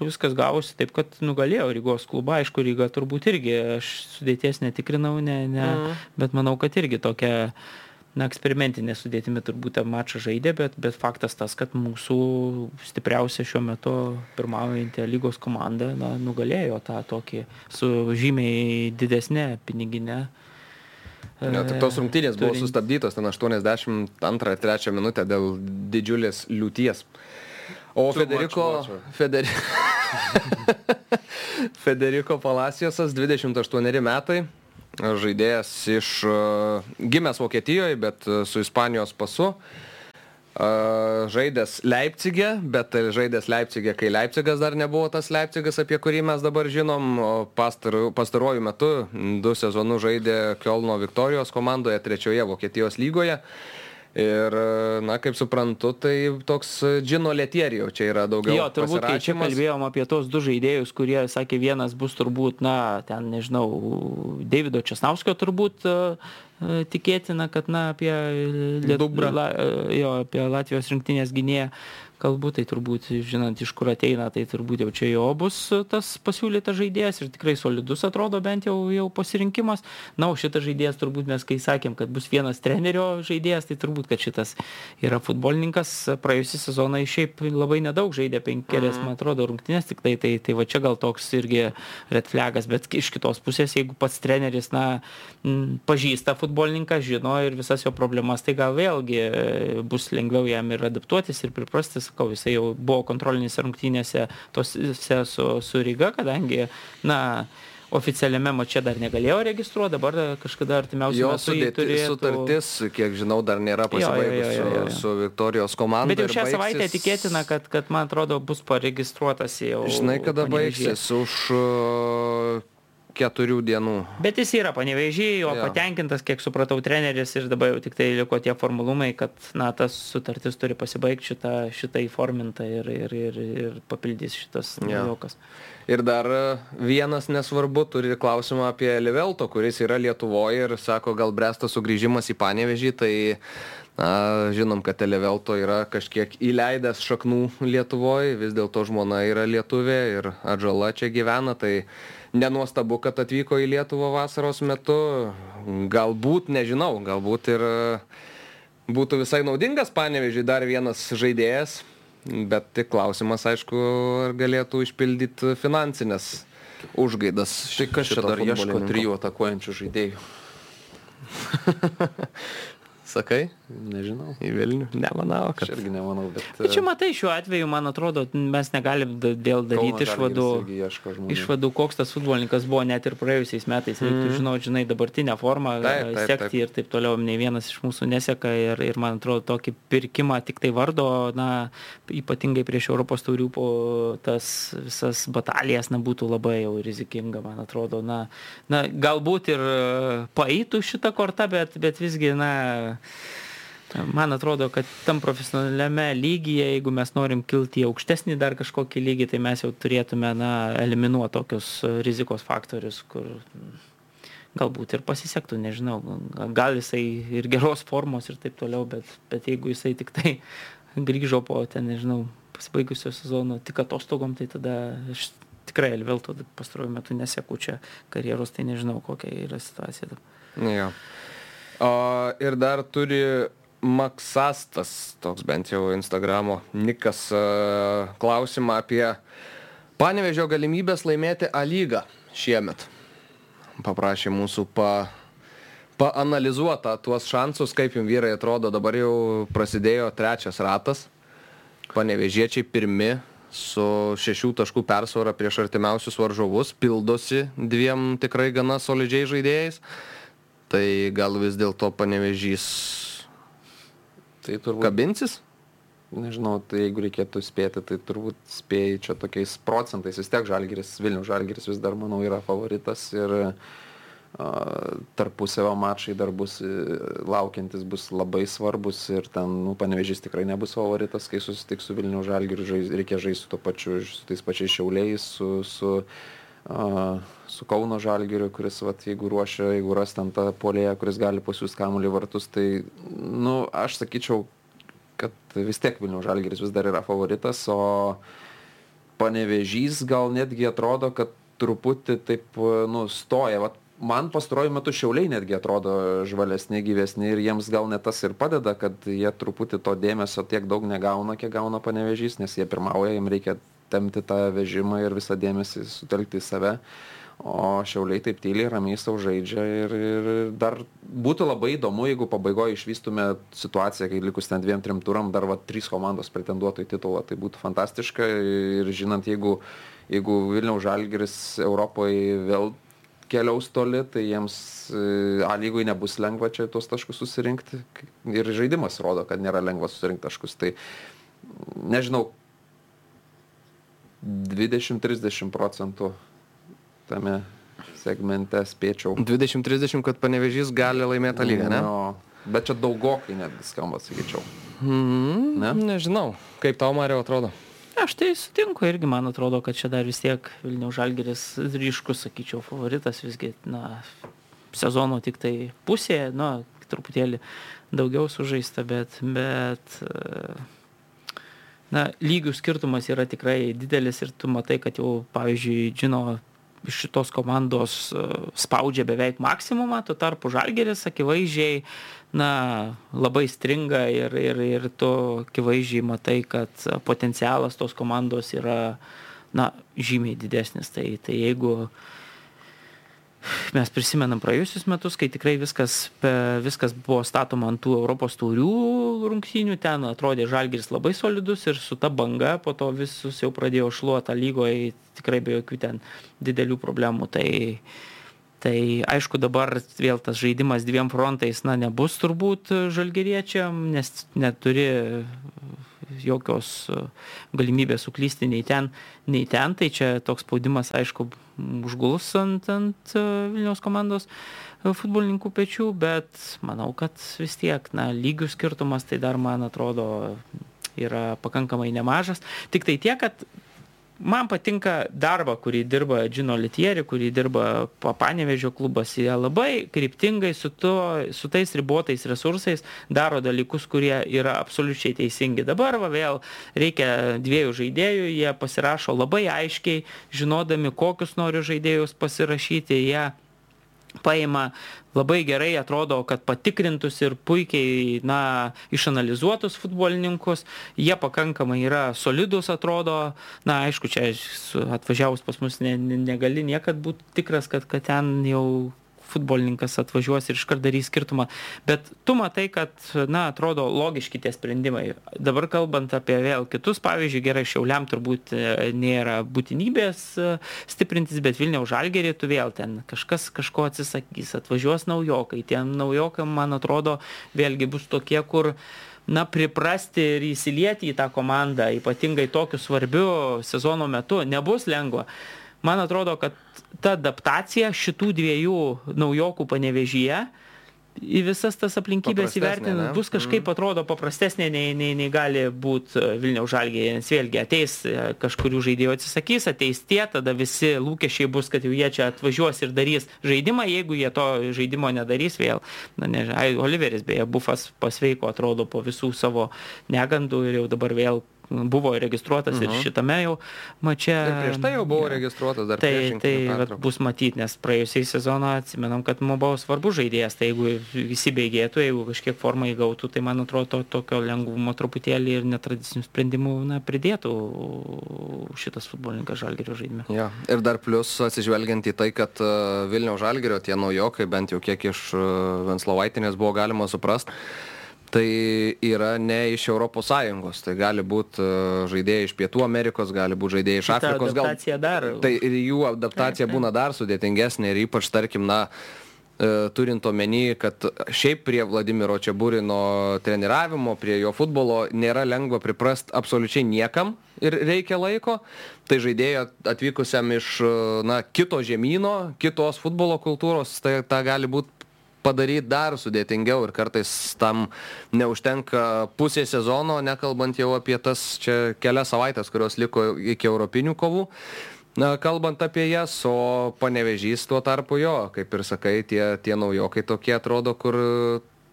viskas gavosi taip, kad nugalėjo Rygos klubą. Aišku, Ryga turbūt irgi, aš sudėties netikrinau, ne, ne, mm. bet manau, kad irgi tokia na, eksperimentinė sudėtimi turbūt tą mačą žaidė, bet, bet faktas tas, kad mūsų stipriausia šiuo metu pirmaujantį lygos komanda na, nugalėjo tą tokį su žymiai didesnė piniginė. Ja, tai tos rungtynės buvo sustabdytos ten 82-3 minutę dėl didžiulės liūties. O Federico, Federi... Federico Palaciosas, 28 metai, žaidėjas iš gimęs Vokietijoje, bet su Ispanijos pasu. Žaidęs Leipzigė, bet žaidęs Leipzigė, kai Leipzigas dar nebuvo tas Leipzigas, apie kurį mes dabar žinom, pastaru, pastaruoju metu du sezonus žaidė Kielno Viktorijos komandoje trečioje Vokietijos lygoje. Ir, na, kaip suprantu, tai toks džino lėtieri jau čia yra daugiau. Jo, turbūt, kai čia kalbėjom apie tos du žaidėjus, kurie sakė, vienas bus turbūt, na, ten, nežinau, Davido Česnauskio turbūt uh, tikėtina, kad, na, apie, Liet... La, jo, apie Latvijos rinktinės gynėją kalbu, tai turbūt, žinant, iš kur ateina, tai turbūt jau čia jo bus tas pasiūlytas žaidėjas ir tikrai solidus atrodo bent jau, jau pasirinkimas. Na, o šitas žaidėjas turbūt mes, kai sakėm, kad bus vienas trenerio žaidėjas, tai turbūt, kad šitas yra futbolininkas. Praėjusį sezoną šiaip labai nedaug žaidė, penkerias, mm. man atrodo, rungtynės tik tai, tai, va čia gal toks irgi red flagas, bet iš kitos pusės, jeigu pats treneris, na, pažįsta futbolininką, žino ir visas jo problemas, tai gal vėlgi e, bus lengviau jam ir adaptuotis ir priprastis sakau, jisai jau buvo kontrolinėse rungtynėse tose su, su Ryga, kadangi, na, oficialiame mače dar negalėjo registruoti, dabar kažkada artimiausiu metu sudėti, turėtų... sutartis, kiek žinau, dar nėra pasibaigusi su, su Viktorijos komanda. Bet jau šią baigsis... savaitę tikėtina, kad, kad, man atrodo, bus paregistruotas jau. Žinai, kada baigsis už keturių dienų. Bet jis yra panevežiai, jo ja. patenkintas, kiek supratau, treneris ir dabar jau tik tai liko tie formulumai, kad na, tas sutartis turi pasibaigti šitą, šitą įformintą ir, ir, ir, ir papildys šitas ja. naujokas. Ir dar vienas nesvarbu, turi klausimą apie Livelto, kuris yra Lietuvoje ir sako, gal bresta sugrįžimas į Panevežį, tai na, žinom, kad Televelto yra kažkiek įleidęs šaknų Lietuvoje, vis dėlto žmona yra lietuvė ir atžala čia gyvena, tai nenuostabu, kad atvyko į Lietuvą vasaros metu. Galbūt, nežinau, galbūt ir e, būtų visai naudingas panevežiai dar vienas žaidėjas, bet tik klausimas, aišku, ar galėtų išpildyti finansinės užgaidas. Tai kas čia dar ieško trijų atakuojančių žaidėjų? Sakai? Nežinau. Į Vilnių? Nemanau, kad. Aš irgi nemanau, bet. Bet čia e, matai, šiuo atveju, man atrodo, mes negalim dėl daryti išvadų, išvadų, koks tas futbolininkas buvo net ir praėjusiais metais. Reiktų mm. žinoti, žinai, dabartinę formą, taip, taip, sekti taip. ir taip toliau. Ne vienas iš mūsų neseka ir, ir man atrodo, tokį pirkimą tik tai vardo, na, ypatingai prieš Europos taurių po tas visas batalijas, na, būtų labai jau rizikinga, man atrodo. Na, na galbūt ir e, paeitų šitą kortą, bet, bet visgi, na, Man atrodo, kad tam profesionaliame lygyje, jeigu mes norim kilti į aukštesnį dar kažkokį lygį, tai mes jau turėtume na, eliminuoti tokius rizikos faktorius, kur galbūt ir pasisektų, nežinau, gal jisai ir geros formos ir taip toliau, bet, bet jeigu jisai tik tai grįžo po ten, nežinau, pasibaigusio sezono tik atostogom, tai tada aš tikrai vėl to pastaruoju metu neseku čia karjeros, tai nežinau, kokia yra situacija. Jo. O, ir dar turi Maksastas, toks bent jau Instagramo nikas, klausimą apie panevežio galimybės laimėti A lygą šiemet. Paprašė mūsų pa, paanalizuota tuos šansus, kaip jums vyrai atrodo, dabar jau prasidėjo trečias ratas. Panevežiečiai pirmi su šešių taškų persvara prieš artimiausius varžovus, pildosi dviem tikrai gana solidžiai žaidėjais. Tai gal vis dėlto panevežys Tai turbūt... Kabinsis? Nežinau, tai jeigu reikėtų spėti, tai turbūt spėjai čia tokiais procentais. Vis tiek Žalgiris, Vilnių Žalgiris vis dar, manau, yra favoritas ir uh, tarpusavio mačai dar bus laukiantis, bus labai svarbus ir ten, nu, panevežys tikrai nebus favoritas, kai susitiks su Vilnių Žalgiriu, reikia žaisti su to pačiu, su tais pačiais šiauliais, su, su su Kauno Žalgiriu, kuris, vat, jeigu ruošia, jeigu ras ten tą polėją, kuris gali pasiūsti kamuolį vartus, tai, nu, aš sakyčiau, kad vis tiek Vilnių Žalgiris vis dar yra favoritas, o panevežys gal netgi atrodo, kad truputį taip, nu, stoja. Vat, man pastaruoju metu šiauliai netgi atrodo žvalesni, gyvesni ir jiems gal net tas ir padeda, kad jie truputį to dėmesio tiek daug negauna, kiek gauna panevežys, nes jie pirmauja, jiems reikia tempti tą vežimą ir visą dėmesį sutelkti į save. O šiauliai taip tyliai, ramiai savo žaidžia ir, ir dar būtų labai įdomu, jeigu pabaigoje išvystume situaciją, kai likus ten dviem, trim turam, dar va trys komandos pretenduotų į titulą, tai būtų fantastiška ir žinant, jeigu, jeigu Vilniaus Žalgiris Europoje vėl keliaus toli, tai jiems e, A lygui nebus lengva čia tuos taškus susirinkti. Ir žaidimas rodo, kad nėra lengva susirinkti taškus. Tai nežinau, 20-30 procentų tame segmente spėčiau. 20-30, kad panevežys gali laimėti lygą, ne? No, bet čia daugokai netgi skamba, sakyčiau. Mm, ne? Nežinau, kaip tau, Mario, atrodo. Aš tai sutinku irgi, man atrodo, kad čia dar vis tiek Vilniaus Žalgeris ryškus, sakyčiau, favoritas visgi, na, sezono tik tai pusė, na, truputėlį daugiau sužaista, bet, bet, na, lygių skirtumas yra tikrai didelis ir tu matai, kad jau, pavyzdžiui, žino iš šitos komandos e, spaudžia beveik maksimumą, tuo tarpu Žalgeris akivaizdžiai na, labai stringa ir, ir, ir tu akivaizdžiai matai, kad potencialas tos komandos yra na, žymiai didesnis. Tai, tai jeigu mes prisimenam praėjusius metus, kai tikrai viskas, viskas buvo statoma ant tų Europos taurių rungtynių, ten atrodė Žalgiris labai solidus ir su ta banga po to visus jau pradėjo šluoti lygoje tikrai be jokių ten didelių problemų. Tai, tai aišku dabar vėl tas žaidimas dviem frontais, na, nebus turbūt žalgeriečiam, nes neturi jokios galimybės suklysti nei ten, nei ten. Tai čia toks spaudimas, aišku, užguls ant, ant e, Vilniaus komandos e, futbolininkų pečių, bet manau, kad vis tiek, na, lygių skirtumas tai dar, man atrodo, yra pakankamai nemažas. Tik tai tiek, kad man patinka darbą, kurį dirba Džino Litieri, kurį dirba Papanevežio klubas. Jie labai kryptingai su, to, su tais ribotais resursais daro dalykus, kurie yra absoliučiai teisingi. Dabar va, vėl reikia dviejų žaidėjų, jie pasirašo labai aiškiai, žinodami, kokius nori žaidėjus pasirašyti. Jie paima labai gerai atrodo, kad patikrintus ir puikiai, na, išanalizuotus futbolininkus, jie pakankamai yra solidus atrodo, na, aišku, čia atvažiavus pas mus ne, ne, negali niekad būti tikras, kad, kad ten jau futbolininkas atvažiuos ir iškart darys skirtumą. Bet tu matai, kad, na, atrodo logiški tie sprendimai. Dabar kalbant apie vėl kitus, pavyzdžiui, gerai, šiauliam turbūt e, nėra būtinybės e, stiprintis, bet Vilniaus žalgerį tu vėl ten kažkas kažko atsisakys, atvažiuos naujokai. Tiem naujokam, man atrodo, vėlgi bus tokie, kur na, priprasti ir įsilieti į tą komandą, ypatingai tokiu svarbiu sezono metu, nebus lengva man atrodo, kad ta adaptacija šitų dviejų naujokų panevežyje į visas tas aplinkybės įvertinant bus kažkaip mm. atrodo paprastesnė nei, nei, nei gali būti e, Vilniaus žalgėje, nes vėlgi ateis e, kažkurių žaidėjų atsisakys, ateis tie, tada visi lūkesčiai bus, kad jau jie čia atvažiuos ir darys žaidimą, jeigu jie to žaidimo nedarys vėl. Na, ne, Oliveris beje, bufas pasveiko atrodo po visų savo negandų ir jau dabar vėl buvo registruotas -huh. ir mhm. šitame jau mače. Ir prieš tai jau buvo ja. registruotas dar. Tai, tai vat, bus matyti, nes praėjusiai sezoną atsimenam, kad man buvo svarbus žaidėjas, tai jeigu visi beigėtų, jeigu kažkiek formą įgautų, tai man atrodo to, tokio lengvumo truputėlį ir netradicinių sprendimų na, pridėtų šitas futbolininkas Žalgerio žaidime. Ja. Ir dar plus atsižvelgiant į tai, kad uh, Vilniaus Žalgerio tie naujokai, bent jau kiek iš uh, Venslovaitinės buvo galima suprasti, tai yra ne iš Europos Sąjungos, tai gali būti e, žaidėjai iš Pietų Amerikos, gali būti žaidėjai iš Afrikos. Gal, dar. Tai ir jų adaptacija būna dar sudėtingesnė ir ypač, tarkim, na, e, turint omeny, kad šiaip prie Vladimiro Čiaburino treniravimo, prie jo futbolo nėra lengva priprast absoliučiai niekam ir reikia laiko, tai žaidėjo atvykusiam iš e, na, kito žemynų, kitos futbolo kultūros, tai ta gali būti padaryt dar sudėtingiau ir kartais tam neužtenka pusė sezono, nekalbant jau apie tas čia kelias savaitės, kurios liko iki europinių kovų. Na, kalbant apie jas, o panevežys tuo tarpu jo, kaip ir sakai, tie, tie naujokai tokie atrodo, kur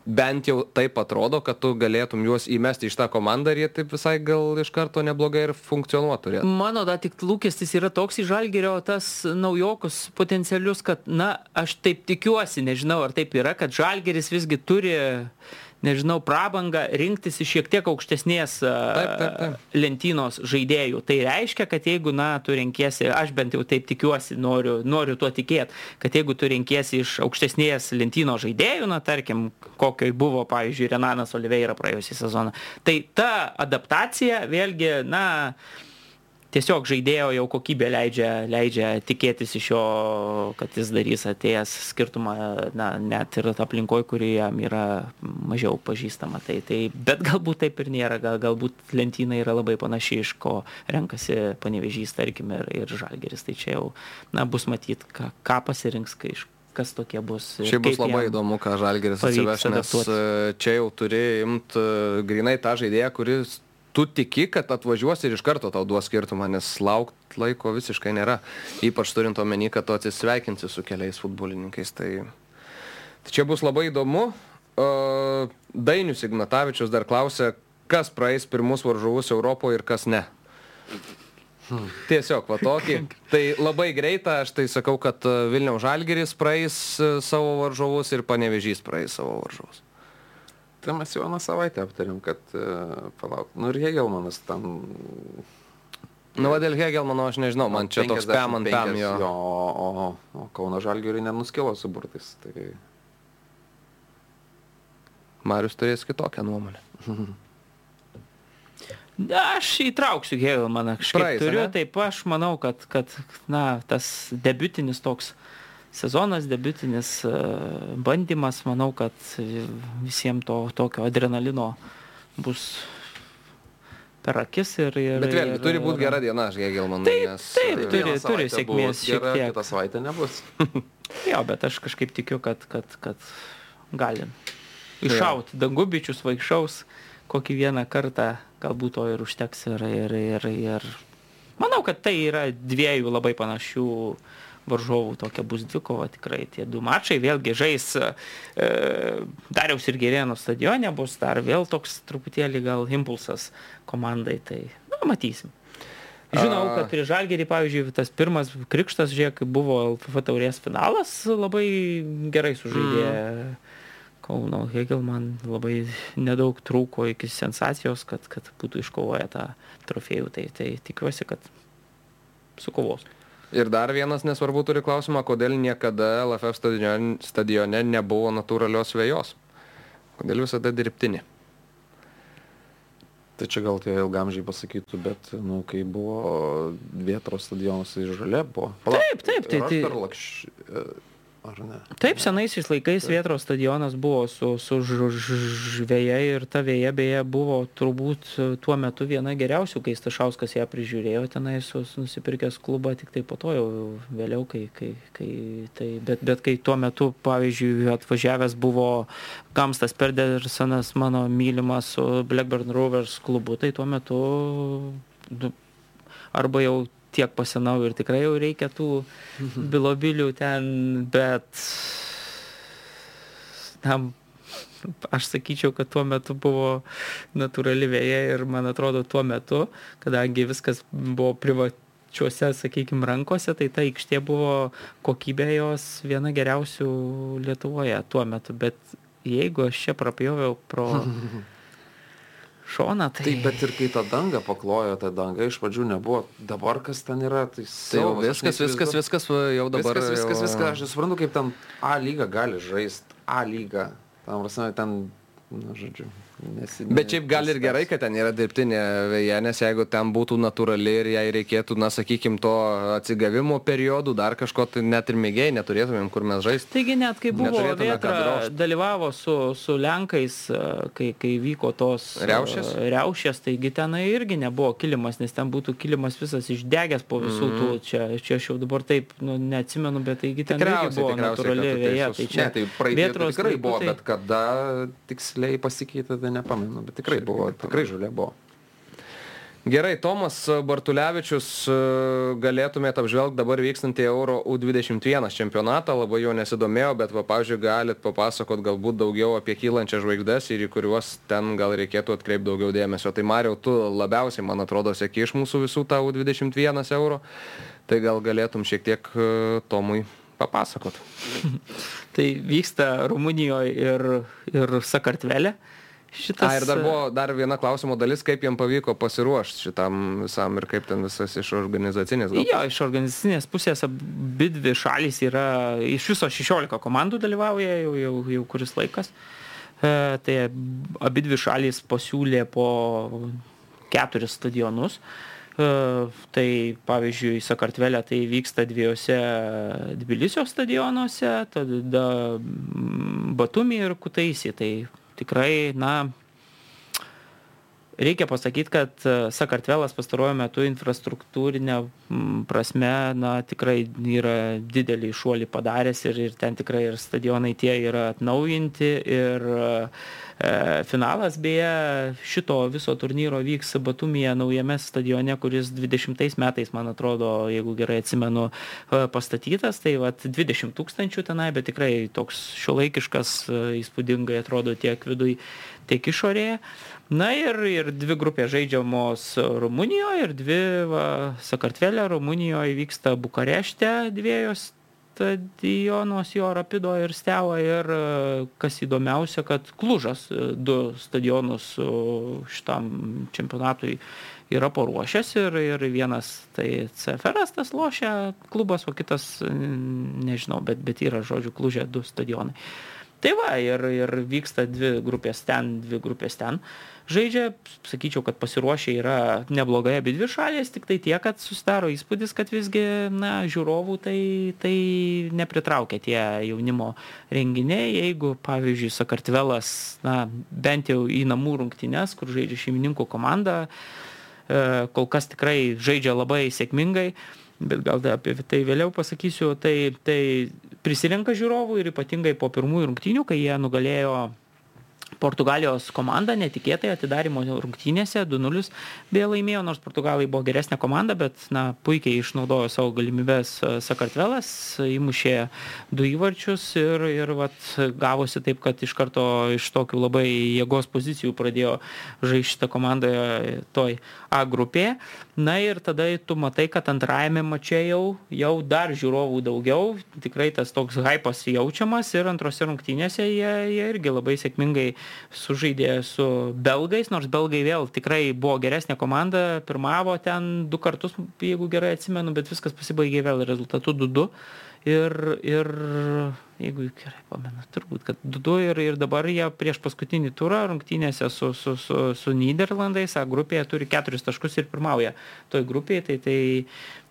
bent jau taip atrodo, kad tu galėtum juos įmesti iš tą komandą ir jie taip visai gal iš karto neblogai ir funkcionuotų. Mano da tik lūkestis yra toks į žalgerio tas naujokus potencialius, kad, na, aš taip tikiuosi, nežinau ar taip yra, kad žalgeris visgi turi nežinau, prabangą rinktis iš šiek tiek aukštesnės taip, taip, taip. lentynos žaidėjų. Tai reiškia, kad jeigu, na, tu renkiesi, aš bent jau taip tikiuosi, noriu, noriu tuo tikėti, kad jeigu tu renkiesi iš aukštesnės lentynos žaidėjų, na, tarkim, kokioj buvo, pavyzdžiui, Renanas Oliveira praėjusią sezoną, tai ta adaptacija vėlgi, na, tiesiog žaidėjo jau kokybė leidžia, leidžia tikėtis iš jo, kad jis darys atėjęs skirtumą, na, net ir aplinkoje, kuri jam yra mažiau pažįstama. Tai, tai, bet galbūt taip ir nėra, gal, galbūt lentyna yra labai panaši, iš ko renkasi panevežys, tarkim, ir, ir žalgeris. Tai čia jau, na, bus matyti, ką, ką pasirinks, kai iš kas tokie bus. Šiaip bus labai įdomu, ką Žalgeris atsiveš, nes adaptuoti. čia jau turi imti grinai tą žaidėją, kuris tu tiki, kad atvažiuos ir iš karto tau duos skirtumą, nes laukt laiko visiškai nėra. Ypač turint omeny, kad tu atsisveikinsi su keliais futbolininkais. Tai, tai čia bus labai įdomu. Dainius Ignatavičius dar klausė, kas praeis pirmus varžovus Europoje ir kas ne. Hmm. Tiesiog, va tokį. Tai labai greita, aš tai sakau, kad Vilniaus Žalgeris praeis e, savo varžovus ir Panevežys praeis savo varžovus. Tai mes jau aną savaitę aptarėm, kad uh, palauk. Nu ir Hegelmanas tam. Nu, va dėl Hegelmano aš nežinau, man čia toks pam ant pam jo. jo. O, o, o Kauno Žalgiuriai nenuskilo su burtais. Tai... Marius turės kitokią nuomonę. Aš įtrauksiu Hegelmaną, kažkaip Praeis, turiu, ne? taip aš manau, kad, kad na, tas debutinis toks sezonas, debutinis e, bandymas, manau, kad visiems to tokio adrenalino bus per akis ir... ir Bet vėlgi, turi būti gera diena, aš Gegelmanui. Taip, nes... taip, turi, turi sėkmės šiek tiek. Kitą savaitę nebus. jo, bet aš kažkaip tikiu, kad, kad, kad galim iššauti. Dangubičius vaikšaus kokį vieną kartą, galbūt to ir užteks ir, ir, ir, ir... Manau, kad tai yra dviejų labai panašių uh, varžovų tokia bus dvikova tikrai tie du mačai. Vėlgi žais e, Dariaus ir Gerėno stadione, bus dar vėl toks truputėlį gal impulsas komandai. Tai na, matysim. Žinau, kad prie Žalgerį, pavyzdžiui, tas pirmas krikštas, žiūrėk, buvo LFF taurės finalas, labai gerai sužaidė. Mm. Kauno Hegelman labai nedaug trūko iki sensacijos, kad, kad būtų iškovoję tą trofėjų. Tai, tai tikiuosi, kad sukovos. Ir dar vienas nesvarbu turi klausimą, kodėl niekada LFF stadione, stadione nebuvo natūralios vėjos. Kodėl visada dirbtinė? Tai čia gal tie ilgamžiai pasakytų, bet, nu, kai buvo Vietros stadionas, tai žalia buvo. Pala, taip, taip, tai. tai... Lakš, Ar ne? Taip, senaisiais laikais Vietros stadionas buvo su, su žvėja ir ta vėja beje buvo turbūt tuo metu viena geriausių, kai Stašauskas ją prižiūrėjo tenai nusipirkęs klubą, tik tai po to jau vėliau, kai, kai, kai tai, bet, bet kai tuo metu, pavyzdžiui, atvažiavęs buvo Kamstas Perdерsonas, mano mylimas su Blackburn Rovers klubu, tai tuo metu arba jau tiek pasenau ir tikrai jau reikia tų mhm. bilobilių ten, bet tam aš sakyčiau, kad tuo metu buvo natūrali vėja ir man atrodo tuo metu, kadangi viskas buvo privačiuose, sakykime, rankose, tai ta aikštė buvo kokybė jos viena geriausių Lietuvoje tuo metu, bet jeigu aš čia prapjoviau pro šoną. Tai... Taip, bet ir kai tą dangą paklojo, ta danga iš pradžių nebuvo, dabar kas ten yra, tai, tai jau viskas, viskas, viskas, jau dabar. Viskas, viskas, jau... viskas, aš nesuprantu, kaip ten A lyga gali žaisti, A lyga, tam prasme, ten, na, žodžiu, Nesi, Bet šiaip gal ir gerai, kad ten yra dirbtinė vėja, nes jeigu ten būtų natūrali ir jai reikėtų, na, sakykim, to atsigavimo periodų, dar kažko, tai net ir mėgiai neturėtumėm, kur mes žaisti. Taigi net kai buvo Vėtra, dalyvavo su, su Lenkais, kai, kai vyko tos riaušės. riaušės, taigi tenai irgi nebuvo kilimas, nes ten būtų kilimas visas išdegęs po visų mm. tų, čia, čia aš jau dabar taip, nu, neatsimenu, bet taigi ten buvo natūrali vėja. Tai čia ne, tai praeitį tikrai buvo, tai... bet kada tiksliai pasikeitė, tai nepamenu, bet tikrai buvo, tikrai žalia buvo. Gerai, Tomas Bartulevičius, e, galėtumėte apžvelgti dabar vykstantį Euro U21 čempionatą, labai jo nesidomėjau, bet, va, pavyzdžiui, galit papasakot galbūt daugiau apie kylančias žvaigždės ir į kuriuos ten gal reikėtų atkreipti daugiau dėmesio. Tai Mariau, tu labiausiai, man atrodo, sėki iš mūsų visų tą U21 Euro, tai gal galėtum šiek tiek e, Tomui papasakot. tai vyksta Rumunijoje ir, ir Sakartvelė šitas... A, ir dar buvo dar viena klausimo dalis, kaip jiem pavyko pasiruošti šitam visam ir kaip ten visas iš organizacinės. Gal? Jo, iš organizacinės pusės abi dvi šalys yra, iš viso 16 komandų dalyvauja jau, jau, jau kuris laikas. E, tai abi dvi šalys pasiūlė po keturis stadionus. Tai pavyzdžiui, Sakartvelė tai vyksta dviejose Tbilisio stadionuose, tada Batumi ir Kutaisi. Tai tikrai, na, reikia pasakyt kad e, sakartvelas pastaruoju metu infrastruktūrine prasme na tikrai yra didelį šuolį padaręs ir ir ten tikrai ir stadionai tie yra atnaujinti ir e, finalas beje šito viso turnyro vyks batumyje naujame stadione kuris dvidešimtais metais man atrodo jeigu gerai atsimenu e, pastatytas. Tai vat dvidešim tūkstančių tenai bet tikrai toks šiuolaikiškas įspūdingai atrodo tiek viduj tiek išorėje na ir ir dvi grupės žaidžiamos rumunijoj ir dvi va sakartvele rumunijoj vyksta bukarešte dviejos stadionuos jo rapido ir steaua. Ir kas įdomiausia kad klužas du stadionus šitam čempionatui yra paruošęs ir ir vienas tai cferas tas lošia klubas o kitas nežinau bet bet yra žodžiu kluže du stadionai tai va ir ir vyksta dvi grupės ten dvi grupės ten. Žaidžia sakyčiau kad pasiruošę yra neblogai abidvi šalys tiktai tiek kad susidaro įspūdis kad visgi na žiūrovų tai tai nepritraukia tie jaunimo renginiai. Jeigu pavyzdžiui sakartvelas na bent jau į namų rungtynes kur žaidžia šeimininkų komanda e, kol kas tikrai žaidžia labai sėkmingai bet gal apie tai vėliau pasakysiu tai tai prisirenka žiūrovų ir ypatingai po pirmųjų rungtynių kai jie nugalėjo portugalijos komanda netikėtai atidarymo rungtynėse du nulis beje laimėjo nors portugalai buvo geresnė komanda bet na puikiai išnaudojo savo galimybes e, sakartvelas įmušė du įvarčius ir ir vat gavosi taip kad iš karto iš tokių labai jėgos pozicijų pradėjo žaist šita komanda toj a grupėje na ir tada tu matai kad antrajame mače jau jau dar žiūrovų daugiau. Tikrai tas toks haipas jaučiamas ir antrose rungtynėse jie jie irgi labai sėkmingai sužaidė su belgais nors belgai vėl tikrai buvo geresnė komanda pirmavo ten du kartus jeigu gerai atsimenu bet viskas pasibaigė vėl rezultatu du du ir ir jeigu gerai pamenu turbūt kad du du ir ir dabar jie prieš paskutinį turą rungtynėse su su su su nyderlandais a grupėje turi keturis taškus ir pirmauja toj grupėj tai tai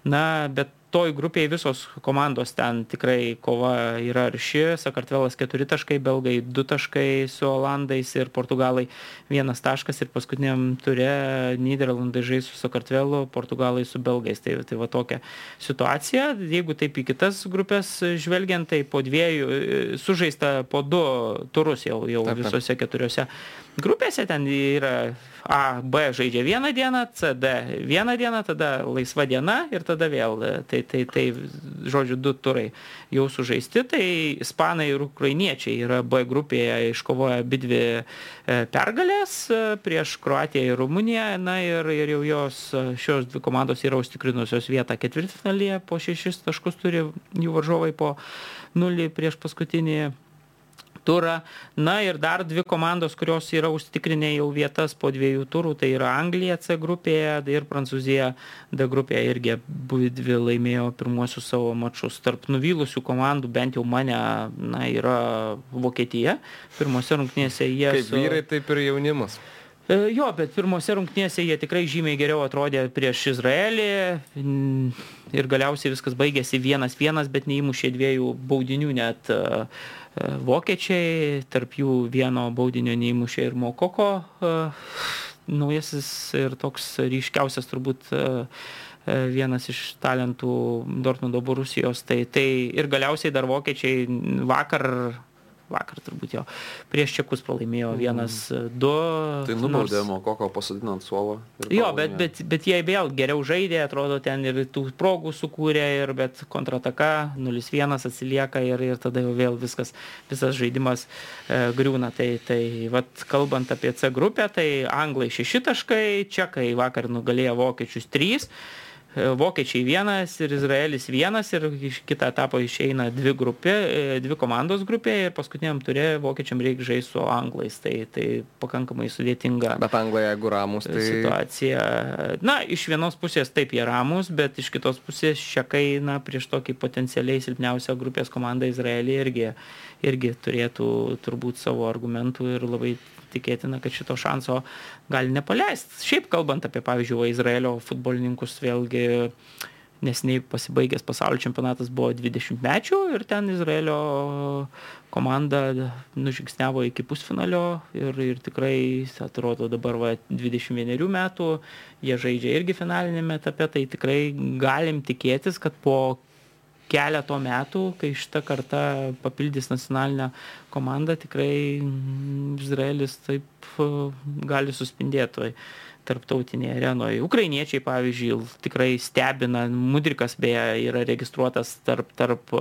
na bet toj grupėj visos komandos ten tikrai kova yra arši. Sakartvelas keturi taškai belgai du taškai su olandais ir portugalai vienas taškas ir paskutiniam ture nyderlandai žais su sakartvelu portugalai su belgais. Tai tai va tokia situacija. Jeigu taip į kitas grupes žvelgiant tai po dviejų sužaista po du turus jau jau visose keturiose grupėse ten yra A, B žaidžia vieną dieną, C, D vieną dieną, tada laisva diena ir tada vėl. Tai, tai, tai žodžiu, du turai jau sužaisti. Tai ispanai ir ukrainiečiai yra B grupėje iškovoję abi dvi e, pergalės e, prieš Kroatiją ir Rumuniją. Na ir, ir jau jos, e, šios dvi komandos yra užtikrinusios vietą ketvirtfinalyje, po šešis taškus turi jų varžovai po nulį prieš paskutinį turą. Na ir dar dvi komandos kurios yra užsitikrinę jau vietas po dviejų turų tai yra anglija c grupėje ir prancūzija d grupėje irgi abidvi laimėjo pirmuosius savo mačus. Tarp nuvylusių komandų bent jau mane na yra vokietija. Pirmose rungtynėse jie kaip vyrai taip ir jaunimas. E, Jo, bet pirmose rungtynėse jie tikrai žymiai geriau atrodė prieš Izraelį. Ir galiausiai viskas baigėsi vienas vienas, bet neįmušė dviejų baudinių net uh, vokiečiai, tarp jų vieno baudinio neįmušė ir Mokoko, e, naujasis ir toks ryškiausias turbūt e, vienas iš talentų Dortmundo Borusijos. Tai, tai ir galiausiai dar vokiečiai vakar vakar turbūt jo prieš čekus pralaimėjo mhm. vienas du tai nubaudė mokoko pasodino ant suolo jo bet bet bet jie vėl geriau žaidė atrodo ten ir tų progų sukūrė ir bet kontrataka nulis vienas atsilieka ir ir tada jau vėl viskas visas žaidimas e, griūna tai tai vat kalbant apie c grupę tai anglai šeši taškai čekai vakar nugalėjo vokiečius trys E, vokiečiai vienas ir Izraelis vienas ir iš kitą etapą išeina dvi, grupė, e, dvi komandos grupė ir paskutiniam turė vokiečiam reikia žaisti su anglais. Tai, tai pakankamai sudėtinga. Bet anglai, jeigu ramus, tai... Situacija. Na, iš vienos pusės taip jie ramus, bet iš kitos pusės šekai, na, prieš tokį potencialiai silpniausią grupės komandą Izraelį irgi, irgi turėtų turbūt savo argumentų ir labai tikėtina, kad šito šanso gali nepaleisti. Šiaip kalbant apie, pavyzdžiui, Izraelio futbolininkus, vėlgi nesiniai pasibaigęs pasaulio čempionatas buvo 20 mečių ir ten Izraelio komanda nužingsniavo iki pusfinalio ir, ir tikrai atrodo dabar va, 21 metų, jie žaidžia irgi finalinėme etape, tai tikrai galim tikėtis, kad po keleto metų, kai šita karta papildys nacionalinę komandą, tikrai Izraelis taip gali suspindėti tarptautinėje arenoje. Ukrainiečiai, pavyzdžiui, tikrai stebina, Mudrikas beje yra registruotas tarp, tarp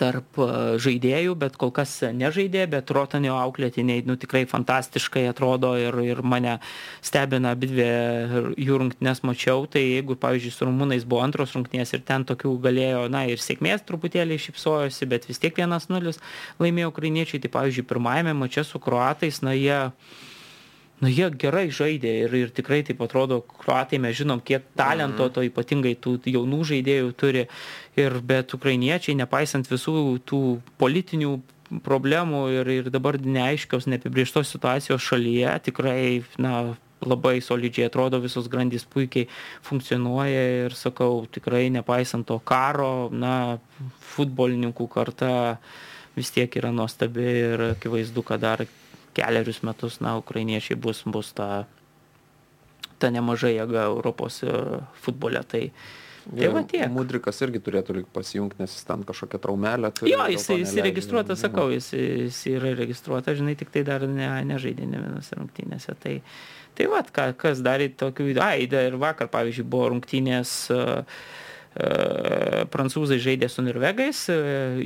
tarp žaidėjų, bet kol kas nežaidė, bet Rotanio auklėtiniai nu, tikrai fantastiškai atrodo ir, ir mane stebina abi dvi jų rungtynės mačiau, tai jeigu, pavyzdžiui, su rumūnais buvo antros rungtynės ir ten tokių galėjo, na ir sėkmės truputėlį šipsojosi, bet vis tiek vienas nulis laimėjo ukrainiečiai, tai pavyzdžiui, pirmajame mače su kruatais, na jie nu jie gerai žaidė ir, ir tikrai taip atrodo, kruatai mes žinom, kiek talento mhm. to ypatingai tų jaunų žaidėjų turi. Ir bet ukrainiečiai, nepaisant visų tų politinių problemų ir, ir dabar neaiškios, neapibrieštos situacijos šalyje, tikrai, na, labai solidžiai atrodo, visos grandys puikiai funkcionuoja ir sakau, tikrai nepaisant to karo, na, futbolininkų karta vis tiek yra nuostabi ir akivaizdu, kad dar kelerius metus, na, ukrainiečiai bus, bus ta, ta nemaža jėga Europos e, futbole. Tai, Tai va tiek. Mudrikas irgi turėtų pasijungti, nes jis ten kažkokią traumelę turi. Jo, jis, jis registruotas, sakau, jis, jis yra registruotas, žinai, tik tai dar ne, nežaidė ne vienose rungtynėse. Tai, tai va, kas darė tokių, ai, ir vakar, pavyzdžiui, buvo rungtynės uh, prancūzai žaidė su norvegais. E,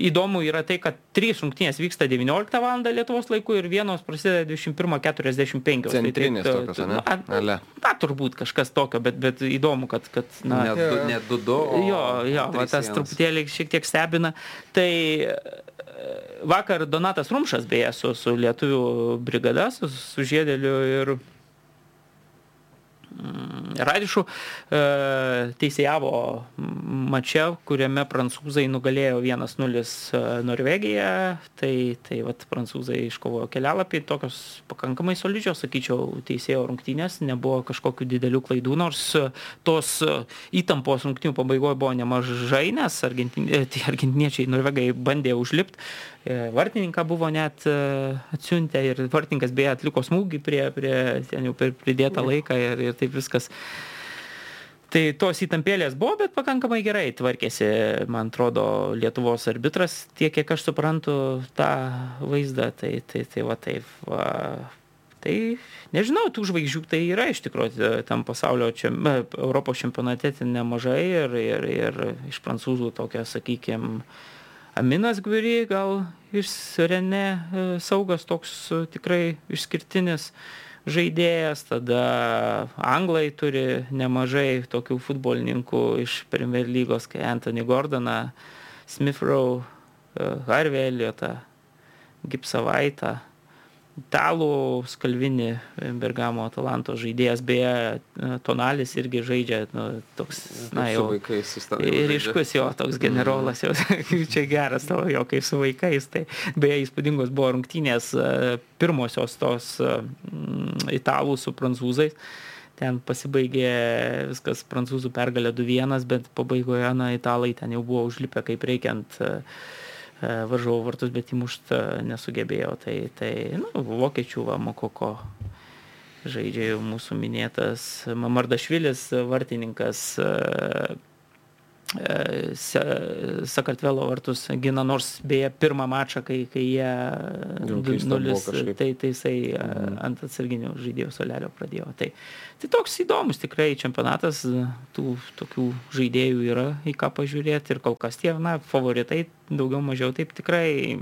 įdomu yra tai, kad trys rungtynės vyksta 19 val. Lietuvos laiku ir vienos prasideda 21.45. Centrinės tai, tokios, ne? Na, na, turbūt kažkas tokio, bet, bet įdomu, kad... kad na, ne 2-2. Jo, jo, va, tas truputėlį šiek tiek stebina. Tai e, vakar Donatas Rumšas beje su, su lietuvių brigada, su, su žėdeliu ir Radišų e, teisėjavo mače, kuriame prancūzai nugalėjo 1-0 e, Norvegiją, tai, tai vat, prancūzai iškovojo kelialapį, tokios pakankamai solidžios, sakyčiau, teisėjo rungtynės, nebuvo kažkokių didelių klaidų, nors e, tos įtampos rungtynių pabaigoje buvo nemažai, nes argentin, tai argentiniečiai norvegai bandė užlipti vartininką buvo net atsiuntę ir vartininkas beje atliko smūgį prie, prie ten jau pridėtą laiką ir, ir taip viskas. Tai tos įtampėlės buvo, bet pakankamai gerai tvarkėsi, man atrodo, Lietuvos arbitras, tiek kiek aš suprantu tą vaizdą, tai, tai, tai va taip. Va, tai nežinau, tų žvaigždžių tai yra iš tikrųjų tam pasaulio, čia, Europos čempionate nemažai ir, ir, ir iš prancūzų tokia, sakykime, Aminas Gviri gal iš Renė e, saugas toks e, tikrai išskirtinis žaidėjas, tada anglai turi nemažai tokių futbolininkų iš Premier lygos, kai Anthony Gordoną, Smith Rowe, Harvey Elliotą, Gipsavaitą italų skalvinį Bergamo Atalanto žaidėjas, beje, Tonalis irgi žaidžia, nu, toks, na jau. Ryškus jo, toks generolas, jau, čia geras tavo, jo, kai su vaikais, tai beje, įspūdingos buvo rungtynės pirmosios tos italų su prancūzais. Ten pasibaigė viskas prancūzų pergalė 2-1, bet pabaigoje, na, italai ten jau buvo užlipę kaip reikiant uh, E, varžovų vartus, bet įmušt e, nesugebėjo. Tai, tai nu, vokiečių va, Mokoko žaidžia jau mūsų minėtas Mamardašvilis, vartininkas e, Sakartvelo vartus gina, nors beje pirmą mačą, kai, kai jie 2-0, tai, tai jisai mm. ant atsarginių žaidėjų solelio pradėjo. Tai, tai toks įdomus tikrai čempionatas, tų tokių žaidėjų yra į ką pažiūrėti ir kol kas tie, na, favoritai daugiau mažiau taip tikrai.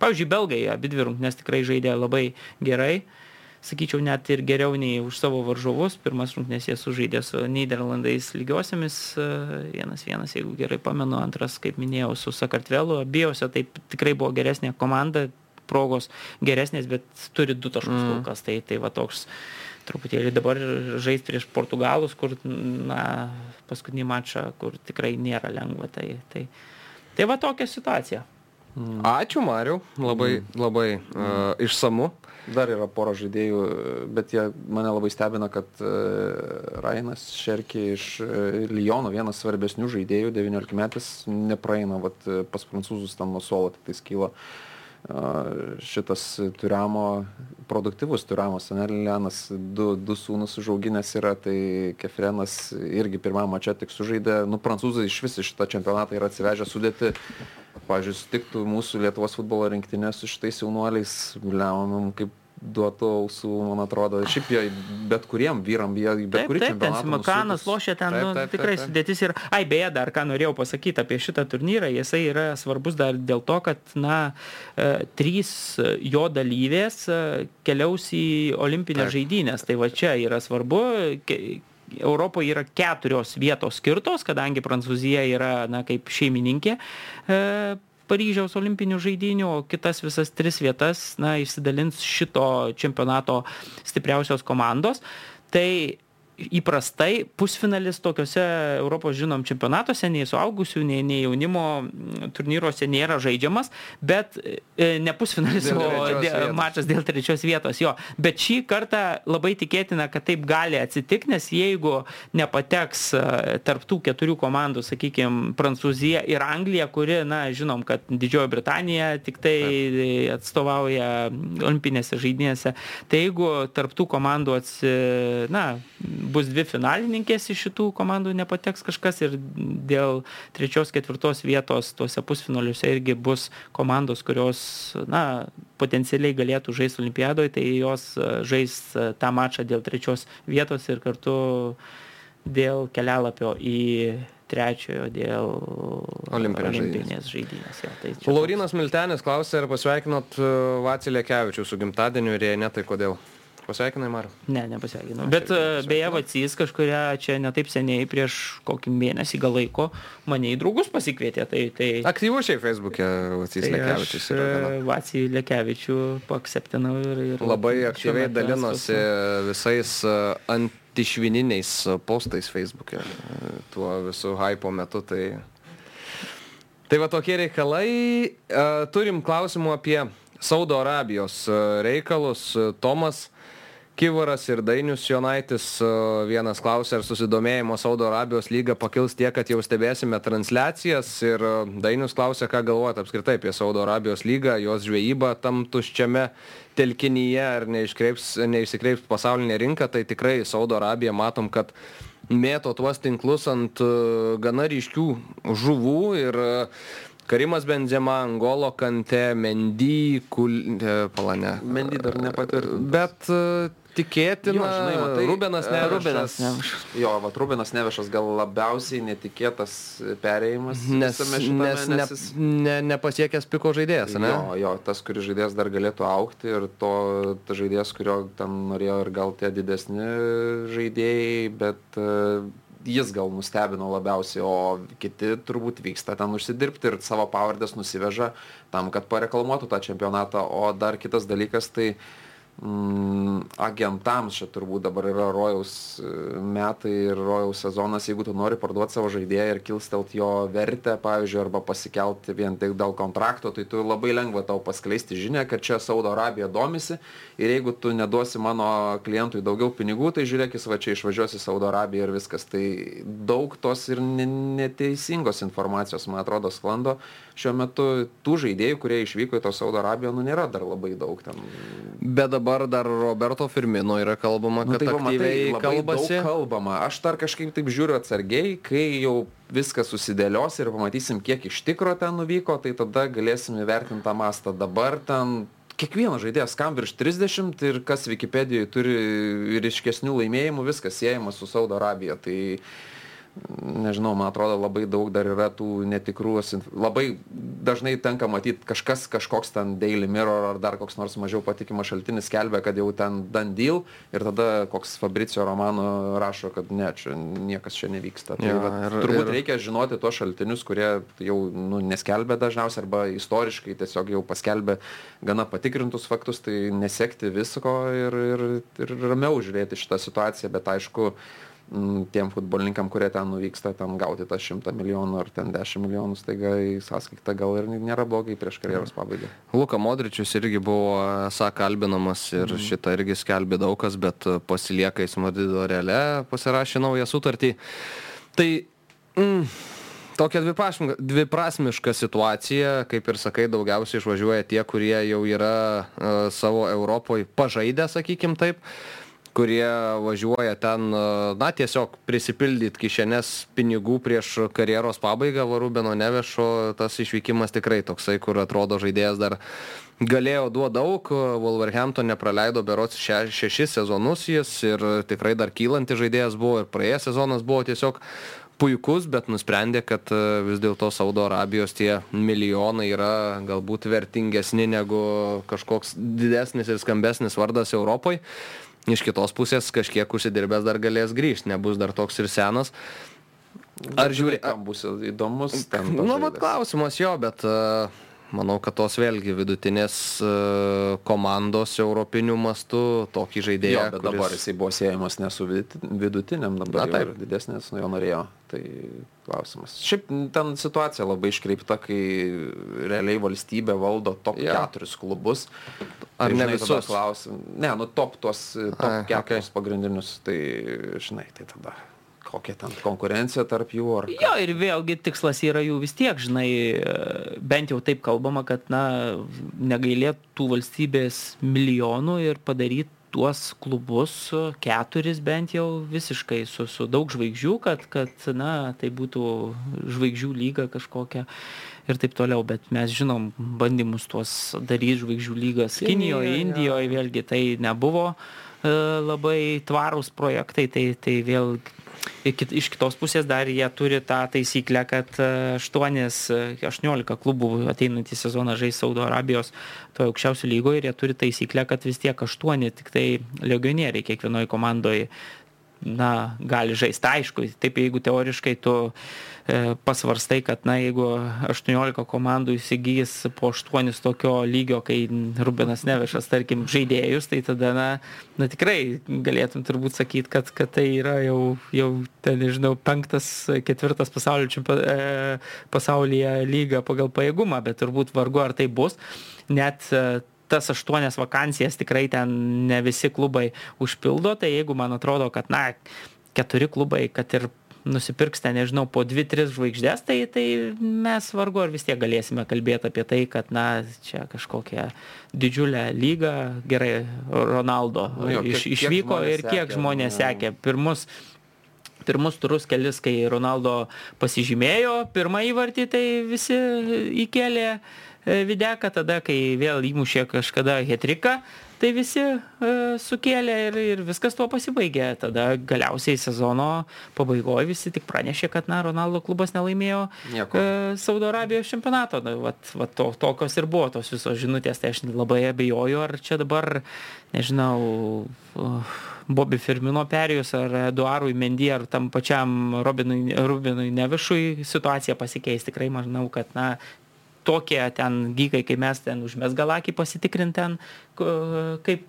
Pavyzdžiui, belgai abi dvi rungtynės tikrai žaidė labai gerai sakyčiau, net ir geriau nei už savo varžovus. Pirmas rungtynės jie sužaidė su Niderlandais lygiosiamis, e, vienas vienas, jeigu gerai pamenu, antras, kaip minėjau, su Sakartvelu. Abiejose taip tikrai buvo geresnė komanda, progos geresnės, bet turi du taškus mm. kol kas. Tai, tai va toks truputėlį dabar žaisti prieš Portugalus, kur, na, paskutinį mačą, kur tikrai nėra lengva. Tai, tai, tai va tokia situacija. Mm. Ačiū, Mariu, labai, mm. labai uh, išsamu. Dar yra pora žaidėjų, bet jie mane labai stebina, kad uh, Rainas Šerkė iš uh, Lyono, vienas svarbesnių žaidėjų, 19 metais, nepraeina, vat, pas prancūzus ten nuo suolo tik tai skyla. Uh, šitas Turamo, produktyvus Turamo, Sanelianas, du, du sūnus užauginęs yra, tai Kefrenas irgi pirmą mačią tik sužaidė, nu prancūzai iš vis šitą čempionatą yra atsivežę sudėti. Pavyzdžiui sutiktų mūsų lietuvos futbolo rinktinė su šitais jaunuoliais bliaunam kaip duotų ausų, man atrodo. Šiaip jie bet kuriem vyram, jie bet kurį čempionatą. Taip, Simakanas lošia ten, taip, nu, taip, tikrai taip, taip. sudėtis ir, ai beje, dar ką norėjau pasakyti apie šitą turnyrą, jisai yra svarbus dar dėl to, kad, na, e, trys jo dalyvės e, keliaus į olimpinės žaidynės. Tai va čia yra svarbu, Europoje yra keturios vietos skirtos, kadangi Prancūzija yra, na, kaip šeimininkė. E, Paryžiaus olimpinių žaidinių, o kitas visas tris vietas, na, išsidalins šito čempionato stipriausios komandos. Tai įprastai pusfinalis tokiuose Europos žinom čempionatuose, nei suaugusių, nei, nei jaunimo mm, turnyruose nėra žaidžiamas, bet e, ne pusfinalis, dėl o dėl, mačas dėl trečios vietos jo. Bet šį kartą labai tikėtina, kad taip gali atsitikti, nes jeigu nepateks e, tarptų keturių komandų, sakykime, Prancūzija ir Anglija, kuri, na, žinom, kad Didžioji Britanija tik tai atstovauja olimpinėse žaidynėse, tai jeigu tarptų komandų atsi, na, bus dvi finalininkės iš šitų komandų nepateks kažkas ir dėl trečios, ketvirtos vietos tuose pusfinaliuose irgi bus komandos, kurios, na, potencialiai galėtų žaisti olimpiadoje, tai jos e, žais e, tą mačą dėl trečios vietos ir kartu dėl kelialapio į trečiojo dėl olimpinės, olimpinės žaidynės. Ja, tai Laurinas Miltenis klausė, ar pasveikinot e, Vacilė Kevičių su gimtadieniu ir jei ne, tai kodėl? Pasveikinai, Mariu? Ne, nepasveikinau. Bet e, beje, Vacys kažkuria čia netaip seniai, prieš kokį mėnesį gal laiko, mane į draugus pasikvietė. Tai, tai... Aktyvus šiai Facebook'e Vacys tai Lekevičius. E, Vacijų Lekevičių pakseptinau ir, ir... Labai aktyviai dalinosi visais e, antišvininiais postais Facebook'e, tuo visų hypo metu. Tai... Tai va tokie reikalai. Turim klausimų apie Saudo Arabijos reikalus. Tomas Kivaras ir Dainius Jonaitis vienas klausė, ar susidomėjimo Saudo Arabijos lyga pakils tiek, kad jau stebėsime transliacijas. Ir Dainius klausė, ką galvojate apskritai apie Saudo Arabijos lygą, jos žvejybą tam tuščiame telkinyje, ar neišsikreips pasaulinė rinka. Tai tikrai Saudo Arabija matom, kad mėto tuos tinklus ant gana ryškių žuvų ir Karimas Benzema, Angolo Kante, Mendy, Kul... Palane. Mendy dar nepatvirtintas. Bet tikėtina. Jo, žinai, matai, Rubenas e, Nevešas. Rubenas Nevešas. Jo, va, Rubenas Nevešas gal labiausiai netikėtas perėjimas. Nes, šitame, nes, nes jis... ne, nepasiekęs piko žaidėjas, ne? Jo, jo, tas, kuris žaidėjas dar galėtų aukti ir to žaidėjas, kurio ten norėjo ir gal tie didesni žaidėjai, bet uh, jis gal nustebino labiausiai, o kiti turbūt vyksta ten užsidirbti ir savo pavardės nusiveža tam, kad pareklamuotų tą čempionatą. O dar kitas dalykas, tai uh, agentams čia turbūt dabar yra rojaus e, metai ir rojaus sezonas, jeigu tu nori parduoti savo žaidėją ir kilstelt jo vertę, pavyzdžiui, arba pasikelti vien tik dėl kontrakto, tai tu labai lengva tau paskleisti žinę, kad čia Saudo Arabija domisi. Ir jeigu tu neduosi mano klientui daugiau pinigų, tai žiūrėk, jis va čia išvažiuosi Saudo Arabiją ir viskas. Tai daug tos ir neteisingos informacijos, man atrodo, sklando šiuo metu tų žaidėjų, kurie išvyko į to Saudo Arabiją, nu nėra dar labai daug ten. Bet dabar dar Roberto Firmino yra kalbama, nu, kad nu, tai, aktyviai matai, kalbasi. kalbama. Aš dar kažkaip taip žiūriu atsargiai, kai jau viskas susidėlios ir pamatysim, kiek iš tikro ten nuvyko, tai tada galėsim įvertinti tą mastą. Dabar ten kiekvienas žaidėjas kam virš 30 ir kas Wikipedijoje turi ryškesnių laimėjimų, viskas siejama su Saudo Arabija. Tai nežinau, man atrodo, labai daug dar yra tų netikrų, labai dažnai tenka matyti kažkas, kažkoks ten Daily Mirror ar dar koks nors mažiau patikimas šaltinis skelbia, kad jau ten done deal ir tada koks Fabricio Romano rašo, kad ne, čia niekas čia nevyksta. Tai ja, va, ir, turbūt ir... reikia žinoti tuos šaltinius, kurie jau nu, neskelbia dažniausiai arba istoriškai tiesiog jau paskelbia gana patikrintus faktus, tai nesekti visko ir, ir, ir ramiau žiūrėti šitą situaciją, bet aišku, tiem futbolininkam, kurie ten nuvyksta, ten gauti tą šimtą milijonų ar ten dešimt milijonų, staiga į sąskaitą gal ir nėra blogai prieš karjeros pabaigą. Luka Modričius irgi buvo, esą, kalbinamas ir mm. šitą irgi skelbė daug kas, bet pasilieka į Madrido reale, pasirašė naują sutartį. Tai mm, tokia dviprasmiška, dviprasmiška situacija, kaip ir sakai, daugiausiai išvažiuoja tie, kurie jau yra uh, savo Europoje pažaidę, sakykim taip kurie važiuoja ten, na, tiesiog prisipildyti kišenės pinigų prieš karjeros pabaigą, va Rubino Nevešo, tas išvykimas tikrai toksai, kur atrodo žaidėjas dar galėjo duoti daug, Wolverhampton nepraleido berots še, šešis sezonus jis ir tikrai dar kylantis žaidėjas buvo ir praėjęs sezonas buvo tiesiog puikus, bet nusprendė, kad vis dėlto Saudo Arabijos tie milijonai yra galbūt vertingesni negu kažkoks didesnis ir skambesnis vardas Europoje iš kitos pusės kažkiek užsidirbęs dar galės grįžti, nebus dar toks ir senas. Ar žiūri, kam bus įdomus ten? Nu, mat klausimas jo, bet uh, manau, kad tos vėlgi vidutinės uh, komandos europinių mastų tokį žaidėją. Jo, bet kuris... dabar jisai buvo siejamas ne su vidutiniam, dabar Na, taip. didesnės nuo jo norėjo. Tai klausimas. Šiaip ten situacija labai iškreipta, kai realiai valstybė valdo top ja. keturis klubus. Ar tai, ne visus? Klausim. Ne, nu top tuos top A, keturis okay. pagrindinius, tai žinai, tai tada kokia ten konkurencija tarp jų ar... Jo, ir vėlgi tikslas yra jų vis tiek, žinai, bent jau taip kalbama, kad, na, negailėtų valstybės milijonų ir padaryti tuos klubus, keturis bent jau visiškai su, su daug žvaigždžių, kad, kad, na, tai būtų žvaigždžių lyga kažkokia ir taip toliau, bet mes žinom bandymus tuos daryti žvaigždžių lygas Kinijoje, Indijoje, vėlgi tai nebuvo e, labai tvarūs projektai, tai, tai vėl iš kitos pusės dar jie turi tą taisyklę, kad 8, e, 18 e, klubų ateinantį sezoną žais Saudo Arabijos toje aukščiausio lygoje ir jie turi taisyklę, kad vis tiek 8 tik tai legionieriai kiekvienoje komandoje na, gali žaisti. Aišku, taip jeigu teoriškai tu e, pasvarstai, kad, na, jeigu 18 komandų įsigys po 8 tokio lygio, kai Rubinas Nevešas, tarkim, žaidėjus, tai tada, na, na tikrai galėtum turbūt sakyti, kad, kad tai yra jau, jau ten, nežinau, penktas, ketvirtas pasaulio, e, pasaulyje lyga pagal pajėgumą, bet turbūt vargu ar tai bus. Net e, tas aštuonias vakancijas tikrai ten ne visi klubai užpildo, tai jeigu man atrodo, kad, na, keturi klubai, kad ir nusipirks ten, nežinau, po dvi, tris žvaigždės, tai, tai mes vargu ar vis tiek galėsime kalbėti apie tai, kad, na, čia kažkokia didžiulė lyga, gerai, Ronaldo nu jo, kiek, iš, išvyko kiek ir kiek sekė, žmonės nu. sekė. Pirmus pirmus turus kelis, kai Ronaldo pasižymėjo pirmą įvartį, tai visi įkėlė E, Videką, tada, kai vėl įmušė kažkada hetriką, tai visi e, sukėlė ir, ir viskas tuo pasibaigė. Tada galiausiai sezono pabaigoje visi tik pranešė, kad na, Ronaldo klubas nelaimėjo Nieko. e, Saudo Arabijos čempionato. Na, vat, vat, to, tokios ir buvo tos visos žinutės, tai aš labai abejoju, ar čia dabar, nežinau, uh, Bobby Firmino perėjus, ar Eduarui Mendy, ar tam pačiam Robinui, Rubinui Nevišui situacija pasikeis. Tikrai manau, kad na, tokie ten gykai, kai mes ten užmes galakį pasitikrinti ten, kaip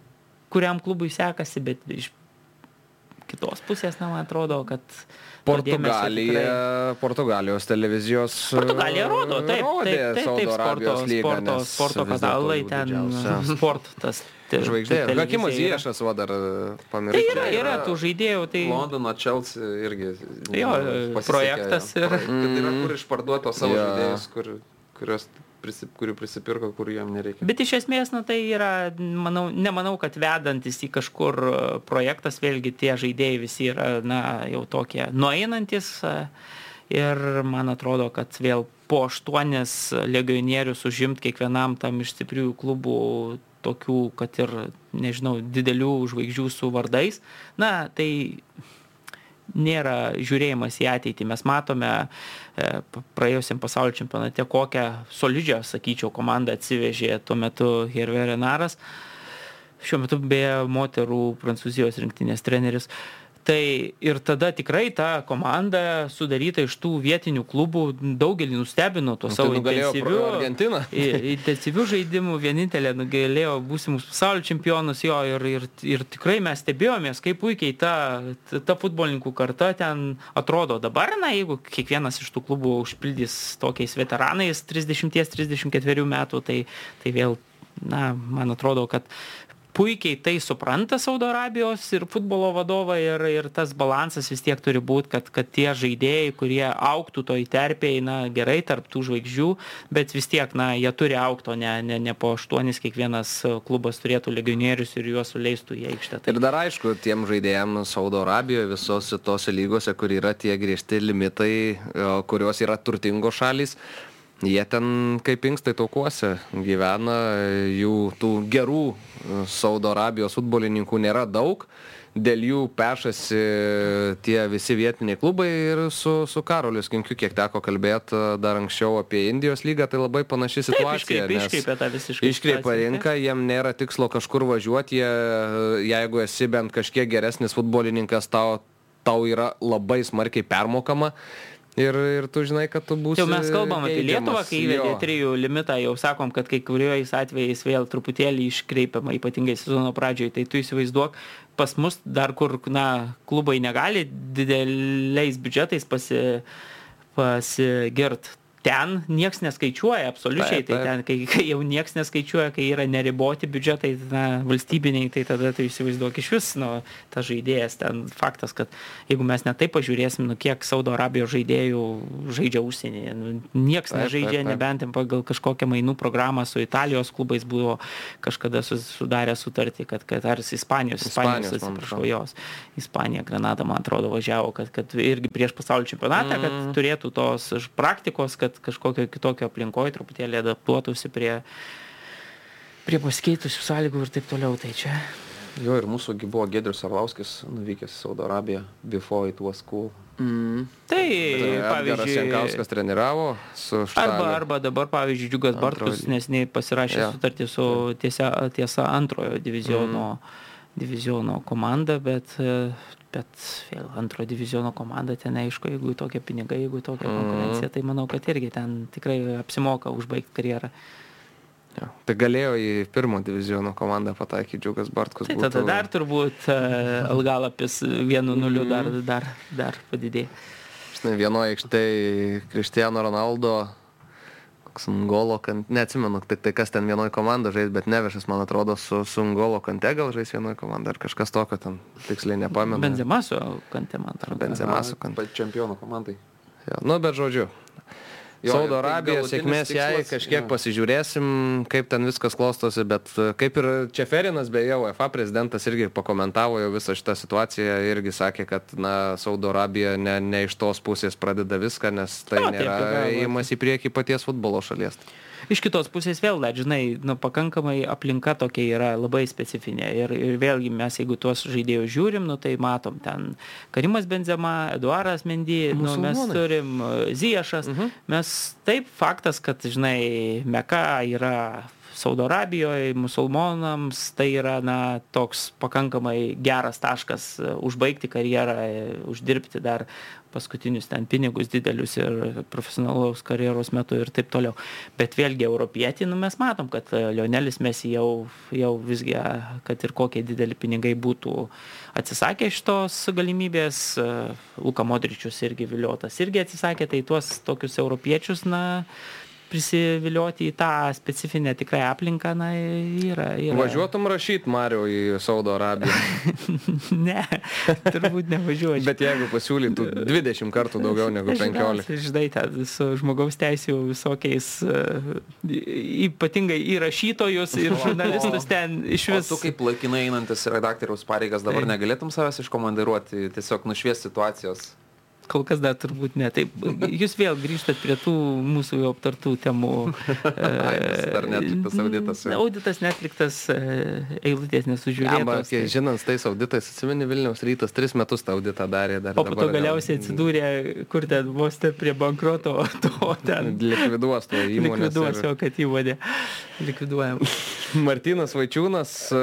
kuriam klubui sekasi, bet iš kitos pusės, na, man atrodo, kad Portugalija, tikrai... Portugalijos televizijos. Portugalija rodo, taip, taip, taip, taip, taip sporto, lygą, sporto, sporto kanalai ten, sport, tas žvaigždė. Hakimas Iešas, va dar pamiršau. Tai yra, yra tų žaidėjų. Tai... Londono Chelsea irgi. Jo, projektas. Ir... Tai yra kur išparduoto savo žaidėjus, kur kurios prisi, kurių prisipirko, kurių jam nereikia. Bet iš esmės, na tai yra, manau, nemanau, kad vedantis į kažkur e, projektas, vėlgi tie žaidėjai visi yra, na, jau tokie nueinantis. E, ir man atrodo, kad vėl po aštuonis legionierius užimt kiekvienam tam iš stipriųjų klubų tokių, kad ir, nežinau, didelių žvaigždžių su vardais, na, tai nėra žiūrėjimas į ateitį. Mes matome e, praėjusiam pasaulio čempionate, kokią solidžią, sakyčiau, komandą atsivežė tuo metu Hervé Renaras. Šiuo metu beje moterų prancūzijos rinktinės treneris. Tai ir tada tikrai ta komanda sudaryta iš tų vietinių klubų daugelį nustebino tuo Tai savo nugalėjo intensyviu, intensyviu žaidimu, vienintelė nugalėjo būsimus pasaulio čempionus jo ir, ir, ir tikrai mes stebėjomės, kaip puikiai ta, ta, ta futbolininkų karta ten atrodo dabar, na, jeigu kiekvienas iš tų klubų užpildys tokiais veteranais 30-34 metų, tai, tai vėl, na, man atrodo, kad puikiai tai supranta Saudo Arabijos ir futbolo vadovai ir, ir tas balansas vis tiek turi būti, kad, kad tie žaidėjai, kurie auktų toj terpėjai, na gerai, tarp tų žvaigždžių, bet vis tiek, na, jie turi aukto, ne, ne, ne po aštuonis kiekvienas klubas turėtų legionierius ir juos suleistų į aikštę. Tai Ir dar aišku, tiem žaidėjams Saudo Arabijoje, visose tose lygose, kur yra tie griežti limitai, o, kurios yra turtingos šalys, jie ten kaip inkstai taukuose gyvena, jų tų gerų e, Saudo Arabijos futbolininkų nėra daug. Dėl jų pešasi tie visi vietiniai klubai ir su, su Karoliu Skinkiu, kiek teko kalbėti dar anksčiau apie Indijos lygą, tai labai panaši situacija. nes iškreipia tą visiškai Iškreipia rinką, jiem nėra tikslo kažkur važiuoti, jie, jeigu esi bent kažkiek geresnis futbolininkas, tau, tau yra labai smarkiai permokama. Ir, ir tu žinai, kad tu būsi. Jau mes kalbam apie Lietuvą, kai įvedė trijų limitą, jau sakom, kad kai kuriuojais atvejais vėl truputėlį iškreipiama, ypatingai sezono pradžioje, tai tu įsivaizduok, pas mus dar kur, na, klubai negali dideliais biudžetais pasi, pasigirt. Ten nieks neskaičiuoja absoliučiai, Taip, tai taip. ten, kai, kai jau nieks neskaičiuoja, kai yra neriboti biudžetai, na, valstybiniai, tai tada tu įsivaizduok iš vis, nu, tas žaidėjas, ten faktas, kad jeigu mes netai pažiūrėsim, nu, kiek Saudo Arabijos žaidėjų žaidžia užsienyje, nu, nieks Taip, nežaidžia, taip, taip. nebent pagal kažkokią mainų programą su Italijos klubais buvo kažkada su- sudarę sutartį, kad, kad ar Ispanijos, Ispanijos, Ispanijos, atsiprašau, jos, Ispanija, Granada, man atrodo, važiavo, kad, kad irgi prieš pasaulio čempionatą, kad Mm. turėtų tos praktikos, kad kažkokio kitokio aplinkoje truputėlį adaptuotųsi prie, prie pasikeitusių sąlygų ir taip toliau. Tai čia. Jo, ir mūsų buvo Gedrius Arlauskis nuvykęs į Saudo Arabiją, before it was cool. Mm. Tai, pavyzdžiui, Jankauskas treniravo su Arba, Štaliu. arba dabar, pavyzdžiui, Džiugas Antrojo Bartkus ly- nesiniai pasirašė Jo. sutartį su tiesa, tiesa antrojo diviziono, diviziono komanda, bet, e, bet vėl antro diviziono komanda ten aišku, jeigu tokie pinigai, jeigu tokia konkurencija, tai manau, kad irgi ten tikrai apsimoka užbaigti karjerą. Jo. Tai galėjo į pirmo diviziono komandą pataikyti Džiugas Bartkus. Tai tada dar turbūt e, algalapis vienu nuliu dar, dar, dar padidėjo. Žinai, vienoje aikštėje Kristiano Ronaldo, koks Ngolo, kant, neatsimenu, tai, tai kas ten vienoje komandoje žais, bet Nevešas, man atrodo, su, su Ngolo kante gal žais vienoje komandoje, ar kažkas tokio ten tiksliai nepamenu. Benzema su kante, man atrodo. Benzema su kante. Čempionų komandai. Jo, nu, bet žodžiu. Jo, Saudo tai Arabija, sėkmės jai, tikslas, kažkiek jo. pasižiūrėsim, kaip ten viskas klostosi, bet e, kaip ir Čeferinas, beje, UEFA prezidentas irgi pakomentavo jau visą šitą situaciją, irgi sakė, kad, na, Saudo Arabija ne, ne iš tos pusės pradeda viską, nes tai Jo, taip, nėra tai gal, įimas į priekį paties futbolo šalies. Iš kitos pusės vėl, žinai, nu, pakankamai aplinka tokia yra labai specifinė. Ir, ir vėlgi mes, jeigu tuos žaidėjus žiūrim, nu, tai matom ten Karimas Benzema, Eduaras Mendy, nu, mes turim e, Ziešas. Uh -huh. Mes taip faktas, kad, žinai, Meka yra Saudo Arabijoje, musulmonams tai yra, na, toks pakankamai geras taškas e, užbaigti karjerą, e, uždirbti dar paskutinius ten pinigus didelius ir profesionalaus karjeros metu ir taip toliau. Bet vėlgi europietį, nu, mes matom, kad e, Lionelis Messi jau, jau visgi, e, kad ir kokie dideli pinigai būtų atsisakė šitos galimybės, e, Luka Modričius irgi viliotas irgi atsisakė, tai tuos tokius europiečius, na, prisivilioti į tą specifinę tikrai aplinką, na, yra. yra. Važiuotum rašyti Mario į Saudo Arabiją, ne, turbūt nevažiuoju. bet jeigu pasiūlytų 20 kartų daugiau negu 15. Žinai, su žmogaus teisų visokiais, e, ypatingai į rašytojus ir žurnalistus ten iš O vis. tu kaip laikinai einantis redaktoriaus pareigas dabar Taip. negalėtum savęs iškomandiruoti, tiesiog nušvies situacijos. Kol kas dar turbūt ne. Taip, jūs vėl grįžtat prie tų mūsų jau aptartų temų. Dar neatliktas auditas. Auditas netliktas, e, eilutės Arba, nesužiūrėtos. kiek tai- žinant, tais auditais, atsimeni Vilniaus rytas, tris metus tą auditą darė dar. O po to galiausiai atsidūrė, kur ten vos te prie bankroto, to ten Likviduos to įmonės. likviduos jo, kad įvodė. Likviduojam. Martinas Vaičiūnas e,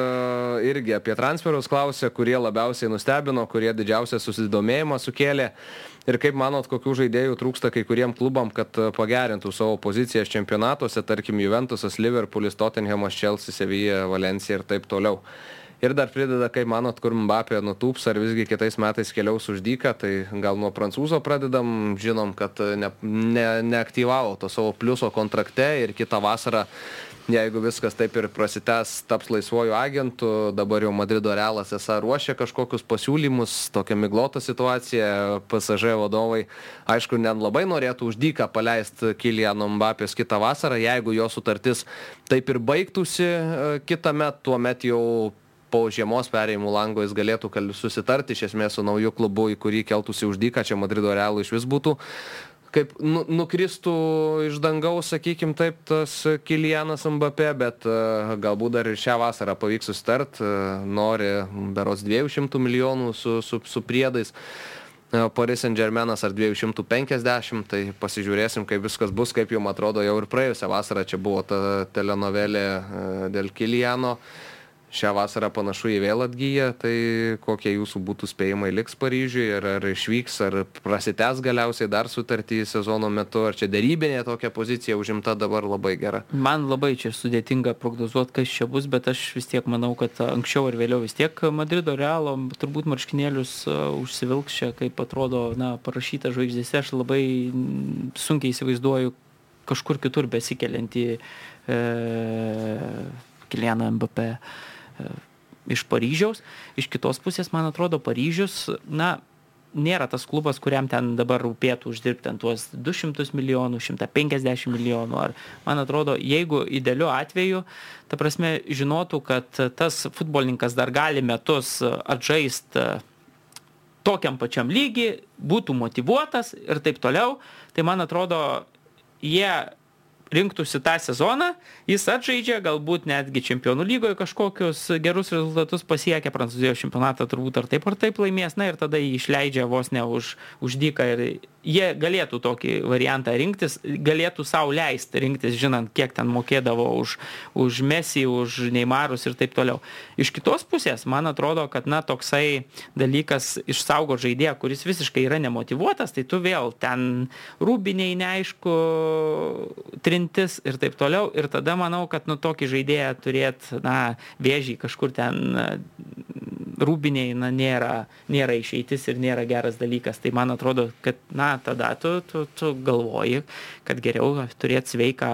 irgi apie transferus klausė, kurie labiausiai nustebino, kurie didžiausią susidomėjimą sukėlė. Ir kaip manot, kokių žaidėjų trūksta kai kuriem klubam, kad pagerintų savo pozicijas čempionatuose, tarkim Juventusas, Liverpoolis, Tottenhamas, Chelsea, Sevilla, Valencija ir taip toliau. Ir dar prideda, kaip manot, kur Mbappé nutūps, ar visgi kitais metais keliaus už dyką, tai gal nuo prancūzo pradedam, žinom, kad ne, ne, neaktyvavo to savo pliuso kontrakte ir kitą vasarą jeigu viskas taip ir prasitęs, taps laisvojų agentų, dabar jau Madrido realas esą ruošia kažkokius pasiūlymus, tokia miglota situacija, PSG vadovai, aišku, net labai norėtų uždyką paleisti Kiliano Mbapės kitą vasarą, jeigu jo sutartis taip ir baigtųsi e, kitą metą, tuomet jau po žiemos perėjimų lango jis galėtų susitarti iš esmės su nauju klubu, į kurį keltųsi uždyką, čia Madrido realų iš vis būtų kaip nu, nukristų iš dangaus, sakykim taip, tas Kilianas Mbappé, bet uh, galbūt dar ir šią vasarą pavyks sustart, uh, nori beros 200 milijonų su, su, su priedais. Uh, Paris Saint Germainas ar 250, tai pasižiūrėsim, kaip viskas bus, kaip jums atrodo, jau ir praėjusią vasarą čia buvo ta telenovelė dėl Kiliano. Uh, šią vasarą panašu į vėl atgyja, tai kokie jūsų būtų spėjimai liks Paryžiui, ar, ar išvyks, ar prasitęs galiausiai dar sutartį sezono metu, ar čia darybinė tokia pozicija užimta dabar labai gera. Man labai čia sudėtinga prognozuoti, kas čia bus, bet aš vis tiek manau, kad anksčiau ar vėliau vis tiek Madrido Realo turbūt marškinėlius užsivilks čia, kaip atrodo, na, parašyta žvaigždėse, aš labai sunkiai įsivaizduoju kažkur kitur besikeliantį e, Kilianą MBP. E, iš Paryžiaus. Iš kitos pusės, man atrodo, Paryžius, na, nėra tas klubas, kuriam ten dabar rūpėtų uždirbti tuos 200 milijonų, 150 milijonų. Ar, man atrodo, jeigu idealiu atveju, ta prasme, žinotų, kad tas futbolininkas dar gali metus atžaisti tokiam pačiam lygiai, būtų motivuotas ir taip toliau, tai man atrodo, jie rinktųsi tą sezoną, jis atžaidžia, galbūt netgi čempionų lygoje kažkokius gerus rezultatus pasiekia, Prancūzijos čempionatą turbūt ar taip ar taip laimės, na ir tada jį išleidžia vos ne už, už dyką ir jie galėtų tokį variantą rinktis, galėtų savo leisti rinktis, žinant, kiek ten mokėdavo už, už Messi, už Neimarus ir taip toliau. Iš kitos pusės, man atrodo, kad na toksai dalykas išsaugo žaidėją, kuris visiškai yra nemotivuotas, tai tu vėl ten rūbiniai neaišku, trin trintis ir taip toliau. Ir tada manau, kad nu tokį žaidėją turėti, na, vėžį kažkur ten rūbiniai, na, nėra, nėra išeitis ir nėra geras dalykas. Tai man atrodo, kad, na, tada tu, tu, tu galvoji, kad geriau turėti sveiką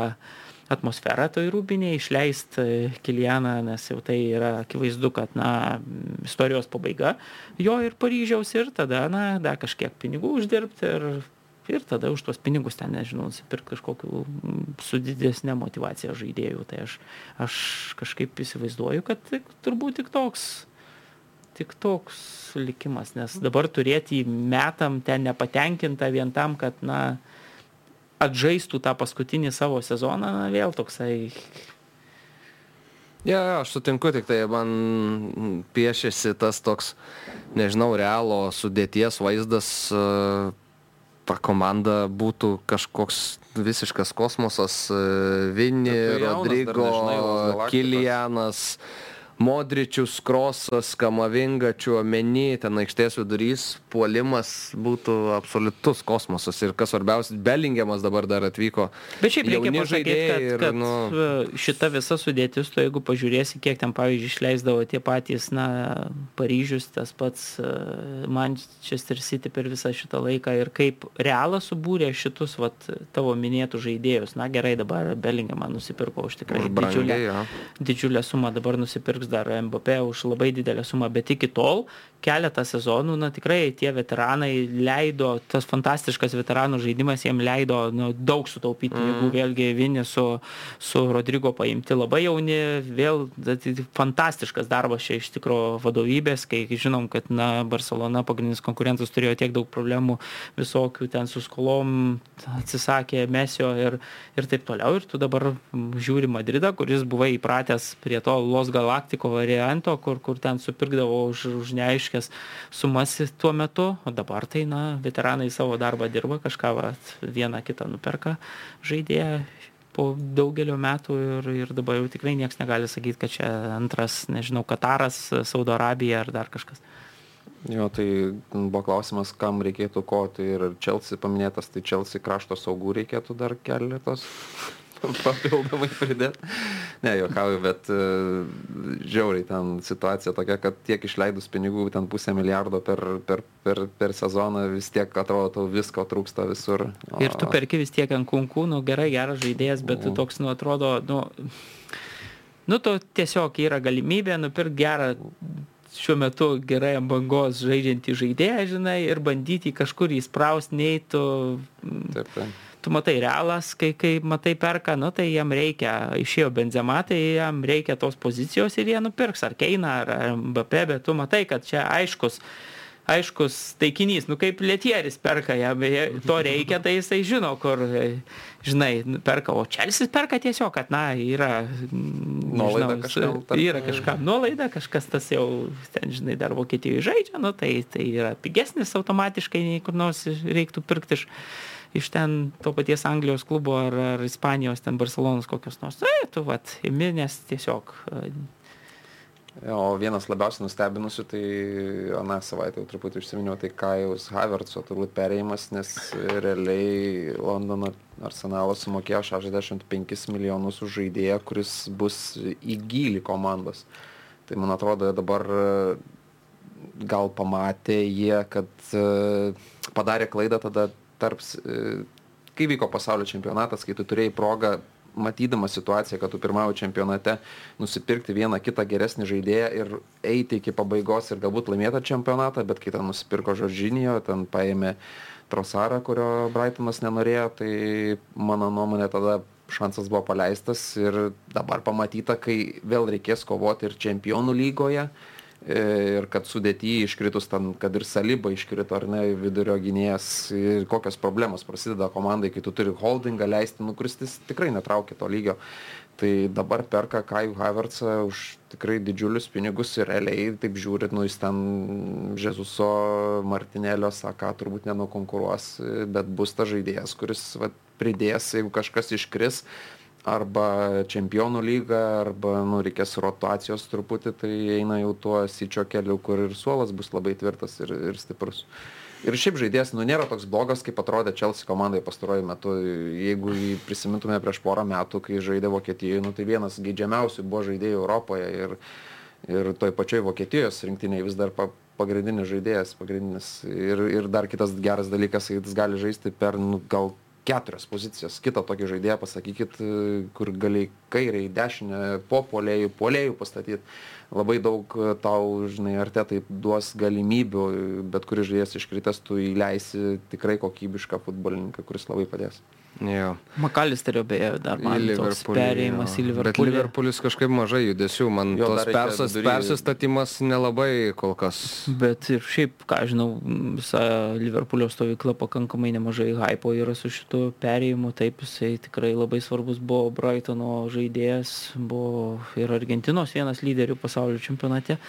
atmosferą toj rūbiniai, išleisti e, Kilianą, nes jau tai yra akivaizdu, kad, na, istorijos pabaiga jo ir Paryžiaus ir tada, na, dar kažkiek pinigų uždirbti ir ir tada už tuos pinigus ten, nežinau, nusipirkti kažkokiu mm, su didesnė motivacija žaidėjų. Tai aš, aš kažkaip įsivaizduoju, kad tik, turbūt tik toks, tik toks likimas, nes dabar turėti metam ten nepatenkintą vien tam, kad, na, atžaistų tą paskutinį savo sezoną, na, vėl toksai Ja, ja, aš sutinku, tik tai man piešėsi tas toks, nežinau, realo sudėties vaizdas ta komanda būtų kažkoks visiškas kosmosas, e, Vini, Rodrygo, Kilianas. Dar Modričius, Krosas, Kamavinga, Čiuomeny, ten aikštės vidurys, puolimas būtų absoliutus kosmosas. Ir kas svarbiausia, Belingiamas dabar dar atvyko. Bet šiaip reikia pasakyti, kad, ir, kad nu... šita visa sudėtis, tu jeigu pažiūrėsi, kiek ten, pavyzdžiui, išleisdavo tie patys, na, Paryžius, tas pats e, Manchester City per visą šitą laiką ir kaip realas subūrė šitus, vat, tavo minėtų žaidėjus. Na gerai, dabar Belingiamą nusipirko už tikrai didžiulę, ja. didžiulę sumą, dabar nusipirks dar Mbappé už labai didelę sumą, bet iki tol keletą sezonų, na tikrai tie veteranai leido, tas fantastiškas veteranų žaidimas jiem leido nu, daug sutaupyti mm. vėlgi Vinį su, su Rodrygo paimti labai jauni, vėl fantastiškas darbas čia iš tikro vadovybės, kai žinom, kad na, Barcelona pagrindinis konkurentas turėjo tiek daug problemų visokių ten su skolom, atsisakė Mesio ir, ir taip toliau. Ir tu dabar žiūri Madridą, kuris buvai įpratęs prie to Los Galacticos plastiko varianto, kur, kur ten supirkdavo už, už neaiškės sumas tuo metu, o dabar tai, na, veteranai savo darbą dirba, kažką va, vieną kitą nuperka žaidėją po daugelio metų ir, ir dabar jau tikrai niekas negali sakyti, kad čia antras, nežinau, Kataras, Saudo Arabija ar dar kažkas. Jo, tai buvo klausimas, kam reikėtų ko, tai ir Chelsea paminėtas, tai Chelsea krašto saugų reikėtų dar keletos papildomai pridėti. Ne, juokauju, bet uh, žiauriai ten situacija tokia, kad tiek išleidus pinigų, ten pusę milijardo per, per, per, per sezoną, vis tiek atrodo, tau visko trūksta visur. O... Ir tu perki vis tiek ant kunkų, nu gerai, geras žaidėjas, bet tu toks, nu atrodo, nu, nu tu tiesiog yra galimybė nupirkti gerą šiuo metu gerai ant bangos žaidžiantį žaidėją, žinai, ir bandyti kažkur įspraust, nei tu... Taip, taip tu matai realas, kai, kai matai perka, nu tai jam reikia, išėjo benzema, tai jam reikia tos pozicijos ir jie nupirks ar Keina, ar, ar BP, bet tu matai, kad čia aiškus, aiškus taikinys, nu kaip Lietieris perka, jam to reikia, tai jisai žino, kur, žinai, perka, o Čelsis perka tiesiog, kad, na, yra, nuolaida kažkam, yra kažkam nuolaida, kažkas tas jau, ten, žinai, dar Vokietijoje žaidžia, nu tai, tai yra pigesnis automatiškai, nei kur nors reiktų pirkti iš iš ten to paties Anglijos klubo ar, ar Ispanijos, ten Barcelonos kokios nors. Tai tu, vat, imi, nes tiesiog. O vienas labiausiai nustebinusių, tai aną savaitę jau truputį užsiminiau, tai Kajus Havertzo turbūt perėjimas, nes realiai Londono arsenalas sumokėjo 65 milijonus už žaidėją, kuris bus į gilį komandos. Tai man atrodo, dabar gal pamatė jie, kad padarė klaidą tada tarps, e, kai vyko pasaulio čempionatas, kai tu turėjai progą matydamas situaciją, kad tu pirmauji čempionate, nusipirkti vieną kitą geresnį žaidėją ir eiti iki pabaigos ir galbūt laimėti čempionatą, bet kai ten nusipirko Žoržinijo, ten paėmė Trosarą, kurio Brightonas nenorėjo, tai mano nuomonė tada šansas buvo paleistas ir dabar pamatyta, kai vėl reikės kovoti ir čempionų lygoje, ir kad sudėty iškritus ten, kad ir Saliba iškrito ar ne, vidurio gynėjas ir kokios problemos prasideda komandai, kai tu turi holdingą leisti, nu, kuris tikrai netraukia to lygio. Tai dabar perka Kajų Havertzą už tikrai didžiulius pinigus ir realiai, taip žiūrit, nu jis ten Žezuso Martinėlio Saka turbūt nenukonkuruos, bet bus ta žaidėjas, kuris va, pridės, jeigu kažkas iškris, arba čempionų lyga, arba nu, reikės rotacijos truputį, tai eina jau tuo sičio keliu, kur ir suolas bus labai tvirtas ir, ir stiprus. Ir šiaip žaidėjas, nu, nėra toks blogas, kaip atrodė Chelsea komandai pastaruoju metu. Jeigu prisimintume prieš porą metų, kai žaidė Vokietijoje, nu, tai vienas geidžiamiausių buvo žaidėjų Europoje ir, ir toj pačioj Vokietijos rinktiniai vis dar pa, pagrindinis žaidėjas, pagrindinis. Ir, ir dar kitas geras dalykas, jis gali žaisti per nu, gal keturias pozicijas. Kitą tokį žaidėją pasakykit, kur gali kairiai, dešinę, po polėjų, polėjų pastatyti. Labai daug tau, žinai, ar te tai duos galimybių, bet kuris žaidėjas iškritęs, tu įleisi tikrai kokybišką futbolininką, kuris labai padės. Jo. Makalisterio beje dar man toks perėjimas į Liverpoolį. Bet Liverpoolis kažkaip mažai judesių, man jo, tos persas, persistatymas nelabai kol kas. Bet ir šiaip, ką žinau, visa Liverpoolio stovykla pakankamai nemažai hypo yra su šitu perėjimu, taip jisai tikrai labai svarbus buvo Brightono žaidėjas, buvo ir Argentinos vienas lyderių pasaulio čempionate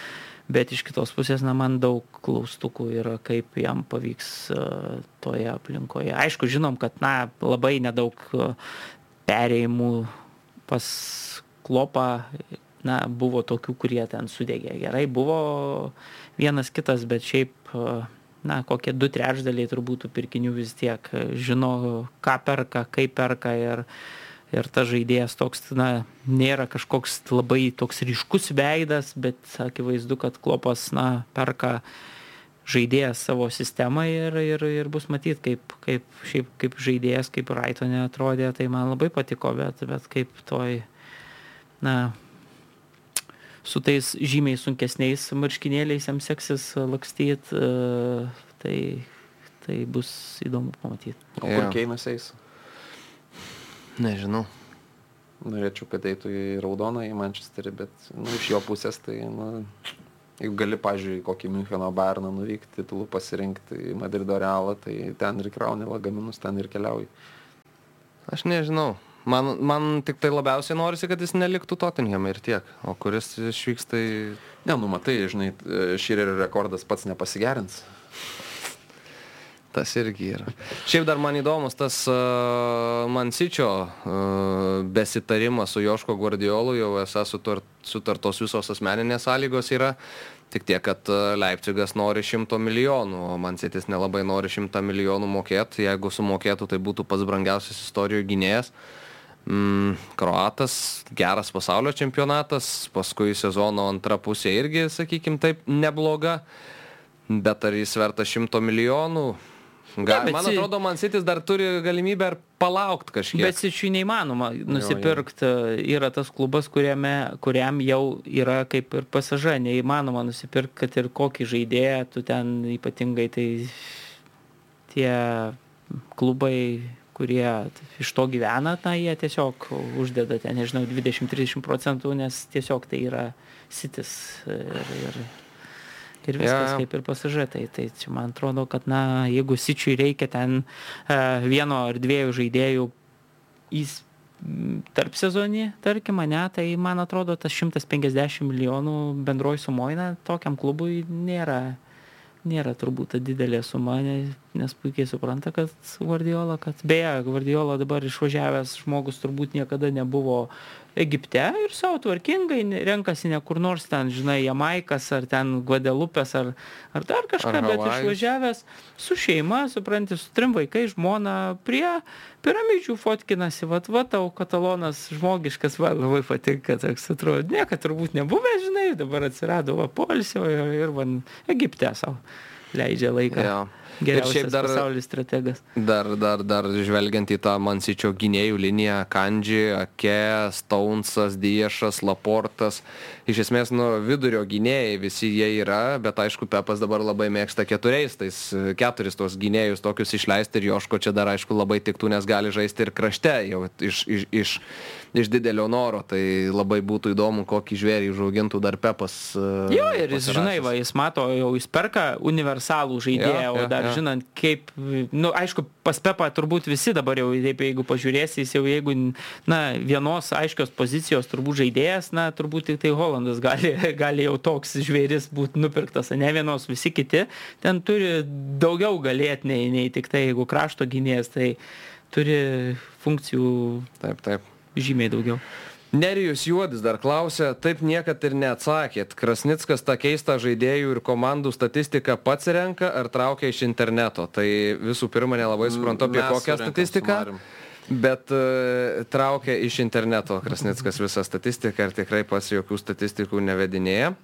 bet iš kitos pusės na man daug klaustukų yra kaip jam pavyks uh, toje aplinkoje. Aišku žinom kad na labai nedaug uh, perėjimų pas klopą na buvo tokių kurie ten sudegė. Gerai buvo vienas kitas bet šiaip uh, na kokie du trečdaliai turbūt tų pirkinių vis tiek žino ką perka kaip perka ir ir tas žaidėjas toks, na, nėra kažkoks labai toks ryškus veidas, bet akivaizdu, kad klopas, na, perka žaidėjas savo sistemą ir, ir, ir bus matyti, kaip, kaip, šiaip, kaip žaidėjas, kaip Raitonė atrodė, tai man labai patiko, bet, bet kaip toj, na, su tais žymiai sunkesniais marškinėliais jam seksis lakstyti, e, tai, tai bus įdomu pamatyti. O kur Keinas eis? Nežinau. Norėčiau, kad eitų į raudoną į Manchesterį, bet nu, iš jo pusės tai, nu, jeigu gali, pažiūrėjau, kokį Müncheno Bayerną nuvykti, titulų pasirinkti į Madrido Realą, tai ten ir krauni lagaminus, ten ir keliauji. Aš nežinau. Man, man tik tai labiausiai norisi, kad jis neliktų Tottenham ir tiek. O kuris išvyks, tai... Ne, nu matai, žinai, Širerio rekordas pats nepasigerins. Tas irgi yra. Šiaip dar man įdomus tas uh, Mansičio uh, besitarimas su Joško Guardiolu, jau esą sutart, sutartos visos asmeninės sąlygos yra. Tik tiek, kad Leipzigas nori 100 milijonų, o Mansitis nelabai nori 100 milijonų mokėti. Jeigu sumokėtų, tai būtų pats brangiausias istorijų gynėjas. Mm, Kroatas, geras pasaulio čempionatas, paskui sezono antra pusė irgi, sakykim, taip nebloga. Bet ar jis verta 100 milijonų? Gal, ja, man atrodo, Man City dar turi galimybę ir palaukti kažkiek. Bet Sičiui neįmanoma nusipirkti. Yra tas klubas, kuriame, kuriam jau yra kaip ir pasaža. Neįmanoma nusipirkti, kad ir kokį žaidėją tu ten ypatingai tai tie klubai kurie iš to gyvena, na, jie tiesiog uždeda ten, nežinau, 20-30 procentų, nes tiesiog tai yra sitis. Ir, ir ir viskas ja. kaip ir pasižė. Tai, čia man atrodo, kad na, jeigu Sičiui reikia ten uh, vieno ar dviejų žaidėjų į tarp sezonį, tarkim, ne, tai man atrodo, tas 150 milijonų bendroji sumoina tokiam klubui nėra nėra turbūt ta didelė suma, nes puikiai supranta, kad Guardiola, kad beje, Guardiola dabar išvažiavęs žmogus turbūt niekada nebuvo Egipte ir savo tvarkingai renkasi ne kur nors ten, žinai, Jamaikas ar ten Guadelupės ar, ar dar kažką, ar bet išvažiavęs su šeima, supranti, su trim vaikais, žmona prie piramidžių fotkinasi, vat, vat, tau katalonas žmogiškas, va, labai patinka, toks atrodo, niekada turbūt nebuvę, žinai, dabar atsirado va polisio ir, ir va, Egipte savo leidžia laiką. Ja. Geriausias dar pasaulis strategas. Dar, dar, dar žvelgiant į tą Mansičio gynėjų liniją, Kandži, Ake, Stonesas, Diešas, Laportas, iš esmės, nu, vidurio gynėjai visi jie yra, bet aišku, Pepas dabar labai mėgsta keturiais, tais keturis tos gynėjus tokius išleisti ir Joško čia dar aišku labai tiktų, nes gali žaisti ir krašte jau iš, iš, iš iš didelio noro, tai labai būtų įdomu, kokį žvėrį užaugintų dar Pepas. Jo, ir jis, žinai, va, jis mato, jau jis perka universalų žaidėją, ja, ja, o dar ja. žinant, kaip, na, nu, aišku, pas Pepą turbūt visi dabar jau, taip, jeigu pažiūrėsi, jis jau, jeigu, na, vienos aiškios pozicijos turbūt žaidėjas, na, turbūt tik tai Holandas gali, gali jau toks žvėris būti nupirktas, ne vienos, visi kiti ten turi daugiau galėti nei, nei tik tai, jeigu krašto gynėjas, tai turi funkcijų. Taip, taip žymiai daugiau. Nerijus Juodis dar klausė, taip niekad ir neatsakėt. Krasnickas tą keistą žaidėjų ir komandų statistiką pats renka ar traukia iš interneto. Tai visų pirma, nelabai suprantu apie kokią statistiką. Bet uh, traukia iš interneto Krasnickas visą statistiką ir tikrai pas jokių statistikų nevedinėja.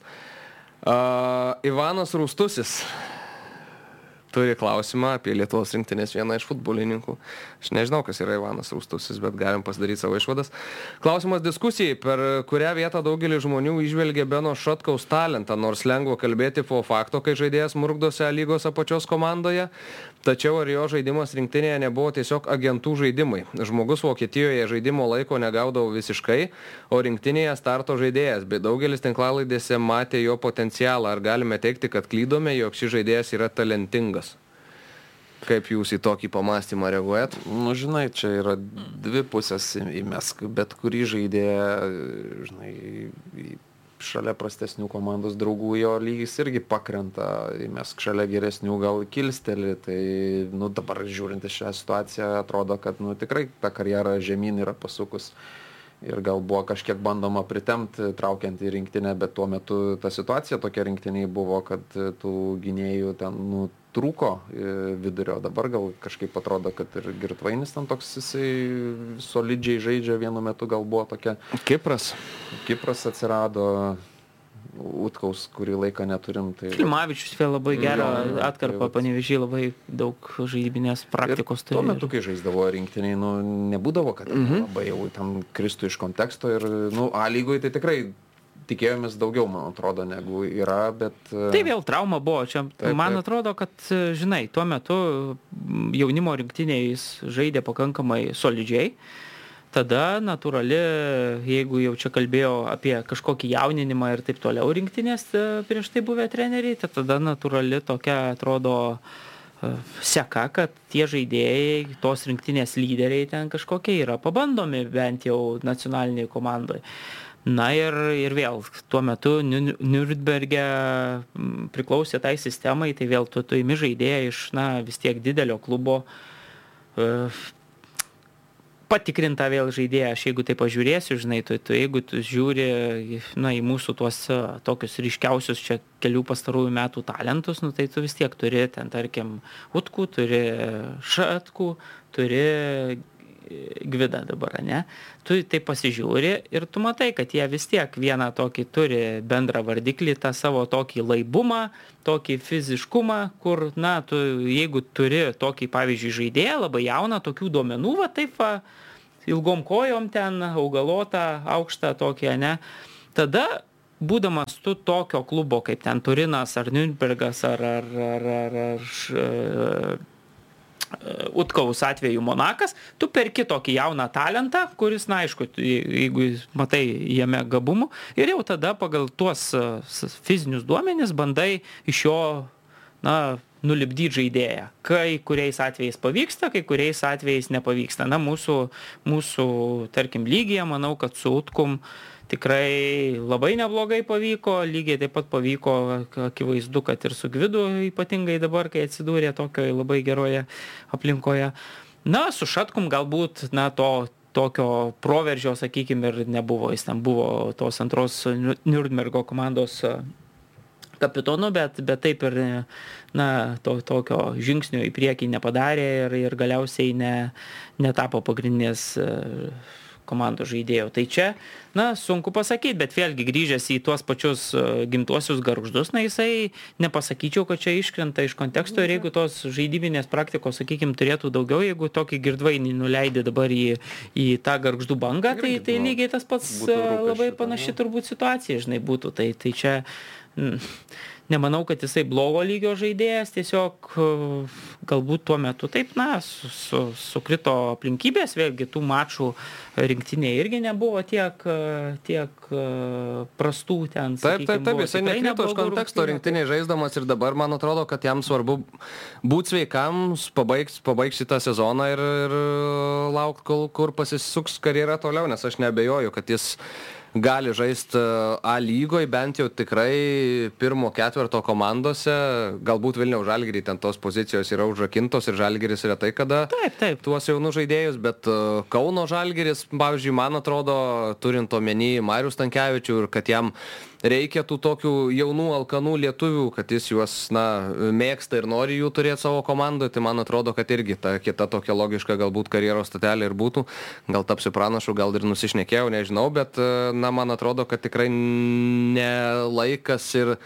Uh, Ivanas Rūstusis turi klausimą apie Lietuvos rinktinės vieną iš futbolininkų. Aš nežinau, kas yra Ivanas Rūstusis, bet galim pasidaryti savo išvadas. Klausimas diskusijai, per kurią vietą daugelis žmonių išvelgia Beno Šatkaus talentą, nors lengva kalbėti po fakto, kai žaidėjas murgdosi lygos apačios komandoje. Tačiau ar jo žaidimas rinktinėje nebuvo tiesiog agentų žaidimai? Žmogus Vokietijoje žaidimo laiko negaudavo visiškai, o rinktinėje starto žaidėjas, bet daugelis tinklalaidėse matė jo potencialą. Ar galime teikti, kad klydome, jog šis žaidėjas yra talentingas? Kaip jūs į tokį pamastymą reaguojat? Nu, žinai, čia yra dvi pusės įmesk, bet kurį žaidėją, žinai, šalia prastesnių komandos draugų jo lygis irgi pakrenta, mes šalia geresnių gal kilsteli, tai nu, dabar žiūrint į šią situaciją atrodo, kad nu, tikrai ta karjera žemyn yra pasukus. Ir gal buvo kažkiek bandoma pritemti, traukiant į rinktinę, bet tuo metu ta situacija tokia rinktiniai buvo, kad tų gynėjų ten nu, trūko e, vidurio. Dabar gal kažkaip atrodo, kad ir Girtvainis ten toks jisai solidžiai žaidžia vienu metu, gal buvo tokia. Kipras. Kipras atsirado. Utkaus, kurį laiką neturim. Tai... Klimavičius vėl labai gerą atkarpą, tai panevežiai labai daug žaidybinės praktikos. Tai tuo metu, kai žaisdavo rinktiniai, nu, nebūdavo, kad mm -hmm. labai jau tam kristų iš konteksto ir, nu, A lygoje tai tikrai tikėjomės daugiau, man atrodo, negu yra, bet... E, tai vėl trauma buvo. Čia, taip, man taip. atrodo, kad, e, žinai, tuo metu jaunimo rinktinėje jis žaidė pakankamai solidžiai. Tada natūrali, jeigu jau čia kalbėjo apie kažkokį jauninimą ir taip toliau rinktinės e, prieš tai buvę treneriai, tai tada natūrali tokia atrodo seka, kad tie žaidėjai, tos rinktinės lyderiai ten kažkokie yra pabandomi bent jau nacionaliniai komandai. Na ir, ir vėl, tuo metu Nürnberge priklausė tai sistemai, tai vėl tu, tu įmi žaidėją iš, na, vis tiek didelio klubo, e, patikrintą vėl žaidėją, aš jeigu tai pažiūrėsiu, žinai, tu, tu jeigu tu žiūri, na, į mūsų tuos e, tokius ryškiausius čia kelių pastarųjų metų talentus, nu, tai tu vis tiek turi ten, tarkim, utkų, turi šatkų, turi gvidą dabar, ne? Tu tai pasižiūri ir tu matai, kad jie vis tiek vieną tokį turi bendrą vardiklį, tą savo tokį laibumą, tokį fiziškumą, kur, na, tu jeigu turi tokį, pavyzdžiui, žaidėją, labai jauną, tokių duomenų, va taip, va, ilgom kojom ten, augalotą, aukštą tokį, ne? Tada būdamas tu tokio klubo kaip ten Turinas ar Nürnbergas ar, ar, ar, ar, ar Utkaus atveju Monakas, tu perki tokį jauną talentą, kuris, na aišku, jeigu matai jame gabumų, ir jau tada pagal tuos fizinius duomenis bandai iš jo, na, nulipdyti žaidėją. Kai kuriais atvejais pavyksta, kai kuriais atvejais nepavyksta. Na, mūsų, mūsų tarkim, lygyje, manau, kad su Utkum uh, tikrai labai neblogai pavyko, lygiai taip pat pavyko, akivaizdu, kad ir su Gvidu ypatingai dabar, kai atsidūrė tokioje labai geroje aplinkoje. Na, su Šatkum galbūt, na, to tokio proveržio, sakykime, ir nebuvo. Jis ten buvo tos antros Nürnbergo komandos kapitonu, bet, bet taip ir na, to, tokio žingsnio į priekį nepadarė ir, ir galiausiai ne, netapo pagrindinės komandos žaidėjų. Tai čia, na, sunku pasakyti, bet vėlgi grįžęs į tuos pačius e, gimtuosius garždus, na, jisai nepasakyčiau, kad čia iškrenta iš konteksto ir jeigu tos žaidybinės praktikos, sakykime, turėtų daugiau, jeigu tokį girdvainį nuleidė dabar į, į tą garždų bangą, tai, tai lygiai tas pats e, labai panaši turbūt situacija, žinai, būtų. Tai, tai čia... Mm, nemanau, kad jisai blogo lygio žaidėjas, tiesiog e, galbūt tuo metu taip, na, su, su, sukrito aplinkybės, vėlgi tų mačų rinktinė irgi nebuvo tiek, e, tiek e, prastų ten. Taip, taip, taip, jisai nekrito iš konteksto rinktinė žaisdamas ir dabar man atrodo, kad jam svarbu būti sveikam, pabaigs, pabaigs šitą sezoną ir, ir laukti, kol kur pasisuks karjera toliau, nes aš nebejoju, kad jis gali žaisti e, A lygoje, bent jau tikrai pirmo ketverto komandose, galbūt Vilniaus Žalgirį ten tos pozicijos yra užrakintos ir Žalgiris retai kada taip, taip. tuos jaunus žaidėjus, bet e, Kauno Žalgiris, pavyzdžiui, man atrodo, turint omeny Marius Tankievičių ir kad jam reikia tų tokių jaunų alkanų lietuvių, kad jis juos, na, mėgsta ir nori jų turėti savo komandoje, tai man atrodo, kad irgi ta kita tokia logiška galbūt karjeros statelė ir būtų. Gal tapsiu pranašu, gal ir nusišnekėjau, nežinau, bet, na, man atrodo, kad tikrai ne laikas ir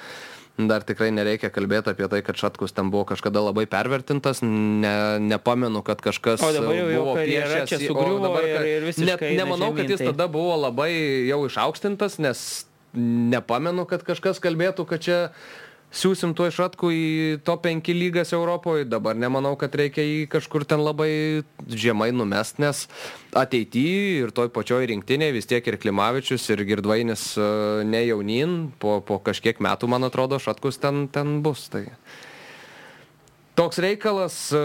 dar tikrai nereikia kalbėti apie tai, kad Šatkus ten buvo kažkada labai pervertintas, ne, nepamenu, kad kažkas o dabar jau buvo sugriuvo dabar, ir, ir visiškai. Net, nemanau, žemyn, kad jis tai... tada buvo labai jau išaukštintas, nes nepamenu, kad kažkas kalbėtų, kad čia siūsim tuo išratkų į top 5 lygas Europoje. Dabar nemanau, kad reikia jį kažkur ten labai žemai numest, nes ateityje ir toj pačioj rinktinėje vis tiek ir Klimavičius, ir Girdvainis e, ne jaunin, po, po kažkiek metų, man atrodo, šatkus ten, ten bus. Tai. Toks reikalas, e,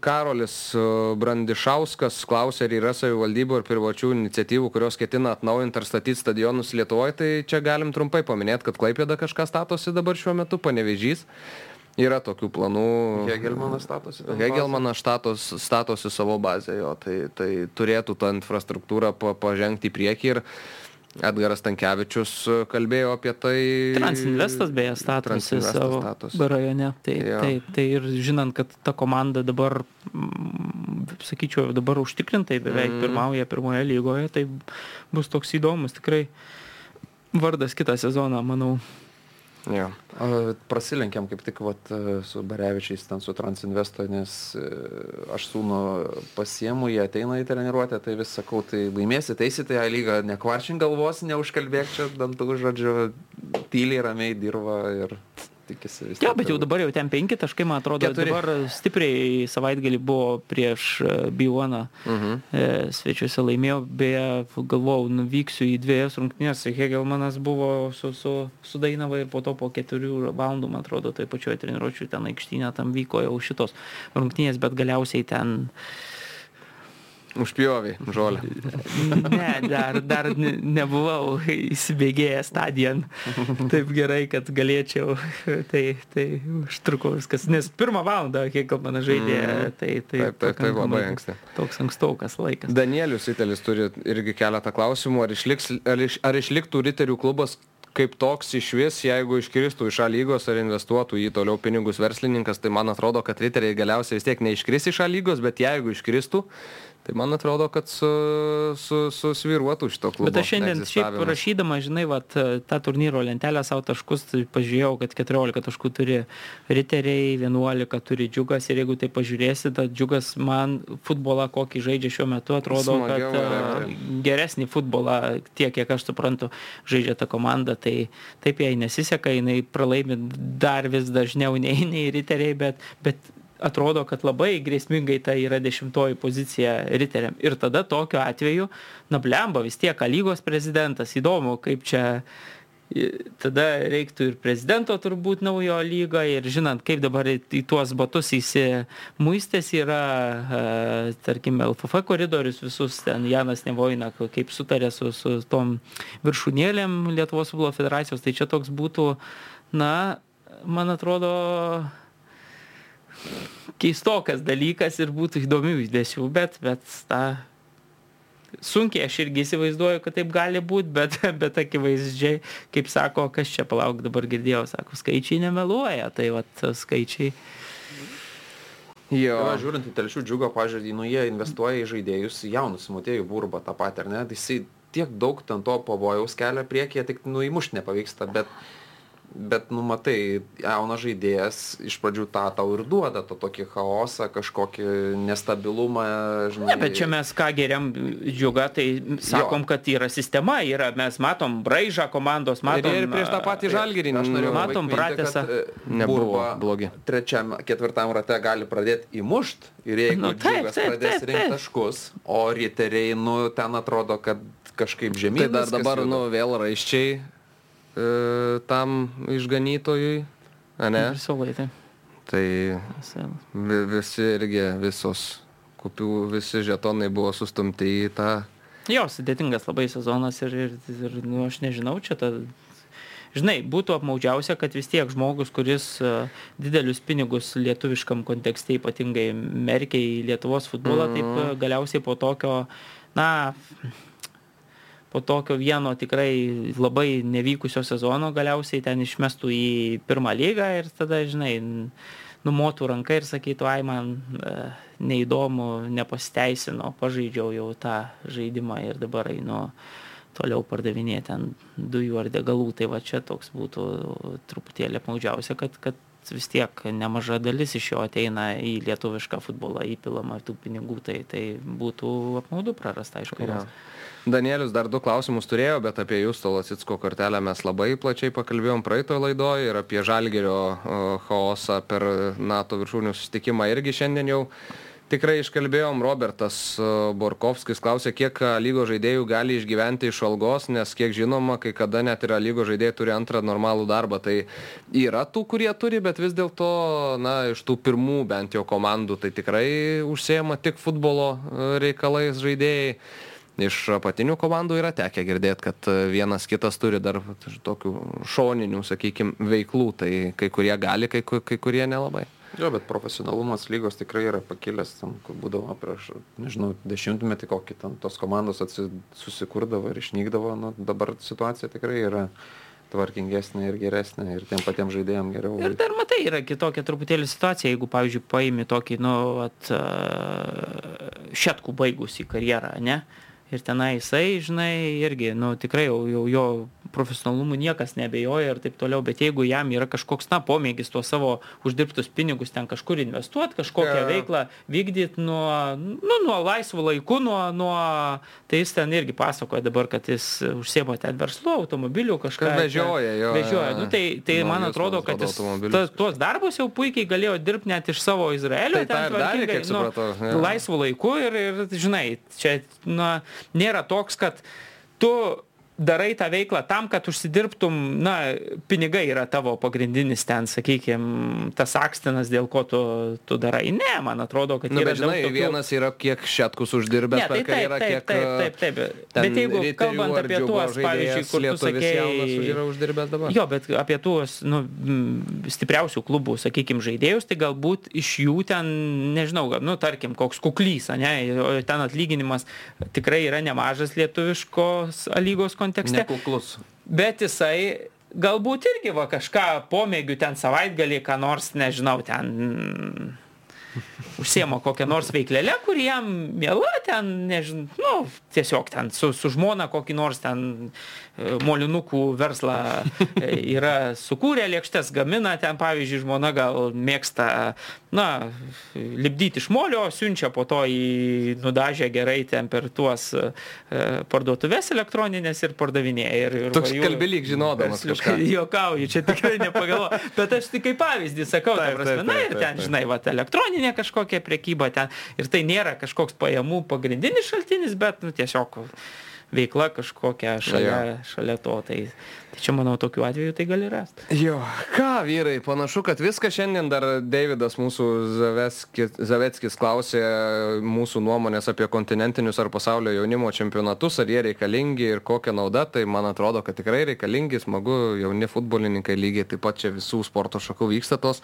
Karolis e, Brandišauskas klausė, ar yra savivaldybių ir privačių iniciatyvų, kurios ketina atnaujinti ar statyti stadionus Lietuvoje, tai čia galim trumpai paminėti, kad Klaipėda kažką statosi dabar šiuo metu, panevežys. Yra tokių planų. Hegelmanas statosi. Hegelmanas statos, statosi savo bazę, jo, tai, tai turėtų tą infrastruktūrą pa, pažengti į priekį ir Edgaras Tankievičius kalbėjo apie tai. Transinvestas beje statosi savo status. rajone. Tai, ja. tai, tai ir žinant, kad ta komanda dabar, sakyčiau, dabar užtikrintai beveik mm. pirmauja pirmoje lygoje, tai bus toks įdomus tikrai vardas kitą sezoną, manau. Jo. Prasilenkiam kaip tik vat, su Barevičiais, ten su Transinvesto, nes e, aš sūnų pasiemu, jie ateina į treniruotę, tai vis sakau, tai laimėsi, teisite ją lygą, nekvaršink galvos, neužkalbėk čia dantų žodžiu, tyliai ramiai dirba ir tikisi vis. Jo, bet jau dabar jau ten penki taškai, man atrodo, Keturi. dabar stipriai savaitgalį buvo prieš e, Bijoną uh mhm. e, svečiuose laimėjo, beje, galvojau, nuvyksiu į dviejas rungtynės, Hegelmanas buvo su, su, su Dainava ir po to po keturių valandų, man atrodo, tai pačioje treniruočių ten aikštynė tam vyko jau šitos rungtynės, bet galiausiai ten Užpjovai žolę. Ne, dar, dar nebuvau įsibėgėjęs stadiją taip gerai, kad galėčiau. Tai, tai užtruko viskas. Nes pirmą valandą, kiek mano žaidė, Mhm. tai, tai, Taip, taip, taip, labai anksti. Toks ankstokas laikas. Danielius Itelis turi irgi keletą klausimų. Ar, išliks, ar, iš, ar išliktų riterių klubas kaip toks iš vis, jeigu iškristų iš A lygos ar investuotų į toliau pinigus verslininkas, tai man atrodo, kad riteriai galiausiai vis tiek neiškris iš A lygos, bet jeigu iškristų, tai man atrodo, kad su, su, susviruotų šito klubo. Bet aš šiandien šiaip rašydama, žinai, vat, tą turnyro lentelę savo taškus, tai pažiūrėjau, kad 14 taškų turi riteriai, 11 turi džiugas ir jeigu tai pažiūrėsi, tad džiugas man futbolą, kokį žaidžia šiuo metu, atrodo, Smagiau, kad yra, geresnį futbolą, tiek kiek aš suprantu, žaidžia ta komanda, tai taip jai nesiseka, jinai pralaimi dar vis dažniau nei, nei riteriai, bet, bet atrodo, kad labai grėsmingai tai yra dešimtoji pozicija riteriam. Ir tada tokiu atveju, na blemba vis tiek, A lygos prezidentas, įdomu, kaip čia tada reiktų ir prezidento turbūt naujo lygo ir žinant, kaip dabar į, tuos batus įsimuistęs yra, e, tarkime, LFF koridorius visus, ten Janas Nevoina, kaip sutarė su, su tom viršūnėlėm Lietuvos futbolo federacijos, tai čia toks būtų, na, man atrodo, keistokas dalykas ir būtų įdomių judesių, bet, bet tą sunkiai aš irgi įsivaizduoju, kad taip gali būti, bet, bet akivaizdžiai, kaip sako, kas čia palauk dabar girdėjau, sako, skaičiai nemeluoja, tai vat skaičiai. Jo, Jo, žiūrint į telšių džiugą, pažiūrėjau, nu jie investuoja į žaidėjus, jaunus, Motėjų burbą tą patį, ar ne? Tai jisai tiek daug ten to pavojaus kelia priekyje, tik nu įmušti nepavyksta, bet, bet nu matai, jaunas žaidėjas iš pradžių tą tau ir duoda, to tokį chaosą, kažkokį nestabilumą, žinai. Ne, bet čia mes ką geriam džiugą, tai sakom, jo. kad yra sistema, yra, mes matom braižą komandos, matom. ir, ir prieš tą patį žalgerį. Aš norėjau Matom pratęsą. e, Nebuvo blogi. Trečiam, ketvirtam rate gali pradėti įmušt ir jeigu Nu, taip, džiugas taip, pradės taip, rinkti taip. taškus, o riteriai, nu, ten atrodo, kad kažkaip žemyn. Tai dar dabar, nu, vėl raiščiai e, tam išganytojui, ne? Visolai, tai. Tai visi irgi, visos kupių, visi žetonai buvo sustumti į tą Jo, sudėtingas labai sezonas ir, ir, ir nu, aš nežinau, čia ta... Žinai, būtų apmaudžiausia, kad vis tiek žmogus, kuris e, didelius pinigus lietuviškam kontekste ypatingai merkia į Lietuvos futbolą, mm. taip e, galiausiai po tokio, na, po tokio vieno tikrai labai nevykusio sezono galiausiai ten išmestų į pirmą lygą ir tada, žinai, numotų ranką ir sakytų, ai man e, neįdomu, nepasiteisino, pažaidžiau jau tą žaidimą ir dabar einu toliau pardavinėti ten dujų ar degalų. Tai va čia toks būtų truputėlį apmaudžiausia, kad, kad vis tiek nemaža dalis iš jo ateina į lietuvišką futbolą, įpilama tų pinigų, tai, tai būtų apmaudu prarasta, aišku. Jo. Danielius dar du klausimus turėjo, bet apie Justo Lasitsko kortelę mes labai plačiai pakalbėjom praeitoje laidoje ir apie Žalgerio chaosą per NATO viršūnių susitikimą irgi šiandien jau tikrai iškalbėjom. Robertas Borkovskis klausė, kiek a, lygos žaidėjų gali išgyventi iš algos, nes kiek žinoma, kai kada net ir a, lygos žaidėjai turi antrą normalų darbą. Tai yra tų, kurie turi, bet vis dėlto, na, iš tų pirmų bent jau komandų tai tikrai užsiema tik futbolo a, reikalais žaidėjai. Iš apatinių komandų yra tekę girdėti, kad e, vienas kitas turi dar tokių šoninių, sakykime, veiklų, tai kai kurie gali, kai, kai kurie nelabai. Jo, bet profesionalumas lygos tikrai yra pakilęs, tam, kur būdavo prieš, nežinau, dešimtmetį kokį ten tos komandos atsi, susikurdavo ir išnykdavo, nu, dabar situacija tikrai yra tvarkingesnė ir geresnė ir tiem patiems žaidėjams geriau. Ir dar matai, yra kitokia truputėlį situacija, jeigu, pavyzdžiui, paimi tokį, nu, at, šetkų baigusi karjerą, ne? Ir tenai jisai, žinai, irgi, nu, tikrai jau, jau jo profesionalumu niekas nebejoja ir taip toliau, bet jeigu jam yra kažkoks, na, pomėgis tuos savo uždirbtus pinigus ten kažkur investuoti, kažkokią yeah. veiklą vykdyti nuo, nu, nuo laisvų laikų, nuo, nuo, tai jis ten irgi pasakoja dabar, kad jis užsiema ten verslu, automobilių kažką. Vežioja, jo, Vežioja. Nu, tai, tai man Naujus, atrodo, man kad jis ta, tuos darbus jau puikiai galėjo dirbti net iš savo Izraelio. Tai ten darė, kiek supratau, jo. Laisvų laikų ir, ir, žinai, čia na, nėra toks, kad tu darai tą veiklą tam, kad užsidirbtum, na, pinigai yra tavo pagrindinis ten, sakykime, tas akstinas, dėl ko tu, tu darai. Ne, man atrodo, kad... Na, bet žinai, tokių... vienas yra kiek šetkus uždirbęs, ne, tai taip, taip, taip, taip, taip, taip. Bet jeigu kalbant apie tuos, pavyzdžiui, kur tu sakėjai... yra. Jo, bet apie tuos, nu, stipriausių klubų, sakykime, žaidėjus, tai galbūt iš jų ten, nežinau, nu, tarkim, koks kuklys, ne, ten atlyginimas tikrai yra nemažas lietuviškos lygos kontekste kontekste. Nekuklus. Bet jisai galbūt irgi va kažką pomėgių ten savaitgalį, ką nors, nežinau, ten užsiema kokią nors veiklelę, kur jam mėla ten, nežinau, nu, tiesiog ten su, su žmona kokį nors ten e, molinukų verslą e, yra sukūrę, lėkštes gamina, ten pavyzdžiui, žmona gal mėgsta, na, lipdyti iš molio, siunčia po to į nudažę gerai ten per tuos e, parduotuvės elektroninės ir pardavinėja. Ir, ir Toks kalbelyk žinodamas kažką. Jokauju, čia tikrai nepagalvoju, bet aš tik kaip pavyzdį sakau, taip, ta prasme, taip, taip, na ir ten, žinai, va, elektroninė kažkokia prekyba ten ir tai nėra kažkoks pajamų pagrindinis šaltinis, bet nu, tiesiog veikla kažkokia šalia, ja. šalia to. Tai, tai čia, manau, tokiu atveju tai gali rasti. Jo, ką vyrai, panašu, kad viską šiandien dar Davidas mūsų Zaveckis, Zaveckis klausė mūsų nuomonės apie kontinentinius ar pasaulio jaunimo čempionatus, ar jie reikalingi ir kokia nauda. Tai man atrodo, kad tikrai reikalingi, smagu, jauni futbolininkai lygiai taip pat čia visų sporto šakų vyksta tos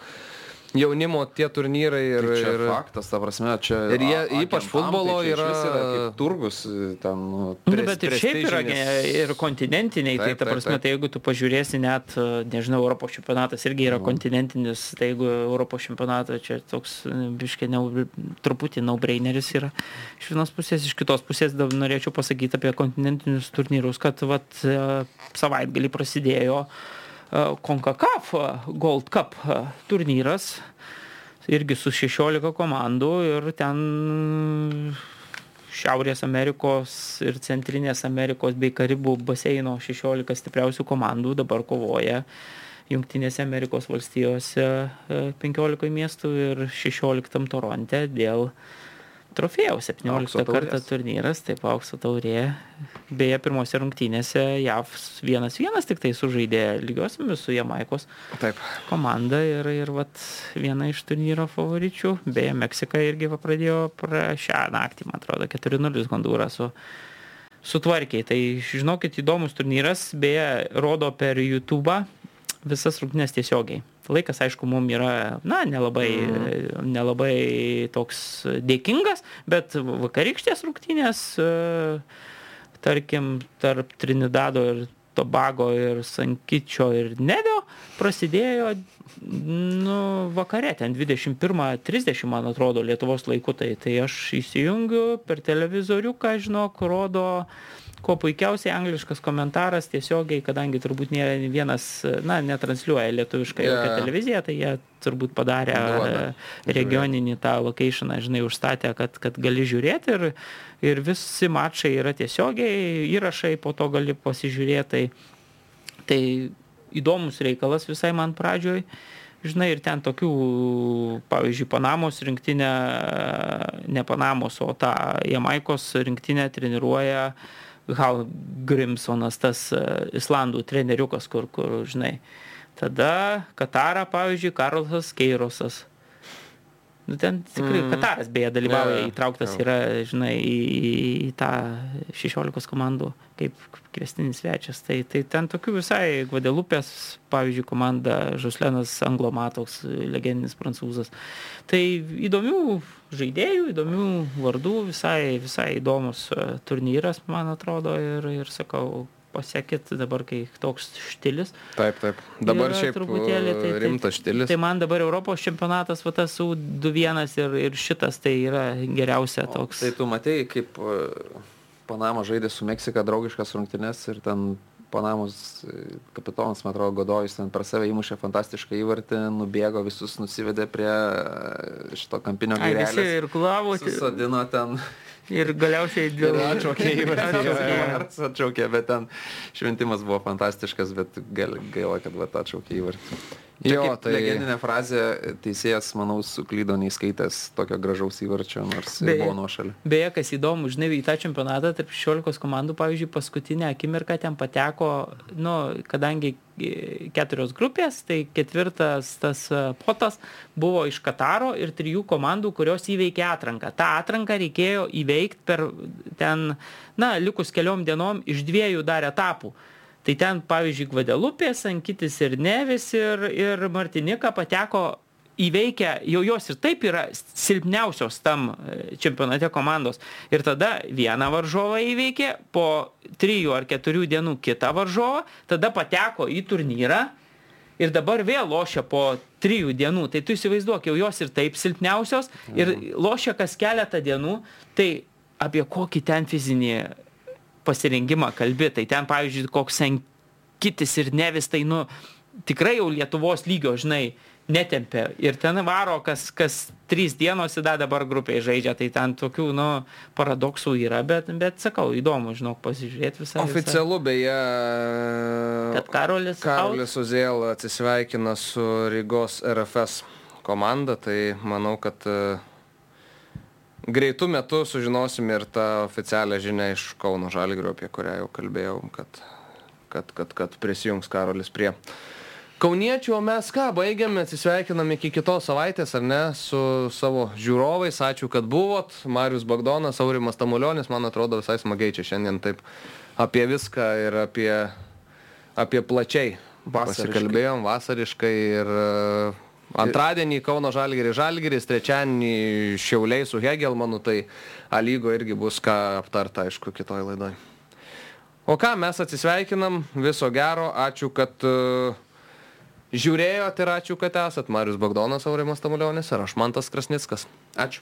jaunimo tie turnyrai ir... Tai čia ir faktas, ta prasme, čia... Ir jie, a, ypač futbolo tai yra... yra kaip turgus ten... Nu, nu, bet ir šiaip yra ir kontinentiniai, taip, tai ta prasme, taip, taip. tai jeigu tu pažiūrėsi net, nežinau, Europos čempionatas irgi yra nu. kontinentinis, tai jeigu Europos čempionatas čia toks, biškai, ne, truputį naubraineris yra iš vienos pusės, iš kitos pusės dar norėčiau pasakyti apie kontinentinius turnyrus, kad vat, savaitgalį prasidėjo uh, CONCACAF Gold Cup turnyras, irgi su 16 komandų ir ten Šiaurės Amerikos ir Centrinės Amerikos bei Karibų baseino 16 stipriausių komandų dabar kovoja Junktinėse Amerikos valstijose 15 miestų ir 16 Toronte dėl trofėjaus 17 kartą turnyras, taip aukso taurė. Beje, pirmose rungtynėse JAV 1-1 tik tai sužaidė lygiosiamis su Jamaikos taip. komanda ir, ir vat, viena iš turnyro favoričių. Beje, Meksika irgi pradėjo pra šią naktį, man atrodo, 4-0 Hondūrą su sutvarkiai. Tai žinokit, įdomus turnyras, beje, rodo per YouTube visas rungtynės tiesiogiai laikas, aišku, mums yra, na, nelabai, mm. nelabai toks dėkingas, bet vakarykštės rungtynės, e, tarkim, tarp Trinidado ir Tobago ir Sankičio ir Nevio prasidėjo nu, vakare, ten 21.30, man atrodo, Lietuvos laiku, tai, tai aš įsijungiu per televizoriuką, žinok, rodo kuo puikiausiai angliškas komentaras tiesiogiai, kadangi turbūt nėra vienas, na, netransliuoja lietuviškai yeah. jokią televiziją, tai jie turbūt padarė Duoda. regioninį tą locationą, žinai, užstatę, kad, kad gali žiūrėti ir, ir visi mačai yra tiesiogiai, įrašai po to gali pasižiūrėti. Tai, tai įdomus reikalas visai man pradžioj. Žinai, ir ten tokių, pavyzdžiui, Panamos rinktinė, ne Panamos, o tą Jamaikos rinktinę treniruoja uh, Hal Grimsonas, tas e, Islandų treneriukas, kur, kur, žinai. Tada Katarą, pavyzdžiui, Karlsas Keirosas. Nu, ten tikrai mm. Kataras beje dalyvauja, yeah, įtrauktas yeah. yra, žinai, į, į tą 16 komandų kaip kvestinis svečias. Tai, tai ten tokių visai Guadelupės, pavyzdžiui, komanda Žuslenas Anglomatovs, legendinis prancūzas. Tai įdomių žaidėjų, įdomių vardų, visai, visai įdomus e, turnyras, man atrodo, ir, ir sakau, pasiekit dabar, kai toks štilis. Taip, taip. Dabar šiaip truputėlį tai, rimtas štilis. Tai man dabar Europos čempionatas, va tas U21 ir, ir šitas tai yra geriausia toks. O, tai tu matei, kaip e, Panama žaidė su Meksika draugiškas rungtynes ir ten Panamos e, kapitonas, man atrodo, Godojus ten per save įmušė fantastišką įvartį, nubėgo, visus nusivedė prie e, šito kampinio gairelės. Ir klavosi. Susodino ten ir galiausiai dėl... Atšaukė įvartį. Atšaukė, bet ten šventimas buvo fantastiškas, bet gaila, kad atšaukė įvartį. Jo, tai legendinė frazė, teisėjas, manau, suklydo neįskaitęs tokio gražaus įvarčio, nors beje, buvo nuošalė. Beje, kas įdomu, žinai, į tą čempionatą tarp 16 komandų, pavyzdžiui, paskutinę akimirką ten pateko, nu, kadangi keturios grupės, tai ketvirtas tas e, potas buvo iš Kataro ir trijų komandų, kurios įveikė atranką. Ta atranka reikėjo įveikti per ten, na, likus keliom dienom iš dviejų dar etapų. Tai ten, pavyzdžiui, Gvadelupės, Ankitis ir Nevis ir, ir Martinika pateko įveikę, jau jos ir taip yra silpniausios tam e, čempionate komandos. Ir tada vieną varžovą įveikė, po trijų ar keturių dienų kitą varžovą, tada pateko į turnyrą ir dabar vėl lošia po trijų dienų. Tai tu įsivaizduok, jau jos ir taip silpniausios ir lošia kas keletą dienų, tai apie kokį ten fizinį pasirengimą kalbi, tai ten, pavyzdžiui, koks Sankitis ir Nevis, tai, nu, tikrai jau Lietuvos lygio, žinai, netempia. Ir ten varo, kas, kas trys dienos įda dabar grupiai žaidžia, tai ten tokių, nu, paradoksų yra, bet, bet sakau, įdomu, žinok, pasižiūrėti visą. Oficialu beje, kad Karolis. Karolis Uzėl atsisveikina su Rygos RFS komanda, tai manau, kad uh, greitų metų sužinosim ir tą oficialią žinią iš Kauno Žalgirio, apie kurią jau kalbėjau, kad, kad, kad, kad prisijungs Karolis prie Kauniečių, o mes ką, baigiame, atsisveikinam iki kitos savaitės, ar ne, su savo žiūrovais, ačiū, kad buvot, Marius Bagdonas, Aurimas Tamulionis, man atrodo visai smagiai čia šiandien taip apie viską ir apie, apie plačiai pasikalbėjom vasariškai ir Antradienį Kauno Žalgiris Žalgiris, trečiadienį Šiauliai su Hegelmanu, tai A lygo irgi bus ką aptarta, aišku, kitoj laidoj. O ką, mes atsisveikinam, viso gero, ačiū, kad uh, žiūrėjot ir ačiū, kad esat Marius Bagdonas, Aurimas Tamulionis ir aš Mantas Krasnickas. Ačiū.